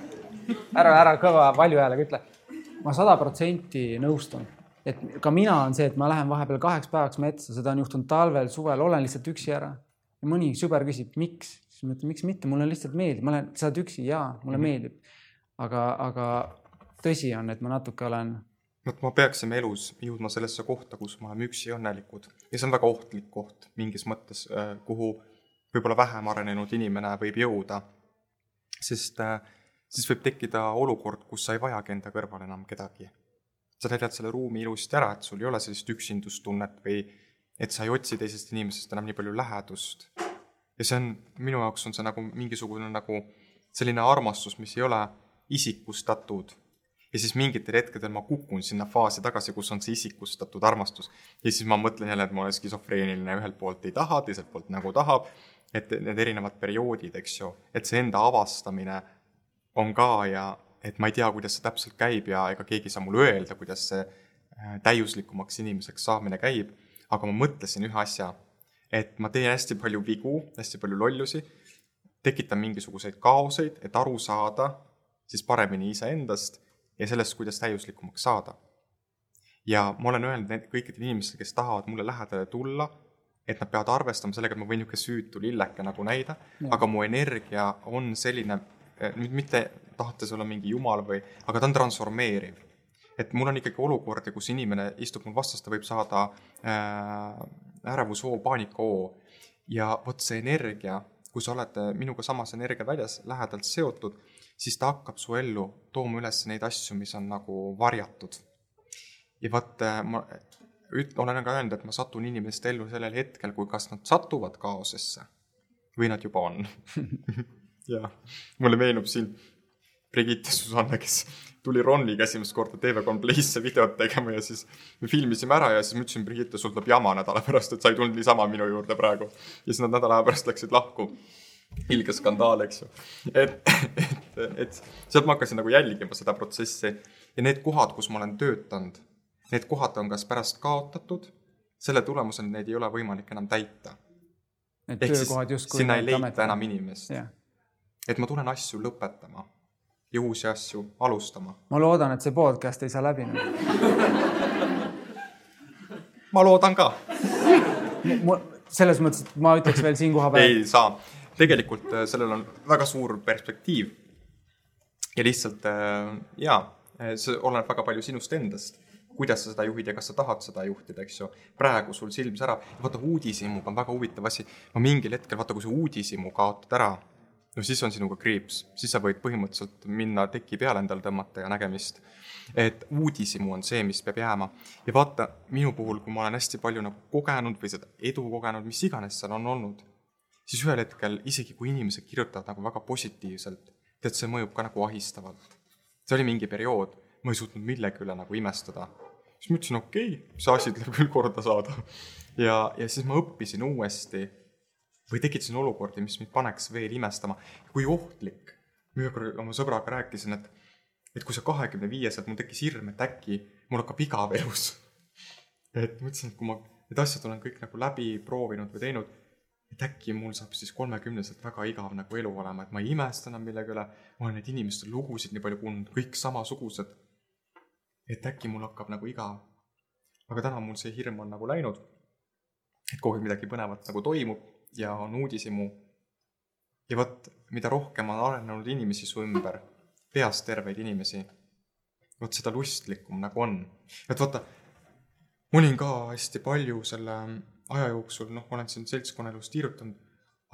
ära, ära kõva valju häälega ütle. ma sada protsenti nõustun, et ka mina on see, et ma lähen vahepeal kaheks päevaks metsa, seda on juhtunud talvel, suvel, olen lihtsalt üksi ära. ja mõni sõber küsib, miks, siis ma ütlen, miks mitte, mulle lihtsalt meeldib, ma olen, sa oled üksi, jaa, mulle Mhm. meeldib. aga, aga tõsi on, et ma natuke olen vot me peaksime elus jõudma sellesse kohta, kus me oleme üksi õnnelikud ja see on väga ohtlik koht mingis mõttes, kuhu võib-olla vähem arenenud inimene võib jõuda. sest äh, siis võib tekkida olukord, kus sa ei vajagi enda kõrval enam kedagi. sa täidad selle ruumi ilusti ära, et sul ei ole sellist üksindustunnet või et sa ei otsi teisest inimesest enam nii palju lähedust. ja see on, minu jaoks on see nagu mingisugune nagu selline armastus, mis ei ole isikustatud ja siis mingitel hetkedel ma kukun sinna faasi tagasi, kus on see isikustatud armastus. ja siis ma mõtlen jälle, et ma olen skisofreeniline, ühelt poolt ei taha, teiselt poolt nagu tahab, et need erinevad perioodid, eks ju, et see enda avastamine on ka ja et ma ei tea, kuidas see täpselt käib ja ega keegi ei saa mulle öelda, kuidas see äh, täiuslikumaks inimeseks saamine käib, aga ma mõtlesin ühe asja, et ma teen hästi palju vigu, hästi palju lollusi, tekitan mingisuguseid kaoseid, et aru saada siis paremini iseendast ja sellest, kuidas täiuslikumaks saada. ja ma olen öelnud kõikidele inimestele, kes tahavad mulle lähedale tulla, et nad peavad arvestama sellega, et ma võin niisugune süütu lilleke nagu näida, aga mu energia on selline, nüüd mitte tahetes olla mingi jumal või, aga ta on transformeeriv. et mul on ikkagi olukordi, kus inimene istub mul vastas, ta võib saada äh, ärevusoo, paanikahoo ja vot see energia, kui sa oled minuga samas energiaväljas lähedalt seotud, siis ta hakkab su ellu tooma üles neid asju, mis on nagu varjatud. ja vot ma üt-, olen ka öelnud, et ma satun inimeste ellu sellel hetkel, kui kas nad satuvad kaosesse või nad juba on jah, mulle meenub siin Brigitte Susanne, kes tuli Roniga esimest korda TV3 Playsse videot tegema ja siis me filmisime ära ja siis ma ütlesin, Brigitte, sul tuleb jama nädala pärast, et sa ei tulnud niisama minu juurde praegu. ja siis nad nädala pärast läksid lahku ilge skandaal, eks ju. et, et, et sealt ma hakkasin nagu jälgima seda protsessi ja need kohad, kus ma olen töötanud, need kohad on kas pärast kaotatud, selle tulemusel neid ei ole võimalik enam täita. Ehk siis sinna ei leita ametid- enam inimest. jah, et ma tulen asju lõpetama ja uusi asju alustama. ma loodan, et see podcast ei saa läbi ma loodan ka. selles mõttes, et ma ütleks veel siin koha peal, ei saa. Tegelikult äh, sellel on väga suur perspektiiv. ja lihtsalt äh, jaa, see oleneb väga palju sinust endast kuidas sa seda juhid ja kas sa tahad seda juhtida, eks ju. praegu sul silm särab, vaata uudishimuga on väga huvitav asi. ma mingil hetkel, vaata, kui sa uudishimu kaotad ära, no siis on sinuga kriips, siis sa võid põhimõtteliselt minna teki peale endale tõmmata ja nägemist. et uudishimu on see, mis peab jääma. ja vaata, minu puhul, kui ma olen hästi palju nagu kogenud või seda edu kogenud, mis iganes seal on olnud, siis ühel hetkel, isegi kui inimesed kirjutavad nagu väga positiivselt, tead, see mõjub ka nagu ahistavalt. see oli mingi periood, ma ei suutnud millegi üle nagu imestada. siis ma ütlesin, okei okay,, see asi tuleb küll korda saada. ja, ja siis ma õppisin uuesti või tekitasin olukordi, mis mind paneks veel imestama, kui ohtlik. ühe korra oma sõbraga rääkisin, et, et kui sa kahekümne viieselt, mul tekkis hirm, et äkki mul hakkab igav elus. et mõtlesin, et kui ma need asjad olen kõik nagu läbi proovinud või teinud, et äkki mul saab siis kolmekümneselt väga igav nagu elu olema, et ma ei imesta enam millegi üle, ma olen neid inimeste lugusid nii palju kuulnud, kõik samasugused. et äkki mul hakkab nagu igav. aga täna mul see hirm on nagu läinud. et kogu aeg midagi põnevat nagu toimub ja on uudishimu. ja vot, mida rohkem on arenenud inimesi su ümber, peas terveid inimesi, vot seda lustlikum nagu on. et vaata, ma olin ka hästi palju selle aja jooksul, noh, olen siin seltskonnaelus tiirutanud,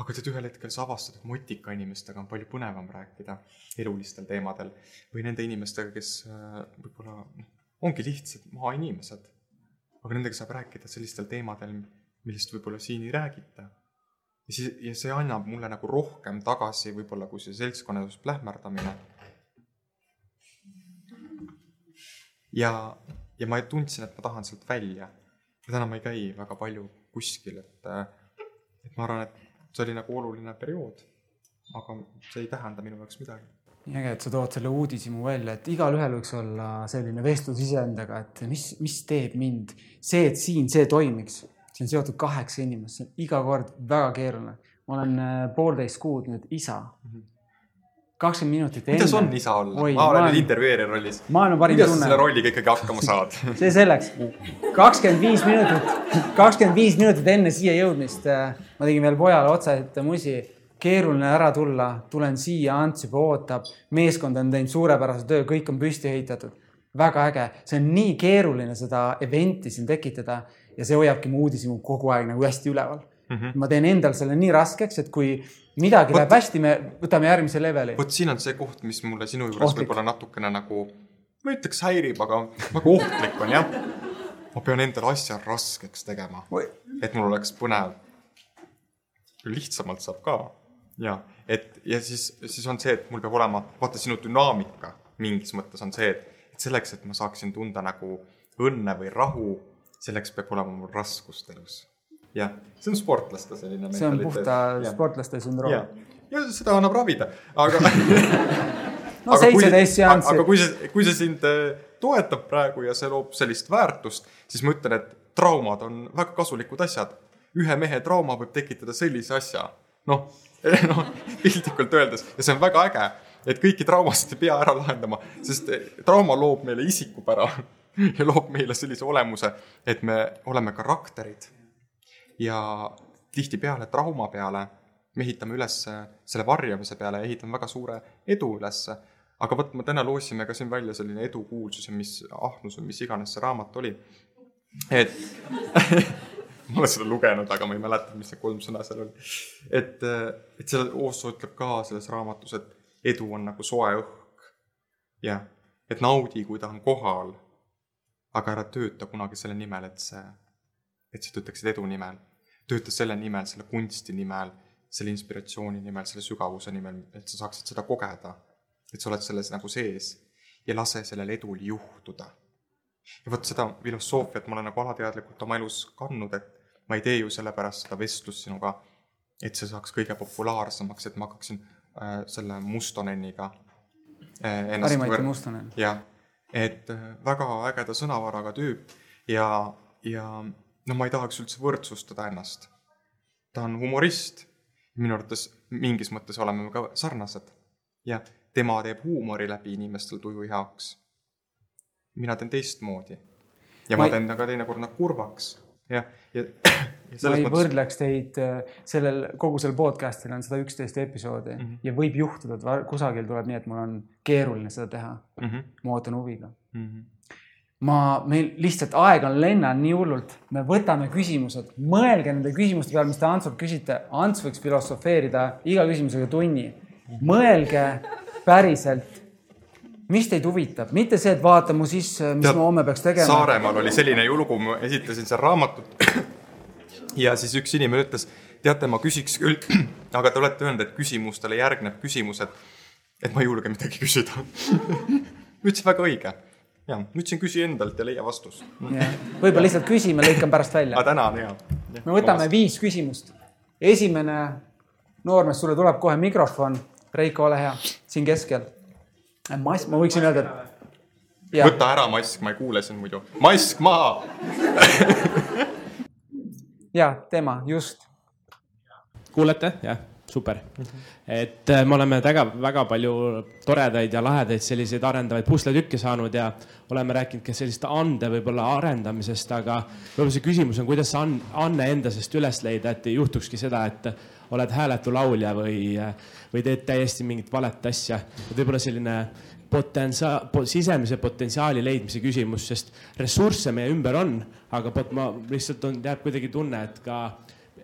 aga tead, ühel hetkel sa avastad, et motika inimestega on palju põnevam rääkida elulistel teemadel või nende inimestega, kes äh, võib-olla noh, ongi lihtsad maainimesed. aga nendega saab rääkida sellistel teemadel, millest võib-olla siin ei räägita. ja siis, ja see annab mulle nagu rohkem tagasi võib-olla kui see seltskonnaelus plähmerdamine. ja, ja ma tundsin, et ma tahan sealt välja. ja täna ma ei käi väga palju kuskil, et, et ma arvan, et see oli nagu oluline periood. aga see ei tähenda minu jaoks midagi nii äge, et sa tood selle uudishimu välja, et igalühel võiks olla selline vestlus iseendaga, et mis, mis teeb mind, see, et siin see toimiks, see on seotud kaheksa inimest, see on iga kord väga keeruline. ma olen äh, poolteist kuud nüüd isa. Kakskümmend minutit enne. kuidas on isa olla? ma olen nüüd intervjueerija rollis. maailma parim kuidas tunne. sa selle rolliga ikkagi hakkama saad see selleks. kakskümmend viis minutit, kakskümmend viis minutit enne siia jõudmist äh, ma tegin veel pojale otsaette musi keeruline ära tulla, tulen siia, Ants juba ootab, meeskond on teinud suurepärase töö, kõik on püsti ehitatud. väga äge, see on nii keeruline seda event'i siin tekitada ja see hoiabki mu uudishimu kogu aeg nagu hästi üleval mm. -hmm. ma teen endal selle nii raskeks, et kui midagi Vot- läheb hästi, me võtame järgmise leveli. vot siin on see koht, mis mulle sinu juures võib-olla natukene nagu, ma ei ütleks häirib, aga väga ohtlik on jah. ma pean endale asja raskeks tegema, et mul oleks põnev. lihtsamalt saab ka ja et ja siis, siis on see, et mul peab olema, vaata sinu dünaamika mingis mõttes on see, et, et selleks, et ma saaksin tunda nagu õnne või rahu, selleks peab olema mul raskust elus. Jah, see on sportlaste selline. see on puhta sportlaste sündroom. ja, ja seda annab ravida, aga no seitseteist seanssi. aga kui see, kui see sind äh, toetab praegu ja see loob sellist väärtust, siis ma ütlen, et traumad on väga kasulikud asjad. ühe mehe trauma võib tekitada sellise asja, noh, noh piltlikult öeldes ja see on väga äge, et kõiki traumasid ei pea ära lahendama, sest eh, trauma loob meile isikupära ja loob meile sellise olemuse, et me oleme karakterid. Ja tihtipeale trauma peale me ehitame üles selle varjamise peale, ehitame väga suure edu ülesse. aga vot, me täna loosime ka siin välja selline edukuulsus ja mis ahnus või mis iganes see raamat oli. et ma olen seda lugenud, aga ma ei mäleta, mis need kolm sõna seal oli. et, et selle Oosso ütleb ka selles raamatus, et edu on nagu soe õhk. jah, et naudi, kui ta on kohal. aga ära tööta kunagi selle nimel, et see, et sa töötaksid edu nimel. tööta selle nimel, selle kunsti nimel, selle inspiratsiooni nimel, selle sügavuse nimel, et sa saaksid seda kogeda. et sa oled selles nagu sees ja lase sellel edul juhtuda ja vot seda filosoofiat ma olen nagu alateadlikult oma elus kandnud, et ma ei tee ju sellepärast seda vestlust sinuga, et see saaks kõige populaarsemaks, et ma hakkaksin äh, selle Mustoneniga äh, võr- Mustonen. jah, et äh, väga ägeda sõnavaraga tüüp ja, ja no ma ei tahaks üldse võrdsustada ennast. ta on humorist, minu arvates mingis mõttes oleme me ka sarnased. jah, tema teeb huumori läbi inimestel tuju heaks. mina teen teistmoodi. ja ma, Ma teen aga teinekord nad kurvaks, jah, ja, ja ma ei mõttes võrdleks teid äh, sellel, kogu sellel podcast'il on sada üksteist episoodi mm. -hmm. ja võib juhtuda, et kusagil tuleb nii, et mul on keeruline seda teha. mm. -hmm. ma ootan huviga. Mm -hmm. Ma, meil lihtsalt aeg on lennanud nii hullult, me võtame küsimused, mõelge nende küsimuste peale, mis te Antsult küsite. Ants võiks filosofeerida iga küsimusega tunni. mõelge päriselt, mis teid huvitab, mitte see, et vaata mu sisse, mis Tead, ma homme peaks tegema. Saaremaal oli selline julgu, ma esitasin seal raamatut ja siis üks inimene ütles, teate, ma küsiks küll, aga te olete öelnud, et küsimustele järgneb küsimused, et ma ei julge midagi küsida ma ütlesin, väga õige. Ja, ma ütlesin, küsi endalt ja leia vastus. võib-olla lihtsalt küsime, lõikan pärast välja aga. tänan ja. me võtame viis küsimust. esimene noormees, sulle tuleb kohe mikrofon. Reiko, ole hea, siin keskel. mass, ma võiksin öelda, et võta ära mask, ma ei kuule sind muidu. mask maha. ja tema just. kuulete, jah? Super mm. -hmm. et äh, me oleme väga, väga palju toredaid ja lahedaid selliseid arendavaid pusletükke saanud ja oleme rääkinud ka sellist ande võib-olla arendamisest, aga võib-olla see küsimus on, kuidas see anne enda seest üles leida, et ei juhtukski seda, et oled hääletu laulja või, või teed täiesti mingit valet asja. et võib-olla selline potentsia-, sisemise potentsiaali leidmise küsimus, sest ressursse meie ümber on, aga pot-, ma lihtsalt on, jääb kuidagi tunne, et ka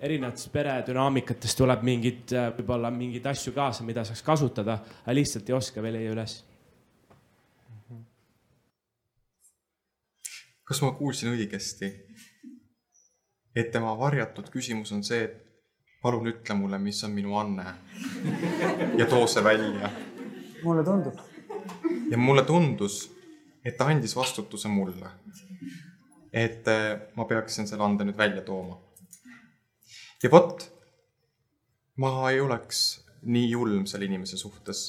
erinevatest peredünaamikatest tuleb mingid, võib-olla mingeid asju kaasa, mida saaks kasutada, aga lihtsalt ei oska veel leia üles. kas ma kuulsin õigesti, et tema varjatud küsimus on see, et palun ütle mulle, mis on minu anne ja too see välja. mulle tundub. ja mulle tundus, et ta andis vastutuse mulle. et eh, ma peaksin selle ande nüüd välja tooma ja vot, ma ei oleks nii julm selle inimese suhtes,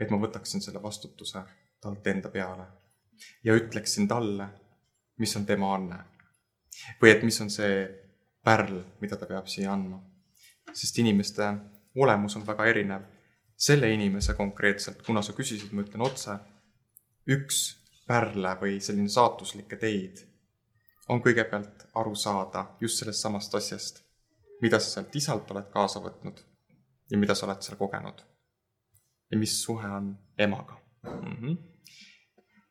et ma võtaksin selle vastutuse talt enda peale ja ütleksin talle, mis on tema anne. või et mis on see pärl, mida ta peab siia andma. sest inimeste olemus on väga erinev. selle inimese konkreetselt, kuna sa küsisid, ma ütlen otse, üks pärle või selline saatuslikke teid on kõigepealt aru saada just sellest samast asjast mida sa sealt isalt oled kaasa võtnud ja mida sa oled seal kogenud. ja mis suhe on emaga mm. -hmm.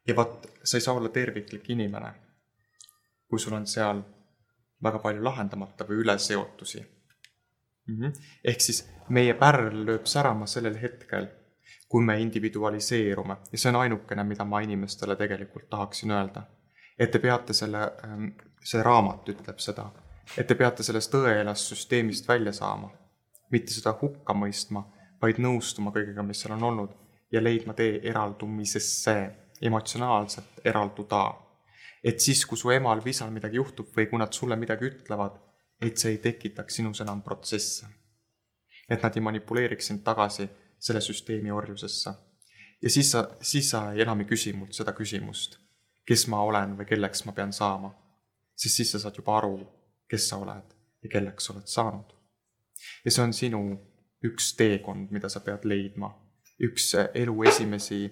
ja vot, sa ei saa olla terviklik inimene, kui sul on seal väga palju lahendamata või üleseotusi mm. -hmm. ehk siis meie pärl lööb särama sellel hetkel, kui me individualiseerume ja see on ainukene, mida ma inimestele tegelikult tahaksin öelda. et te peate selle, ähm, see raamat ütleb seda et te peate sellest tõeelast süsteemist välja saama, mitte seda hukka mõistma, vaid nõustuma kõigega, mis seal on olnud ja leidma tee eraldumisesse, emotsionaalselt eralduda. et siis, kui su emal või isal midagi juhtub või kui nad sulle midagi ütlevad, et see ei tekitaks sinus enam protsesse. et nad ei manipuleeriks sind tagasi selle süsteemi orjusesse. ja siis sa, siis sa enam ei küsi mult seda küsimust, kes ma olen või kelleks ma pean saama. sest siis sa saad juba aru, kes sa oled ja kelleks sa oled saanud. ja see on sinu üks teekond, mida sa pead leidma, üks elu esimesi,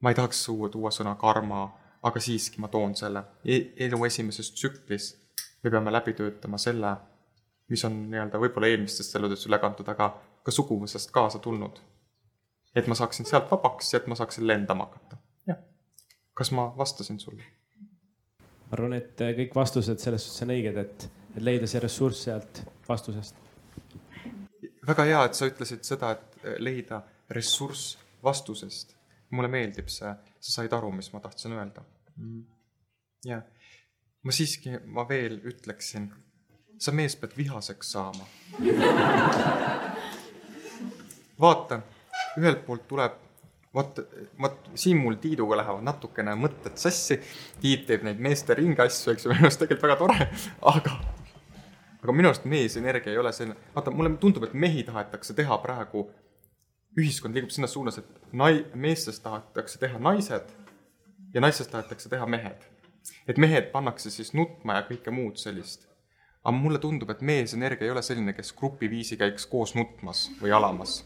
ma ei tahaks tuua, sõna karma, aga siiski ma toon selle e, elu esimeses tsüklis me peame läbi töötama selle, mis on nii-öelda võib-olla eelmistest eludest üle kantud, aga ka suguvõsast kaasa tulnud. et ma saaksin sealt vabaks ja et ma saaksin lendama hakata. jah. kas ma vastasin sulle? Ma arvan, et äh, kõik vastused selles suhtes on õiged, et, et leida see ressurss sealt vastusest. väga hea, et sa ütlesid seda, et äh, leida ressurss vastusest. mulle meeldib see, sa said aru, mis ma tahtsin öelda. Mm. ja ma siiski, ma veel ütleksin, sa mees pead vihaseks saama. vaata, ühelt poolt tuleb vot, vot siin mul Tiiduga lähevad natukene mõtted sassi. Tiit teeb neid meeste ringasju, eks ju, minu arust tegelikult väga tore, aga, aga minu arust meesenergia ei ole selline, vaata, mulle tundub, et mehi tahetakse teha praegu, ühiskond liigub sinna suunas, et nai-, meestest tahetakse teha naised ja naistest tahetakse teha mehed. et mehed pannakse siis nutma ja kõike muud sellist. aga mulle tundub, et meesenergia ei ole selline, kes grupiviisi käiks koos nutmas või alamas.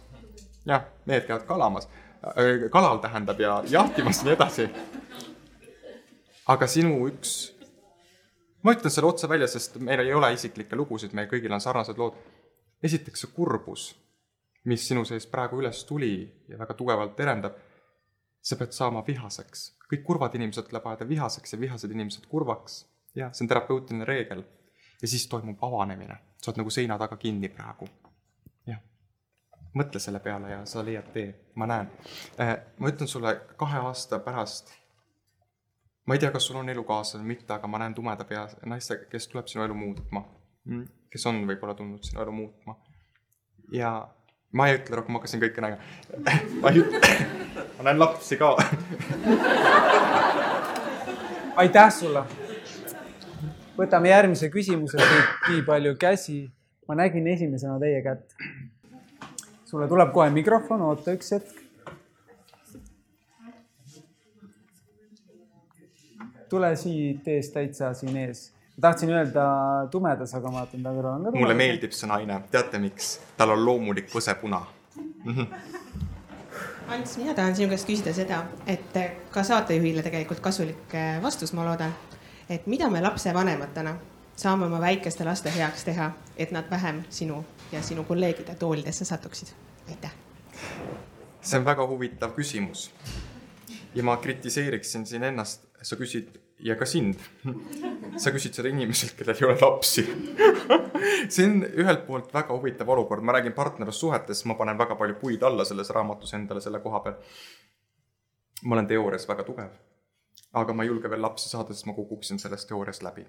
jah, mehed käivad kalamas Äh, kalal tähendab ja jahtimas ja nii edasi. aga sinu üks, ma ütlen selle otse välja, sest meil ei ole isiklikke lugusid, meil kõigil on sarnased lood. esiteks see kurbus, mis sinu sees praegu üles tuli ja väga tugevalt terendab, sa pead saama vihaseks. kõik kurvad inimesed tuleb ajada vihaseks ja vihased inimesed kurvaks. jah, see on terapeutiline reegel. ja siis toimub avanemine, sa oled nagu seina taga kinni praegu mõtle selle peale ja sa leiad tee, ma näen. Äh, ma ütlen sulle, kahe aasta pärast, ma ei tea, kas sul on elukaaslane või mitte, aga ma näen tumeda pea naiste, kes tuleb sinu elu muutma. Mm, kes on võib-olla tulnud sinu elu muutma. ja ma ei ütle rohkem, ma hakkasin kõike nägema. ma ei ütle, ma näen lapsi ka aitäh sulle. võtame järgmise küsimuse, nii palju käsi. ma nägin esimesena teie kätt sulle tuleb kohe mikrofon, oota üks hetk. tule siit ees täitsa siin ees. tahtsin öelda tumedas, aga ma vaatan ta kõrval on ka tumedas. mulle meeldib see naine, teate miks? tal on loomulik võsepuna Ants, mina tahan sinu käest küsida seda, et ka saatejuhile tegelikult kasulik äh, vastus, ma loodan. et mida me lapsevanematena saame oma väikeste laste heaks teha, et nad vähem sinu ja sinu kolleegide toolidesse satuksid? aitäh. see on väga huvitav küsimus. ja ma kritiseeriksin siin ennast, sa küsid ja ka sind. sa küsid seda inimeselt, kellel ei ole lapsi see on ühelt poolt väga huvitav olukord, ma räägin partnerlussuhetes, ma panen väga palju puid alla selles raamatus endale selle koha peal. ma olen teoorias väga tugev, aga ma ei julge veel lapsi saada, sest ma kukuksin sellest teooriast läbi.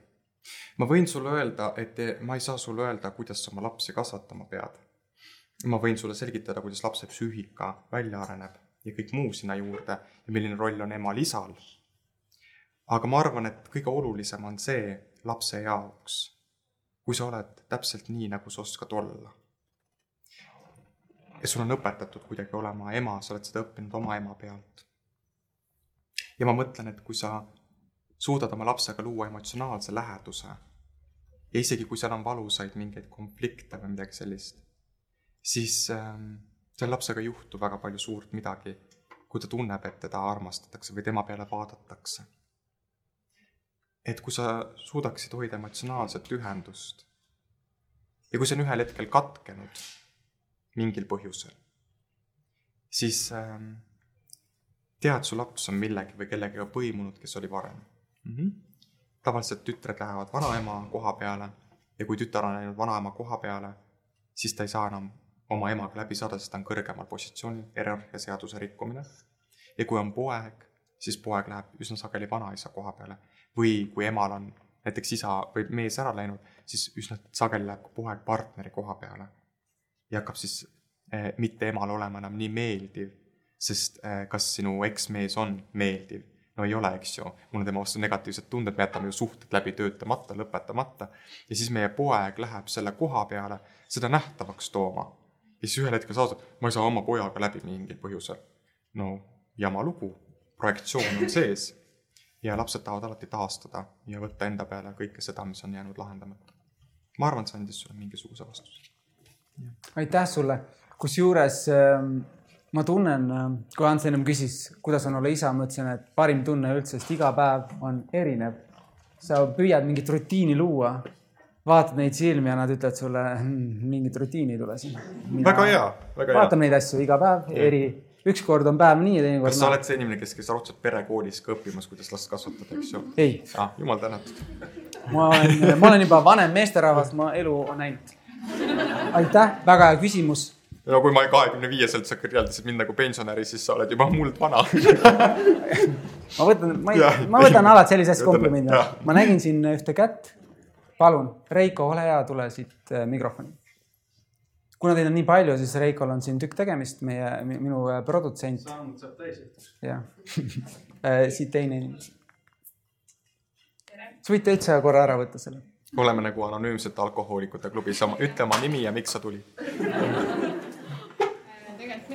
Ma võin sulle öelda, et ma ei saa sulle öelda, kuidas sa oma lapsi kasvatama pead. ma võin sulle selgitada, kuidas lapse psüühika välja areneb ja kõik muu sinna juurde ja milline roll on emal-isal. aga ma arvan, et kõige olulisem on see lapse jaoks kui sa oled täpselt nii, nagu sa oskad olla. ja sul on õpetatud kuidagi olema ema, sa oled seda õppinud oma ema pealt. ja ma mõtlen, et kui sa suudad oma lapsega luua emotsionaalse läheduse. Ja isegi kui seal on valusaid mingeid konflikte või midagi sellist, siis ähm, seal lapsega ei juhtu väga palju suurt midagi, kui ta tunneb, et teda armastatakse või tema peale vaadatakse. Et kui sa suudaksid hoida emotsionaalset ühendust ja kui see on ühel hetkel katkenud mingil põhjusel, siis äh, tead, su laps on millegi või kellegagi põimunud, kes oli varem mm. -hmm. tavaliselt tütred lähevad vanaema koha peale ja kui tütar on läinud vanaema koha peale, siis ta ei saa enam oma emaga läbi saada, sest ta on kõrgemal positsioonil, hierarhia seaduse rikkumine. ja kui on poeg, siis poeg läheb üsna sageli vanaisa koha peale või kui emal on näiteks isa või mees ära läinud, siis üsna sageli läheb poeg partneri koha peale ja hakkab siis eh, mitte emale olema enam nii meeldiv, sest eh, kas sinu eksmees on meeldiv? No ei ole, eks ju, mul on tema vastu negatiivsed tunded, me jätame ju suhted läbi töötamata, lõpetamata. ja siis meie poeg läheb selle koha peale seda nähtavaks tooma. ja siis ühel hetkel sa saad, ma ei saa oma pojaga läbi mingil põhjusel. no jama lugu, projektsioon on sees ja lapsed tahavad alati taastada ja võtta enda peale kõike seda, mis on jäänud lahendamata. ma arvan, et see andis sulle mingisuguse vastuse. aitäh sulle, kusjuures ähm, ma tunnen, ähm, kui Ants ennem küsis, kuidas on olla isa, ma ütlesin, et parim tunne üldse, sest iga päev on erinev. sa püüad mingit rutiini luua, vaatad neid silmi ja nad ütlevad sulle, hmm, mingit rutiini ei tule siin. väga hea, väga hea. vaatame neid asju iga päev, eri ükskord on päev nii ja teinekord. kas sa oled see inimene, kes käis raudselt perekoolis ka õppimas, kuidas last kasvatada, eks ju? ei ah,. jumal tänatud. ma olen, ma olen juba vanem meesterahvas, ma elu on näinud. aitäh, väga hea küsimus. No kui ma kahekümne viieselt sa kirjeldasid mind nagu pensionäri, siis sa oled juba muldvana ma võtan, ma ei, ma võtan alati sellise asja komplimendina. ma nägin siin ühte kätt. palun, Reiko, ole hea, tule siit äh, mikrofoni kuna teid on nii palju, siis Reikol on siin tükk tegemist, meie, minu äh, produtsent. saanud saab täis jah äh, siit teine inimene. sa võid täitsa korra ära võtta selle. oleme nagu anonüümsete alkohoolikute klubis, ütle oma nimi ja miks sa tulid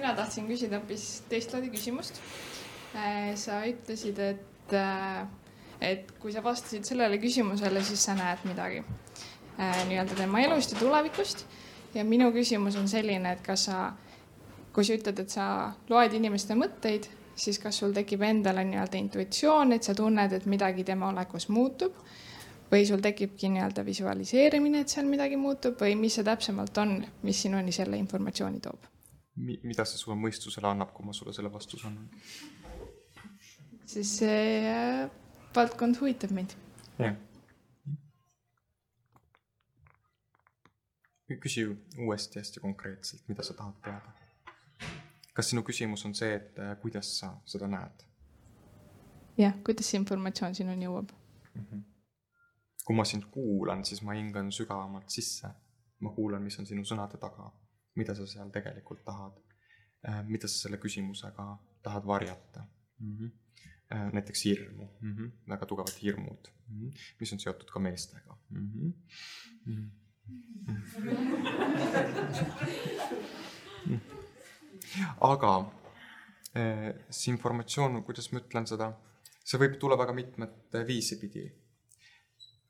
mina tahtsin küsida hoopis teist laadi küsimust. Äh, sa ütlesid, et, et kui sa vastasid sellele küsimusele, siis sa näed midagi nii-öelda tema elust ja tulevikust. Ja minu küsimus on selline, et kas sa, kui sa ütled, et sa loed inimeste mõtteid, siis kas sul tekib endale nii-öelda intuitsioon, et sa tunned, et midagi tema olekus muutub? Või sul tekibki nii-öelda visualiseerimine, et seal midagi muutub? Või mis see täpsemalt on, mis sinuni selle informatsiooni toob Mi? mida see sulle mõistusele annab, kui ma sulle selle vastuse annan? siis see äh, valdkond huvitab mind. jah küsi uuesti hästi konkreetselt, mida sa tahad teada. kas sinu küsimus on see, et äh, kuidas sa seda näed? jah, kuidas see informatsioon sinuni jõuab mm? -hmm. kui ma sind kuulan, siis ma hingan sügavamalt sisse. ma kuulan, mis on sinu sõnade taga, mida sa seal tegelikult tahad, äh, mida sa selle küsimusega tahad varjata mm. -hmm näiteks hirmu mm, -hmm. väga tugevad hirmud mm, -hmm. mis on seotud ka meestega mm. -hmm. Mm -hmm aga eh, see informatsioon, kuidas ma ütlen seda, see võib tulla väga mitmet viisi pidi.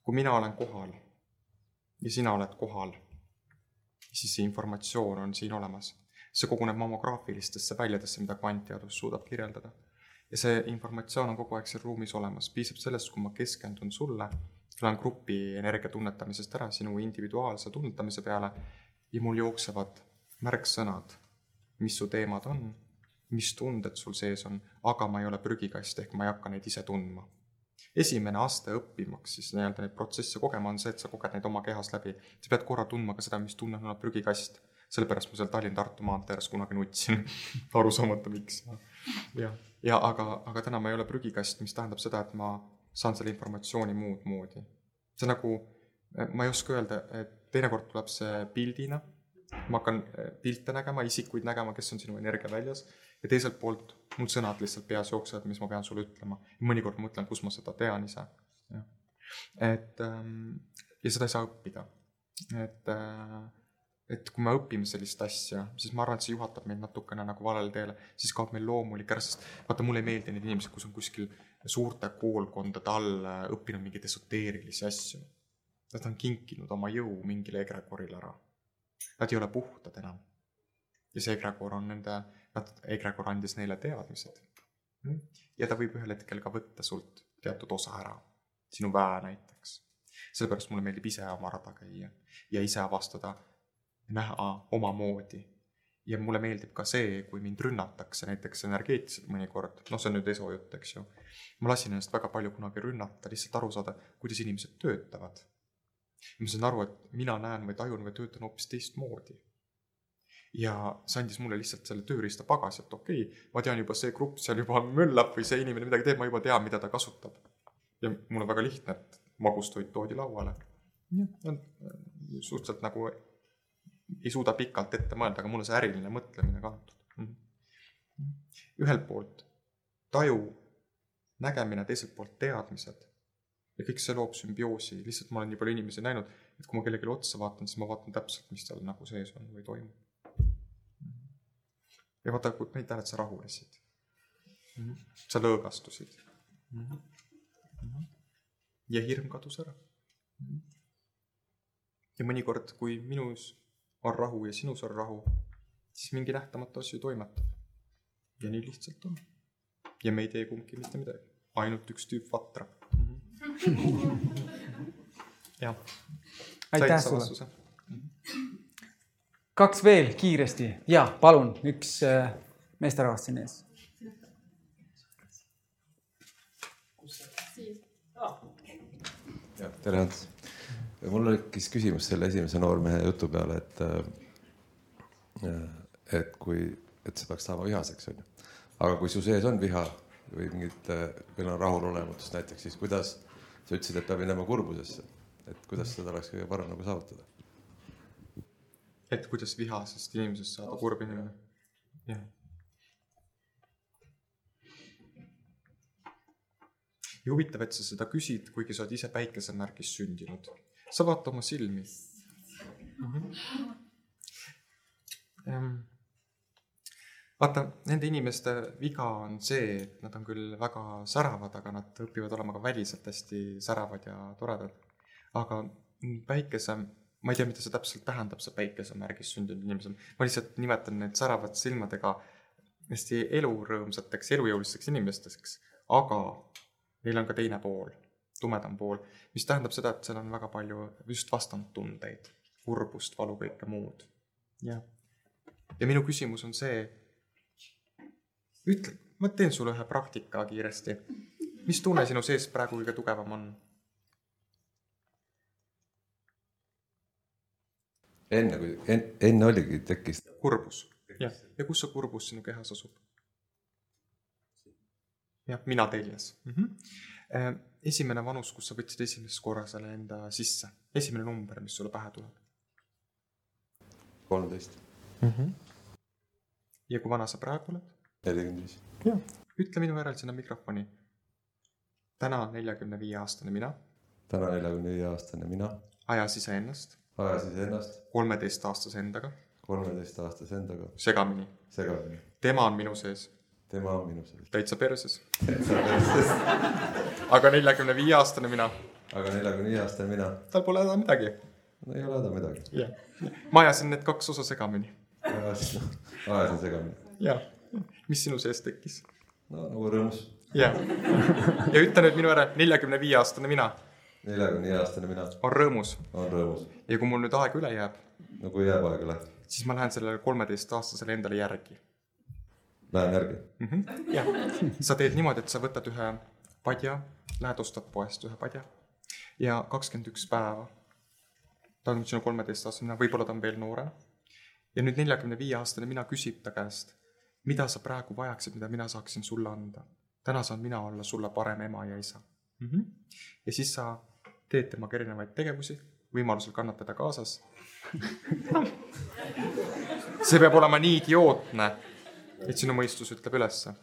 kui mina olen kohal ja sina oled kohal, siis see informatsioon on siin olemas. see koguneb mammograafilistesse väljadesse, mida kvantteadus suudab kirjeldada. ja see informatsioon on kogu aeg seal ruumis olemas, piisab sellest, kui ma keskendun sulle, tulen grupi energia tunnetamisest ära sinu individuaalse tunnetamise peale ja mul jooksevad märksõnad, mis su teemad on, mis tunded sul sees on, aga ma ei ole prügikast, ehk ma ei hakka neid ise tundma esimene aste õppimaks siis nii-öelda neid protsesse kogema on see, et sa koged neid oma kehas läbi. sa pead korra tundma ka seda, mis tunne on olla prügikast. sellepärast ma seal Tallinn-Tartu maantee ääres kunagi nutsin aru saamata, miks. jah, ja aga, aga täna ma ei ole prügikast, mis tähendab seda, et ma saan selle informatsiooni muud moodi. see nagu, ma ei oska öelda, et teinekord tuleb see pildina, ma hakkan pilte nägema, isikuid nägema, kes on sinu energiaväljas ja teiselt poolt mul sõnad lihtsalt peas jooksevad, mis ma pean sulle ütlema. mõnikord ma mõtlen, kus ma seda tean ise. et ähm, ja seda ei saa õppida. et äh, et kui me õpime sellist asja, siis ma arvan, et see juhatab meid natukene nagu valele teele, siis kaob meil loomulik ära, sest vaata, mulle ei meeldi need inimesed, kus on kuskil suurte koolkondade all äh, õppinud mingeid esoteerilisi asju. Nad on kinkinud oma jõu mingile egregorile ära. Nad ei ole puhtad enam. ja see egregor on nende nad, egregor andis neile teadmised. ja ta võib ühel hetkel ka võtta sult teatud osa ära, sinu väe näiteks. sellepärast mulle meeldib ise oma rada käia ja ise avastada, näha omamoodi. ja mulle meeldib ka see, kui mind rünnatakse näiteks energeetiliselt mõnikord, noh, see on nüüd esojutt, eks ju. ma lasin ennast väga palju kunagi rünnata, lihtsalt aru saada, kuidas inimesed töötavad. ma sain aru, et mina näen või tajun või töötan hoopis teistmoodi ja see andis mulle lihtsalt selle tööriista pagasi, et okei okay,, ma tean juba, see grupp seal juba möllab või see inimene midagi teeb, ma juba tean, mida ta kasutab. ja mul on väga lihtne, et magustoit toodi lauale. suhteliselt nagu ei suuda pikalt ette mõelda, aga mul on see äriline mõtlemine ka antud. Mhm. ühelt poolt taju, nägemine, teiselt poolt teadmised ja kõik see loob sümbioosi, lihtsalt ma olen nii palju inimesi näinud, et kui ma kellelegi otsa vaatan, siis ma vaatan täpselt, mis seal nagu sees on või toimub ja vaata, kui neid näed, sa rahunesid mm. -hmm. sa lõõgastusid mm. -hmm. ja hirm kadus ära mm. -hmm. ja mõnikord, kui minus on rahu ja sinus on rahu, siis mingi nähtamatu asi toimetab. ja nii lihtsalt on. ja me ei tee kumbki mitte midagi, ainult üks tüüp vatra mm. -hmm. jah. aitäh sulle kaks veel kiiresti ja palun, üks äh, meesterahvas siin ees. tere Ants. mul tekkis küsimus selle esimese noormehe jutu peale, et äh, et kui, et see peaks saama vihaseks, onju. aga kui su sees on viha või mingit, või no rahulolematust näiteks, siis kuidas sa ütlesid, et peab minema kurbusesse, et kuidas seda oleks kõige parem nagu saavutada? Et kuidas vihasest inimesest saada kurb inimene. jah. ja huvitav, et sa seda küsid, kuigi sa oled ise päikesemärgis sündinud. sa vaata oma silmi mm. -hmm. vaata, nende inimeste viga on see, et nad on küll väga säravad, aga nad õpivad olema ka väliselt hästi säravad ja toredad. aga päikese ma ei tea, mida see täpselt tähendab, see päikesemärgis sündinud inimesel. ma lihtsalt nimetan need säravate silmadega hästi elurõõmsateks, elujõulisteks inimesteks, aga neil on ka teine pool, tumedam pool, mis tähendab seda, et seal on väga palju just vastandtundeid, kurbust, valu, kõike muud. jah. ja minu küsimus on see, ütle, ma teen sulle ühe praktika kiiresti. mis tunne sinu sees praegu kõige tugevam on? Enne kui en,, enne oligi, tekkis. kurbus, jah. ja kus see kurbus sinu kehas asub? jah, mina teljes mm. -hmm. esimene vanus, kus sa võtsid esimest korra selle enda sisse, esimene number, mis sulle pähe tuleb? kolmteist mm. -hmm. ja kui vana sa praegu oled? nelikümmend viis. ütle minu järel sinna mikrofoni. täna neljakümne viie aastane mina. täna neljakümne viie aastane mina. ajas iseennast ajasid ennast kolmeteistaastase endaga. kolmeteistaastase endaga. segamini. segamini. tema on minu sees. tema on minu sees. täitsa perses. täitsa perses aga neljakümne viie aastane mina. aga neljakümne viie aastane mina, tal pole häda midagi. no ei ole häda midagi. jah, ma ajasin need kaks osa segamini. ajasin segamini. jah, mis sinu sees tekkis? no nagu rõõmus, jah, ja ütle nüüd minu ära, neljakümne viie aastane mina neljakümne aastane mina on rõõmus on rõõmus. ja kui mul nüüd aega üle jääb, no kui jääb aega üle, siis ma lähen sellele kolmeteistaastasele endale järgi lähen järgi. mm. -hmm. jah, sa teed niimoodi, et sa võtad ühe padja, lähed ostad poest ühe padja ja kakskümmend üks päeva. ta on nüüd sinu kolmeteistaastane, võib-olla ta on veel noorem. ja nüüd neljakümne viie aastane mina küsib ta käest, mida sa praegu vajaksid, mida mina saaksin sulle anda. täna saan mina olla sulle parem ema ja isa mm. -hmm. ja siis sa teed temaga erinevaid tegevusi, võimalusel kannad teda kaasas. see peab olema nii idiootne et sinu mõistus ütleb ülesse.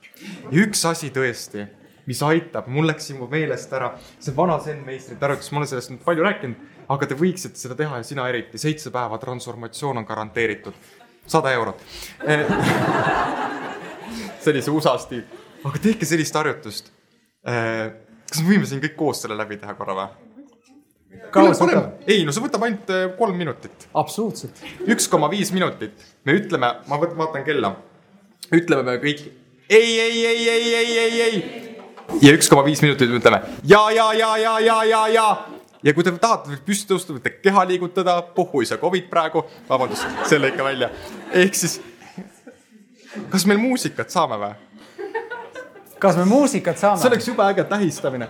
ja üks asi tõesti, mis aitab, mul läks mu meelest ära, see vana zen-meistrite arvutus, ma olen sellest nüüd palju rääkinud, aga te võiksite seda teha ja sina eriti, seitse päeva transformatsioon on garanteeritud, sada eurot. sellise USA stiil, aga tehke sellist harjutust. kas me võime siin kõik koos selle läbi teha korra või? See ei no see võtab ainult eh, kolm minutit absoluutselt. üks koma viis minutit, me ütleme, ma vaatan kella, ütleme me kõik ei, ei, ei, ei, ei, ei, ei. ja üks koma viis minutit ütleme ja, ja, ja, ja, ja, ja, ja. ja kui te tahate püsti tõusta, võite keha liigutada, pohhu ei saa Covid praegu, vabandust, selle ikka välja. ehk siis, kas meil muusikat saame või? kas me muusikat saame? see oleks jube äge tähistamine.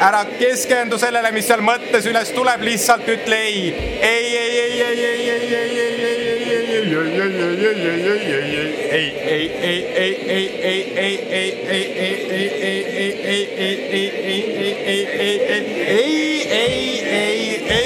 ära keskendu sellele, mis seal mõttes üles tuleb, lihtsalt ütle ei. ei, ei, ei, ei, ei, ei, ei, ei, stopp ja, ja,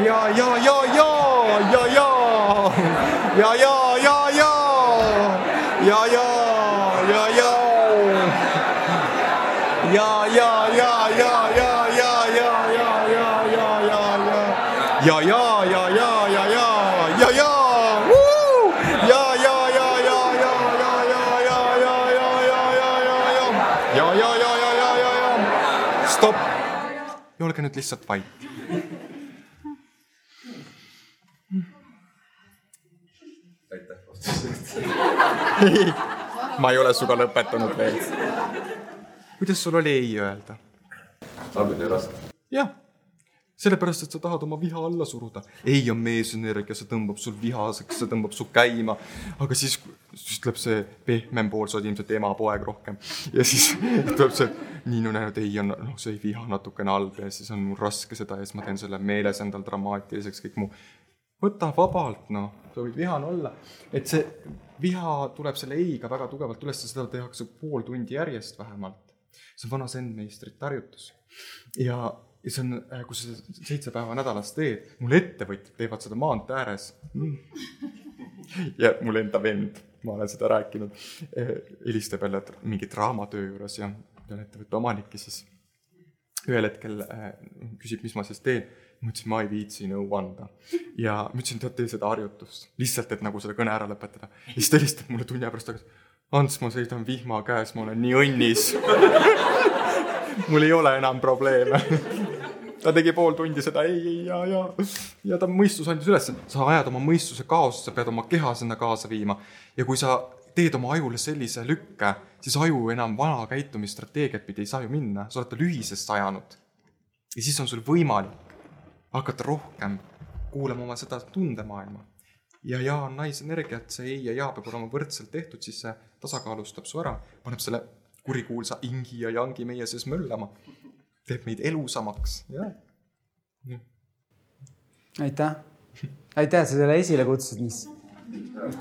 olge nüüd lihtsalt vait. ma ei ole sinuga lõpetanud veel. kuidas sul oli ei öelda? alguses oli raske. jah, sellepärast, et sa tahad oma viha alla suruda. ei on meesenergia, see tõmbab sul vihaseks, see tõmbab su käima, aga siis, siis tuleb see pehmem pool, sa oled ilmselt ema poeg rohkem ja siis tuleb see Niinu näinud, ei on, noh, see viha natukene halb ja siis on mul raske seda ja siis ma teen selle meeles endal dramaatiliseks, kõik muu. võta vabalt, noh, sa võid vihane olla, et see viha tuleb selle ei-ga väga tugevalt üles ja seda tehakse pool tundi järjest vähemalt see on vana zen-meistrite harjutus. ja, ja see on, kui sa seda seitse päeva nädalas teed, mul ettevõtjad teevad seda maantee ääres mm.. ja mul enda vend, ma olen seda rääkinud, helistab jälle mingi draamatöö juures ja ta on ettevõtte omanik ja siis ühel hetkel äh, küsib, mis ma siis teen. ma ütlesin, ma ei viitsi nõu anda ja ma ütlesin, tead, tee seda harjutust lihtsalt, et nagu selle kõne ära lõpetada. ja siis ta helistab mulle tunni aja pärast tagasi. Ants, ma sõidan vihma käes, ma olen nii õnnis. mul ei ole enam probleeme. Ta tegi pool tundi seda ei, ei ja, ja, ja ta mõistus andis üles, sa ajad oma mõistuse kaosse, sa pead oma keha sinna kaasa viima ja kui sa teed oma ajule sellise lükke, siis aju enam vana käitumisstrateegiat pidi ei saa ju minna, sa oled ta lühisest ajanud. ja siis on sul võimalik hakata rohkem kuulama oma seda tundemaailma. ja ja on naisenergiat, see ei ja ja peab olema võrdselt tehtud, siis see tasakaalustab su ära, paneb selle kurikuulsa ingi ja yangi meie sees möllama, teeb meid elusamaks, jah. aitäh, aitäh, et sa selle esile kutsusid, mis.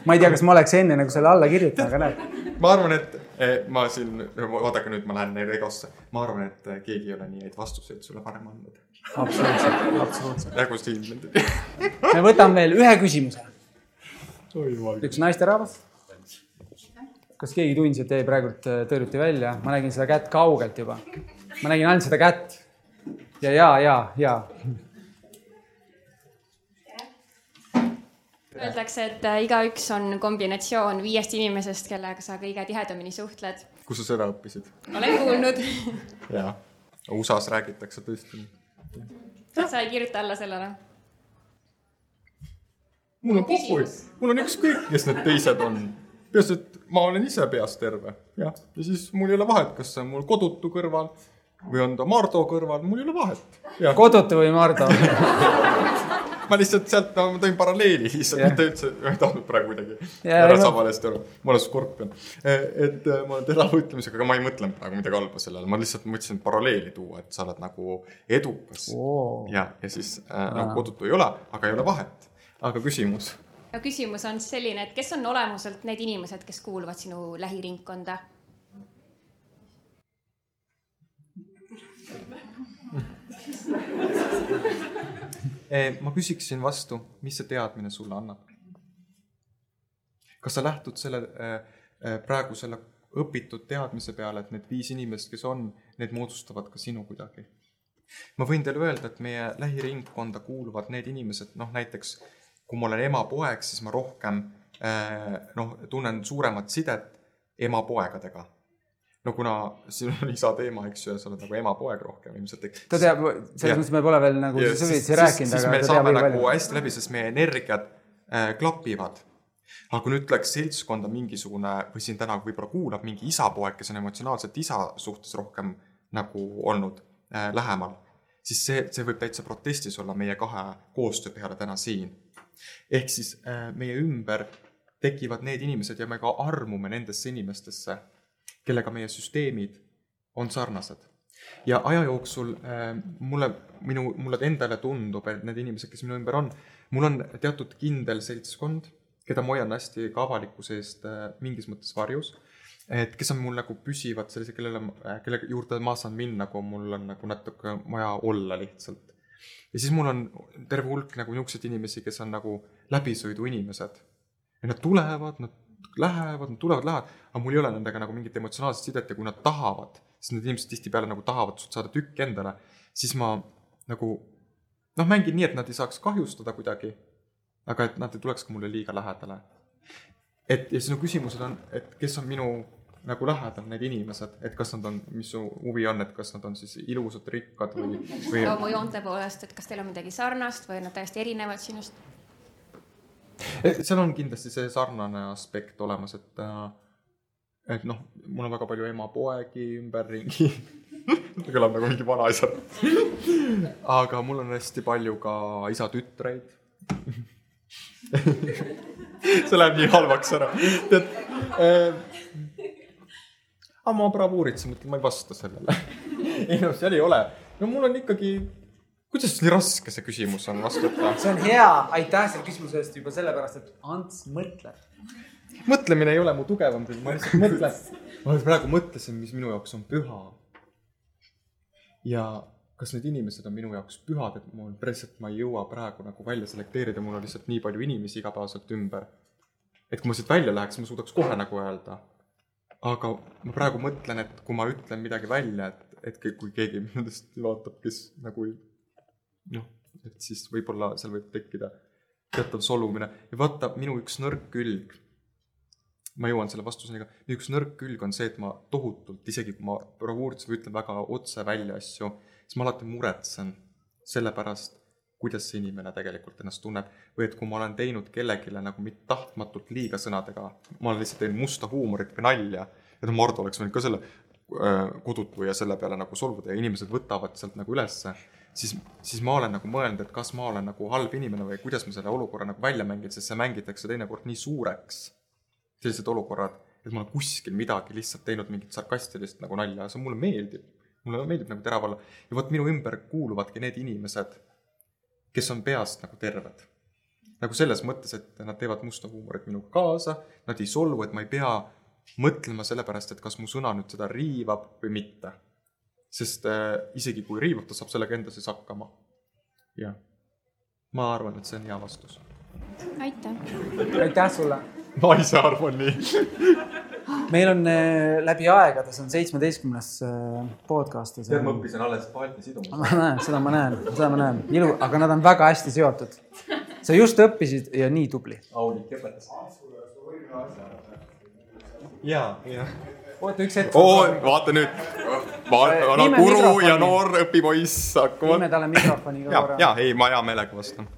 ma ei tea, kas ma oleks enne nagu selle alla kirjutanud, aga näed. ma arvan, et eh, ma siin, vaadake nüüd ma lähen neile egosse. ma arvan, et keegi ei ole nii häid vastuseid sulle varem andnud. absoluutselt, absoluutselt. nagu siin. me võtame veel ühe küsimuse. üks naisterahvas. kas keegi tundis, et teie praegult äh, tõrjuti välja? ma nägin seda kätt kaugelt juba. Ma nägin ainult seda kätt. ja, ja, ja, ja Öeldakse, et äh, igaüks on kombinatsioon viiest inimesest, kellega sa kõige tihedamini suhtled. kus sa seda õppisid? olen kuulnud. jaa, USA-s räägitakse tõesti. sa ei kirjuta alla sellele? mul on pohhui, mul on ükskõik, kes need teised on. peaasi, et ma olen ise peas terve, jah, ja siis mul ei ole vahet, kas see on mul kodutu kõrval või on ta Mardo kõrval, mul ei ole vahet. kodutu või Mardo ma lihtsalt sealt, ma tõin paralleeli lihtsalt, mitte üldse, ma ei tahtnud praegu kuidagi ära sama hästi aru. ma olen skorpion. et äh, ma olen terava ütlemisega, aga ma ei mõtlenud praegu midagi halba sellele, ma lihtsalt mõtlesin paralleeli tuua, et sa oled nagu edukas oh.. ja, ja siis äh, nagu kodutu ei ole, aga ei ole vahet. aga küsimus? no küsimus on selline, et kes on olemuselt need inimesed, kes kuuluvad sinu lähiringkonda? ma küsiksin vastu, mis see teadmine sulle annab? kas sa lähtud selle, eh, eh, praegu selle õpitud teadmise peale, et need viis inimest, kes on, need moodustavad ka sinu kuidagi? ma võin teile öelda, et meie lähiringkonda kuuluvad need inimesed, noh näiteks kui ma olen ema-poeg, siis ma rohkem noh, tunnen suuremat sidet ema-poegadega no kuna siin on isa teema, eks ju, ja sa oled nagu ema-poeg rohkem ilmselt. ta teab, selles mõttes me pole veel nagu süvitsi rääkinud, aga me saame nagu välja. hästi läbi, sest meie energiat äh, klapivad. aga kui nüüd tuleks seltskonda mingisugune või siin täna võib-olla kuulab mingi isa-poeg, kes on emotsionaalselt isa suhtes rohkem nagu olnud äh, lähemal, siis see, see võib täitsa protestis olla meie kahe koostöö peale täna siin. ehk siis äh, meie ümber tekivad need inimesed ja me ka armume nendesse inimestesse kellega meie süsteemid on sarnased. ja aja jooksul äh, mulle, minu, mulle endale tundub, et need inimesed, kes minu ümber on, mul on teatud kindel seltskond, keda ma hoian hästi ka avalikkuse eest äh, mingis mõttes varjus, et kes on mul nagu püsivad sellise, kellele, äh, kelle juurde ma saan minna, kui mul on nagu natuke vaja olla lihtsalt. ja siis mul on terve hulk nagu niisuguseid inimesi, kes on nagu läbisõiduinimesed. ja nad tulevad, nad lähevad, nad tulevad, lähevad, aga mul ei ole nendega nagu mingit emotsionaalset sidet ja kui nad tahavad, sest need inimesed tihtipeale nagu tahavad sult saada tükki endale, siis ma nagu noh, mängin nii, et nad ei saaks kahjustada kuidagi, aga et nad ei tuleks ka mulle liiga lähedale. et ja sinu küsimused on, et kes on minu nagu lähedal need inimesed, et kas nad on, mis su huvi on, et kas nad on siis ilusad, rikkad või, või? loomujoonte poolest, et kas teil on midagi sarnast või nad täiesti erinevad sinust? Eh, seal on kindlasti see sarnane aspekt olemas, et, äh, et noh, mul on väga palju ema-poegi ümberringi. Kõlab nagu mingi vanaisa. Aga mul on hästi palju ka isa-tütreid see läheb nii halvaks ära, tead äh,. aga ma bravuuritsen, mõtlen, ma ei vasta sellele. Ei noh, seal ei ole, no mul on ikkagi kuidas nii raske see küsimus on vastu võtta? see on hea, aitäh selle küsimuse eest juba sellepärast, et Ants mõtleb. mõtlemine ei ole mu tugevam külg, ma lihtsalt mõtlen. ma praegu mõtlesin, mis minu jaoks on püha. ja kas need inimesed on minu jaoks pühad, et mul lihtsalt, ma ei jõua praegu nagu välja selekteerida, mul on lihtsalt nii palju inimesi igapäevaselt ümber. et kui ma siit välja läheks, ma suudaks kohe nagu öelda. aga ma praegu mõtlen, et kui ma ütlen midagi välja, et, et kui keegi nendest vaatab, kes nagu ei noh, et siis võib-olla seal võib tekkida teatav solvumine ja vaata, minu üks nõrk külg, ma jõuan selle vastuseni ka, üks nõrk külg on see, et ma tohutult, isegi kui ma bravuurselt ütlen väga otse välja asju, siis ma alati muretsen selle pärast, kuidas see inimene tegelikult ennast tunneb. Või et kui ma olen teinud kellelegi nagu mitte tahtmatult liiga sõnadega, ma olen lihtsalt teinud musta huumorit või nalja, et Mardu oleks võinud ka selle äh, kodutu ja selle peale nagu solvuda ja inimesed võtavad sealt nagu ülesse siis, siis ma olen nagu mõelnud, et kas ma olen nagu halb inimene või kuidas ma selle olukorra nagu välja mängin, sest see mängitakse teinekord nii suureks, sellised olukorrad, et ma olen kuskil midagi lihtsalt teinud mingit sarkastilist nagu nalja, see mulle meeldib. mulle meeldib nagu terav olla ja vot minu ümber kuuluvadki need inimesed, kes on peast nagu terved. nagu selles mõttes, et nad teevad musta huumorit minuga kaasa, nad ei solvu, et ma ei pea mõtlema selle pärast, et kas mu sõna nüüd seda riivab või mitte. Sest äh, isegi kui riivab, ta saab sellega enda sees hakkama. jah, ma arvan, et see on hea vastus. aitäh. aitäh sulle. ma ise arvan nii meil on äh, läbi aegade, see on seitsmeteistkümnes äh, podcast tead, ma on, õppisin alles palti siduma. ma näen, seda ma näen, seda ma näen, ilu, aga nad on väga hästi seotud. sa just õppisid ja nii tubli. Aulik õpetas. ja, ja. Oota üks hetk. oo, vaata nüüd. vana Viime guru ja noor õpipoiss viime hakkavad. talle mikrofoni ka korra. ja ei, ma hea meelega vastan.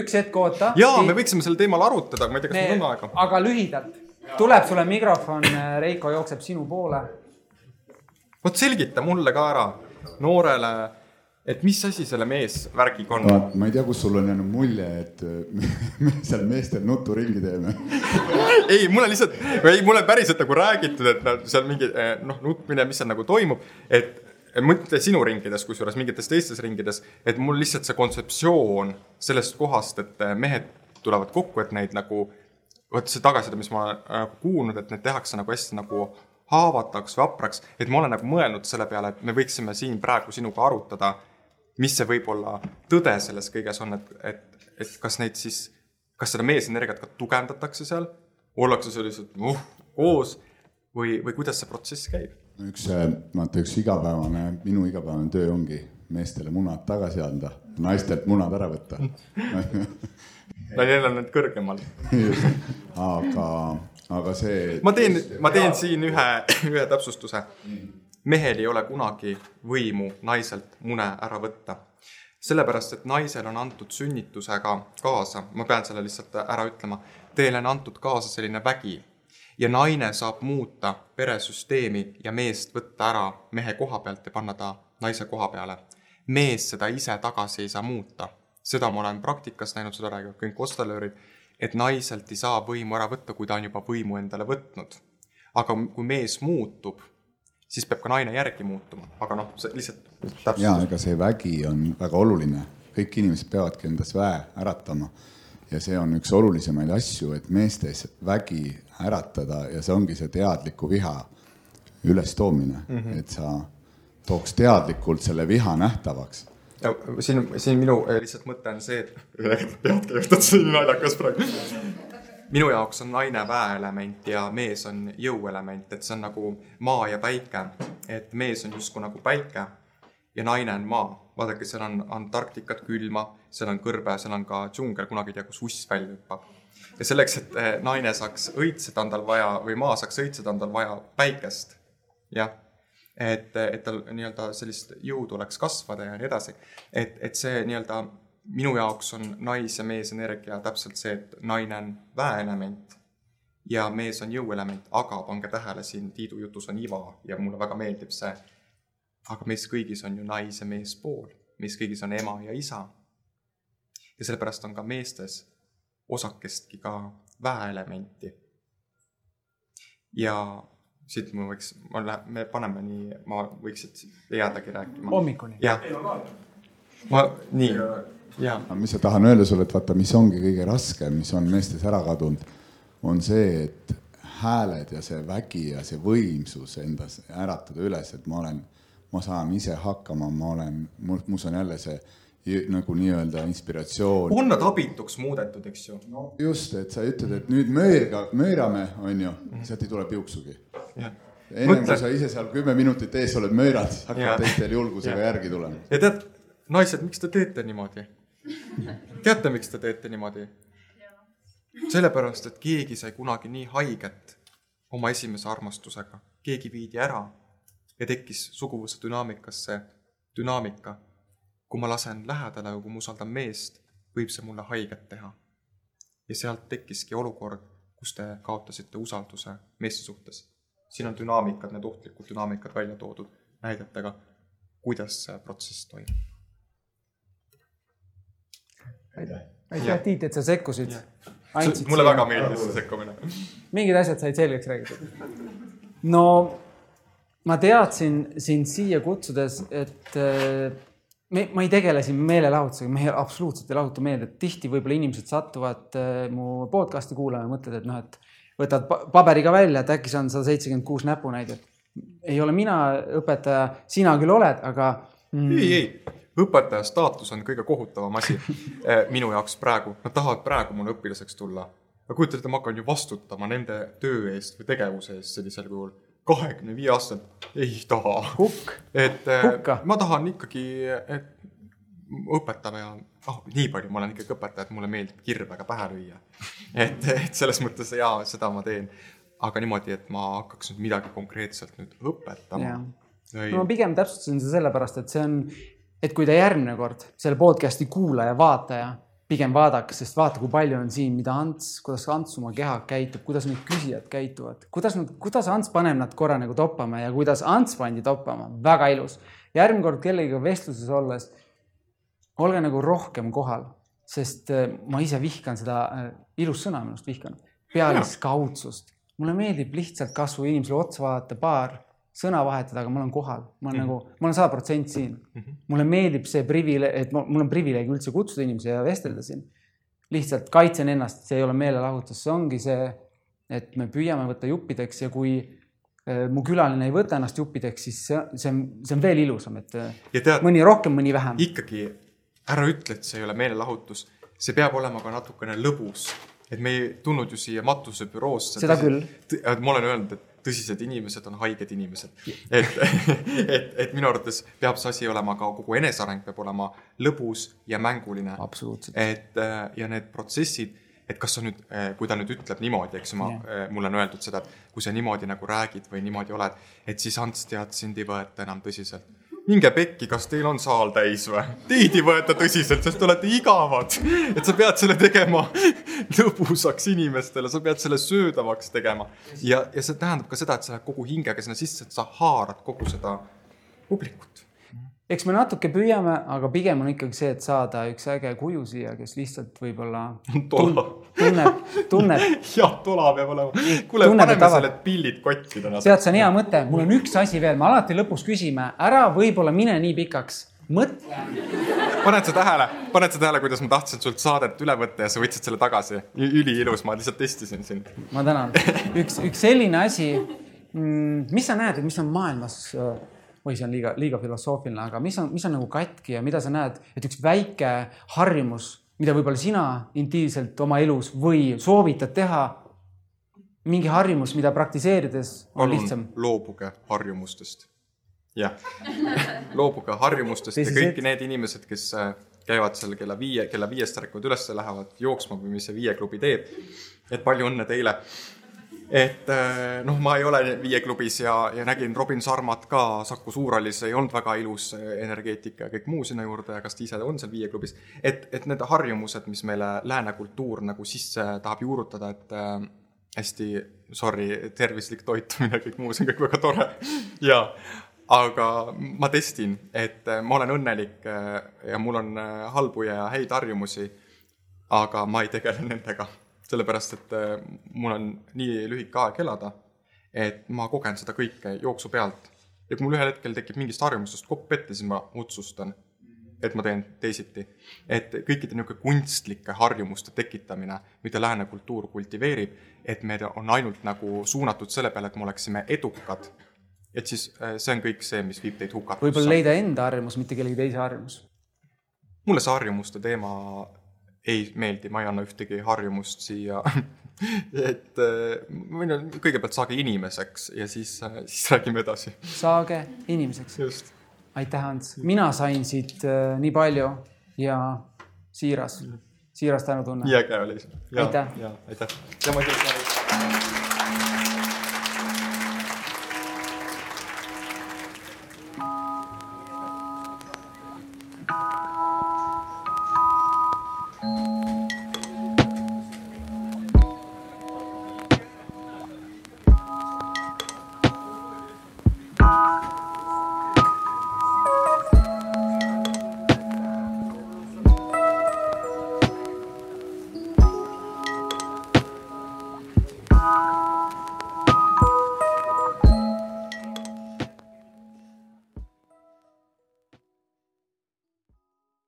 üks hetk oota. ja me võiksime sel teemal arutada, aga ma ei tea, kas meil on aega. aga lühidalt, tuleb sulle mikrofon, Reiko jookseb sinu poole. vot selgita mulle ka ära, noorele, et mis asi selle meesvärgiga on. ma ei tea, kus sul on jäänud mulje, et me seal meestel nuturingi teeme. ei, mulle lihtsalt, ei mulle päriselt nagu räägitud, et nad seal mingi eh, noh, nutmine, mis seal nagu toimub, et mitte sinu ringides, kusjuures mingites teistes ringides, et mul lihtsalt see kontseptsioon sellest kohast, et eh, mehed tulevad kokku, et neid nagu, vot see tagasiside, mis ma olen nagu kuulnud, et need tehakse nagu hästi nagu haavatavaks või hapraks, et ma olen nagu mõelnud selle peale, et me võiksime siin praegu sinuga arutada, mis see võib-olla tõde selles kõiges on, et, et, et kas neid siis, kas seda meesenergiat ka tugevdatakse seal, ollakse sellised uh, koos või, või kuidas see protsess käib? üks, vaata üks igapäevane, minu igapäevane töö ongi meestele munad tagasi anda, naistelt munad ära võtta. no neil on need kõrgemal. aga, aga see. ma teen, ma teen siin ühe, ühe täpsustuse. Mehel ei ole kunagi võimu naiselt mune ära võtta. sellepärast, et naisele on antud sünnitusega kaasa, ma pean selle lihtsalt ära ütlema, teile on antud kaasa selline vägi ja naine saab muuta peresüsteemi ja meest võtta ära mehe koha pealt ja panna ta naise koha peale. mees seda ise tagasi ei saa muuta. seda ma olen praktikas näinud, seda räägivad kõik kostalöörid, et naiselt ei saa võimu ära võtta, kui ta on juba võimu endale võtnud. aga kui mees muutub, siis peab ka naine järgi muutuma, aga noh, see lihtsalt ja täpsustus. ega see vägi on väga oluline, kõik inimesed peavadki endas väe äratama ja see on üks olulisemaid asju, et meestes vägi äratada ja see ongi see teadliku viha ülestoomine mm, -hmm. et sa tooks teadlikult selle viha nähtavaks. ja siin, siin minu eh, lihtsalt mõte on see, et pead keevitad, see on naljakas praegu. Minu jaoks on naine väeelement ja mees on jõuelement, et see on nagu maa ja päike. et mees on justkui nagu päike ja naine on maa. vaadake, seal on Antarktikat külma, seal on kõrbe, seal on ka džungel, kunagi ei tea, kus uss välja hüppab. ja selleks, et eh, naine saaks õitseda, on tal vaja või maa saaks õitseda, on tal vaja päikest. jah et, et tal nii-öelda sellist jõudu oleks kasvada ja nii edasi. et, et see nii-öelda minu jaoks on nais- ja meesenergia täpselt see, et naine on väeelement ja mees on jõuelement, aga pange tähele, siin Tiidu jutus on iva ja mulle väga meeldib see. aga meis kõigis on ju nais- ja meespool, meis kõigis on ema ja isa. ja sellepärast on ka meestes osakestki ka väeelementi. ja siit ma võiks, ma lähen, me paneme nii, ma võiks siit jäädagi rääkima. hommikuni. jah, ma, nii, ja aga mis ma tahan öelda sulle, et vaata, mis ongi kõige raskem, mis on meestes ära kadunud, on see, et hääled ja see vägi ja see võimsus endas äratada üles, et ma olen, ma saan ise hakkama, ma olen, mus on jälle see nagu nii-öelda inspiratsioon. on nad abituks muudetud, eks ju. no just, et sa ütled, et nüüd mööga, möörame, onju, sealt ei tule piuksugi. ennem kui sa ise seal kümme minutit ees oled Jaa. hakkab teistel julgusega Jaa. järgi tulema. ja tead, naised, miks te teete niimoodi? teate, miks te teete niimoodi? sellepärast, et keegi sai kunagi nii haiget oma esimese armastusega, keegi viidi ära ja tekkis suguvõsa dünaamikasse dünaamika. kui ma lasen lähedale või kui ma usaldan meest, võib see mulle haiget teha. ja sealt tekkiski olukord, kus te kaotasite usalduse meeste suhtes. siin on dünaamikad, need ohtlikud dünaamikad välja toodud näidetega, kuidas see protsess toimub. aitäh, Tiit, et sa sekkusid. mulle väga meeldis see sekkumine. mingid asjad said selgeks räägitud. no ma teadsin sind siia kutsudes, et äh, me, ma ei tegele siin meelelahutusega, me ei- absoluutselt ei lahuta meelde, et tihti võib-olla inimesed satuvad äh, mu podcast'i kuulama ja mõtlevad, et noh, et võtad pa- paberiga välja, et äkki see on sada seitsekümmend kuus näpunäidet. ei ole mina õpetaja, sina küll oled, aga mm, ei, ei, õpetaja staatus on kõige kohutavam asi eh, minu jaoks praegu, nad tahavad praegu mulle õpilaseks tulla. aga kujutate ette, ma hakkan ju vastutama nende töö eest või tegevuse eest sellisel kujul. kahekümne viie aastaselt ei taha. et eh, Hukka. ma tahan ikkagi, et õpetame ja oh, nii palju ma olen ikkagi õpetaja, et mulle meeldib kirvega pähe lüüa. et, et selles mõttes jaa, seda ma teen. aga niimoodi, et ma hakkaks nüüd midagi konkreetselt nüüd õpetama no ma pigem täpsustasin seda sellepärast, et see on, et kui ta järgmine kord selle podcast'i kuulaja, vaataja pigem vaadaks, sest vaata, kui palju on siin, mida Ants, kuidas Ants oma kehaga käitub, kuidas need küsijad käituvad, kuidas nad, kuidas Ants paneb nad korra nagu toppama ja kuidas Ants pandi toppama, väga ilus. järgmine kord kellegagi vestluses olles, olge nagu rohkem kohal, sest äh, ma ise vihkan seda, ilus sõna minu arust vihkan, pealiskaudsust. mulle meeldib lihtsalt kasvõi inimesele otsa vaadata, paar sõna vahetada, aga ma olen kohal, ma olen mm -hmm. nagu, ma olen sada protsenti siin mm. -hmm. mulle meeldib see privileeg, et ma, mul on privileeg üldse kutsuda inimesi ja vestelda siin. lihtsalt kaitsen ennast, see ei ole meelelahutus, see ongi see, et me püüame võtta juppideks ja kui äh, mu külaline ei võta ennast juppideks, siis see, see on, see on veel ilusam, et äh, tead, mõni rohkem, mõni vähem. ikkagi ära ütle, et see ei ole meelelahutus, see peab olema ka natukene lõbus. et me ei tulnud ju siia matusebüroosse. Seda küll.. ma olen öelnud, et tõsised inimesed on haiged inimesed. et, et, et minu arvates peab see asi olema ka kogu eneseareng peab olema lõbus ja mänguline. et äh, ja need protsessid, et kas sa nüüd, kui ta nüüd ütleb niimoodi, eks ma Jah., mulle on öeldud seda, et kui sa niimoodi nagu räägid või niimoodi oled, et siis Ants, tead, sind ei võeta enam tõsiselt. Minge pekki, kas teil on saal täis või? Teid ei võeta tõsiselt, sest te olete igavad. et sa pead selle tegema lõbusaks inimestele, sa pead selle söödavaks tegema. ja, ja see tähendab ka seda, et sa lähed kogu hingega sinna sisse, et sa haarad kogu seda publikut. Eks me natuke püüame, aga pigem on ikkagi see, et saada üks äge kuju siia, kes lihtsalt võib-olla tola. tunneb, tunneb, jah, tola peab olema. kuule, paneme ava- selle pillid kotti täna. tead, see on hea mõte, mul on üks asi veel, me alati lõpus küsime, ära võib-olla mine nii pikaks, mõtle. paned sa tähele, paned sa tähele, kuidas ma tahtsin sult saadet üle võtta ja sa võtsid selle tagasi? üliilus, ma lihtsalt testisin sind. ma tänan. üks, üks selline asi, mis sa näed, et mis on maailmas, oi, see on liiga, liiga filosoofiline, aga mis on, mis on nagu katki ja mida sa näed, et üks väike harjumus, mida võib-olla sina intiimselt oma elus või soovitad teha, mingi harjumus, mida praktiseerides on lihtsam palun. loobuge harjumustest. jah, loobuge harjumustest ja Tõsiselt? kõik need inimesed, kes äh, käivad seal kella viie, kella viiest ärkavad üles, lähevad jooksma või mis see Viie klubi teeb. et palju õnne teile. Et äh, noh, ma ei ole Viie klubis ja, ja nägin Robin Sarmat ka Saku Suurhallis, ei olnud väga ilus äh, energeetika ja kõik muu sinna juurde. Ja kas ta ise on seal Viie klubis. et, et need harjumused, mis meile lääne kultuur nagu sisse tahab juurutada, et äh, hästi, sorry, tervislik toitumine, kõik muu, see on kõik väga tore. Ja aga ma testin, et ma olen õnnelik ja mul on halbu ja häid harjumusi, aga ma ei tegele nendega, sellepärast et äh, mul on nii lühike aeg elada, et ma kogen seda kõike jooksu pealt ja kui mul ühel hetkel tekib mingist harjumusest kopp ette, siis ma otsustan, et ma teen teisiti. et kõikide niisugune kunstlike harjumuste tekitamine, mida lääne kultuur kultiveerib, et me on ainult nagu suunatud selle peale, et me oleksime edukad, et siis äh, see on kõik see, mis viib teid hukatusse. võib-olla leida enda harjumus, mitte kellegi teise harjumus. mulle see harjumuste teema ei meeldi, ma ei anna ühtegi harjumust siia. et ma võin öelda, kõigepealt saage inimeseks ja siis, siis räägime edasi. saage inimeseks. aitäh, Ants, mina sain siit äh, nii palju ja siiras, siiras tänutunne. nii äge oli. Aitäh. aitäh. ja ma ei tea,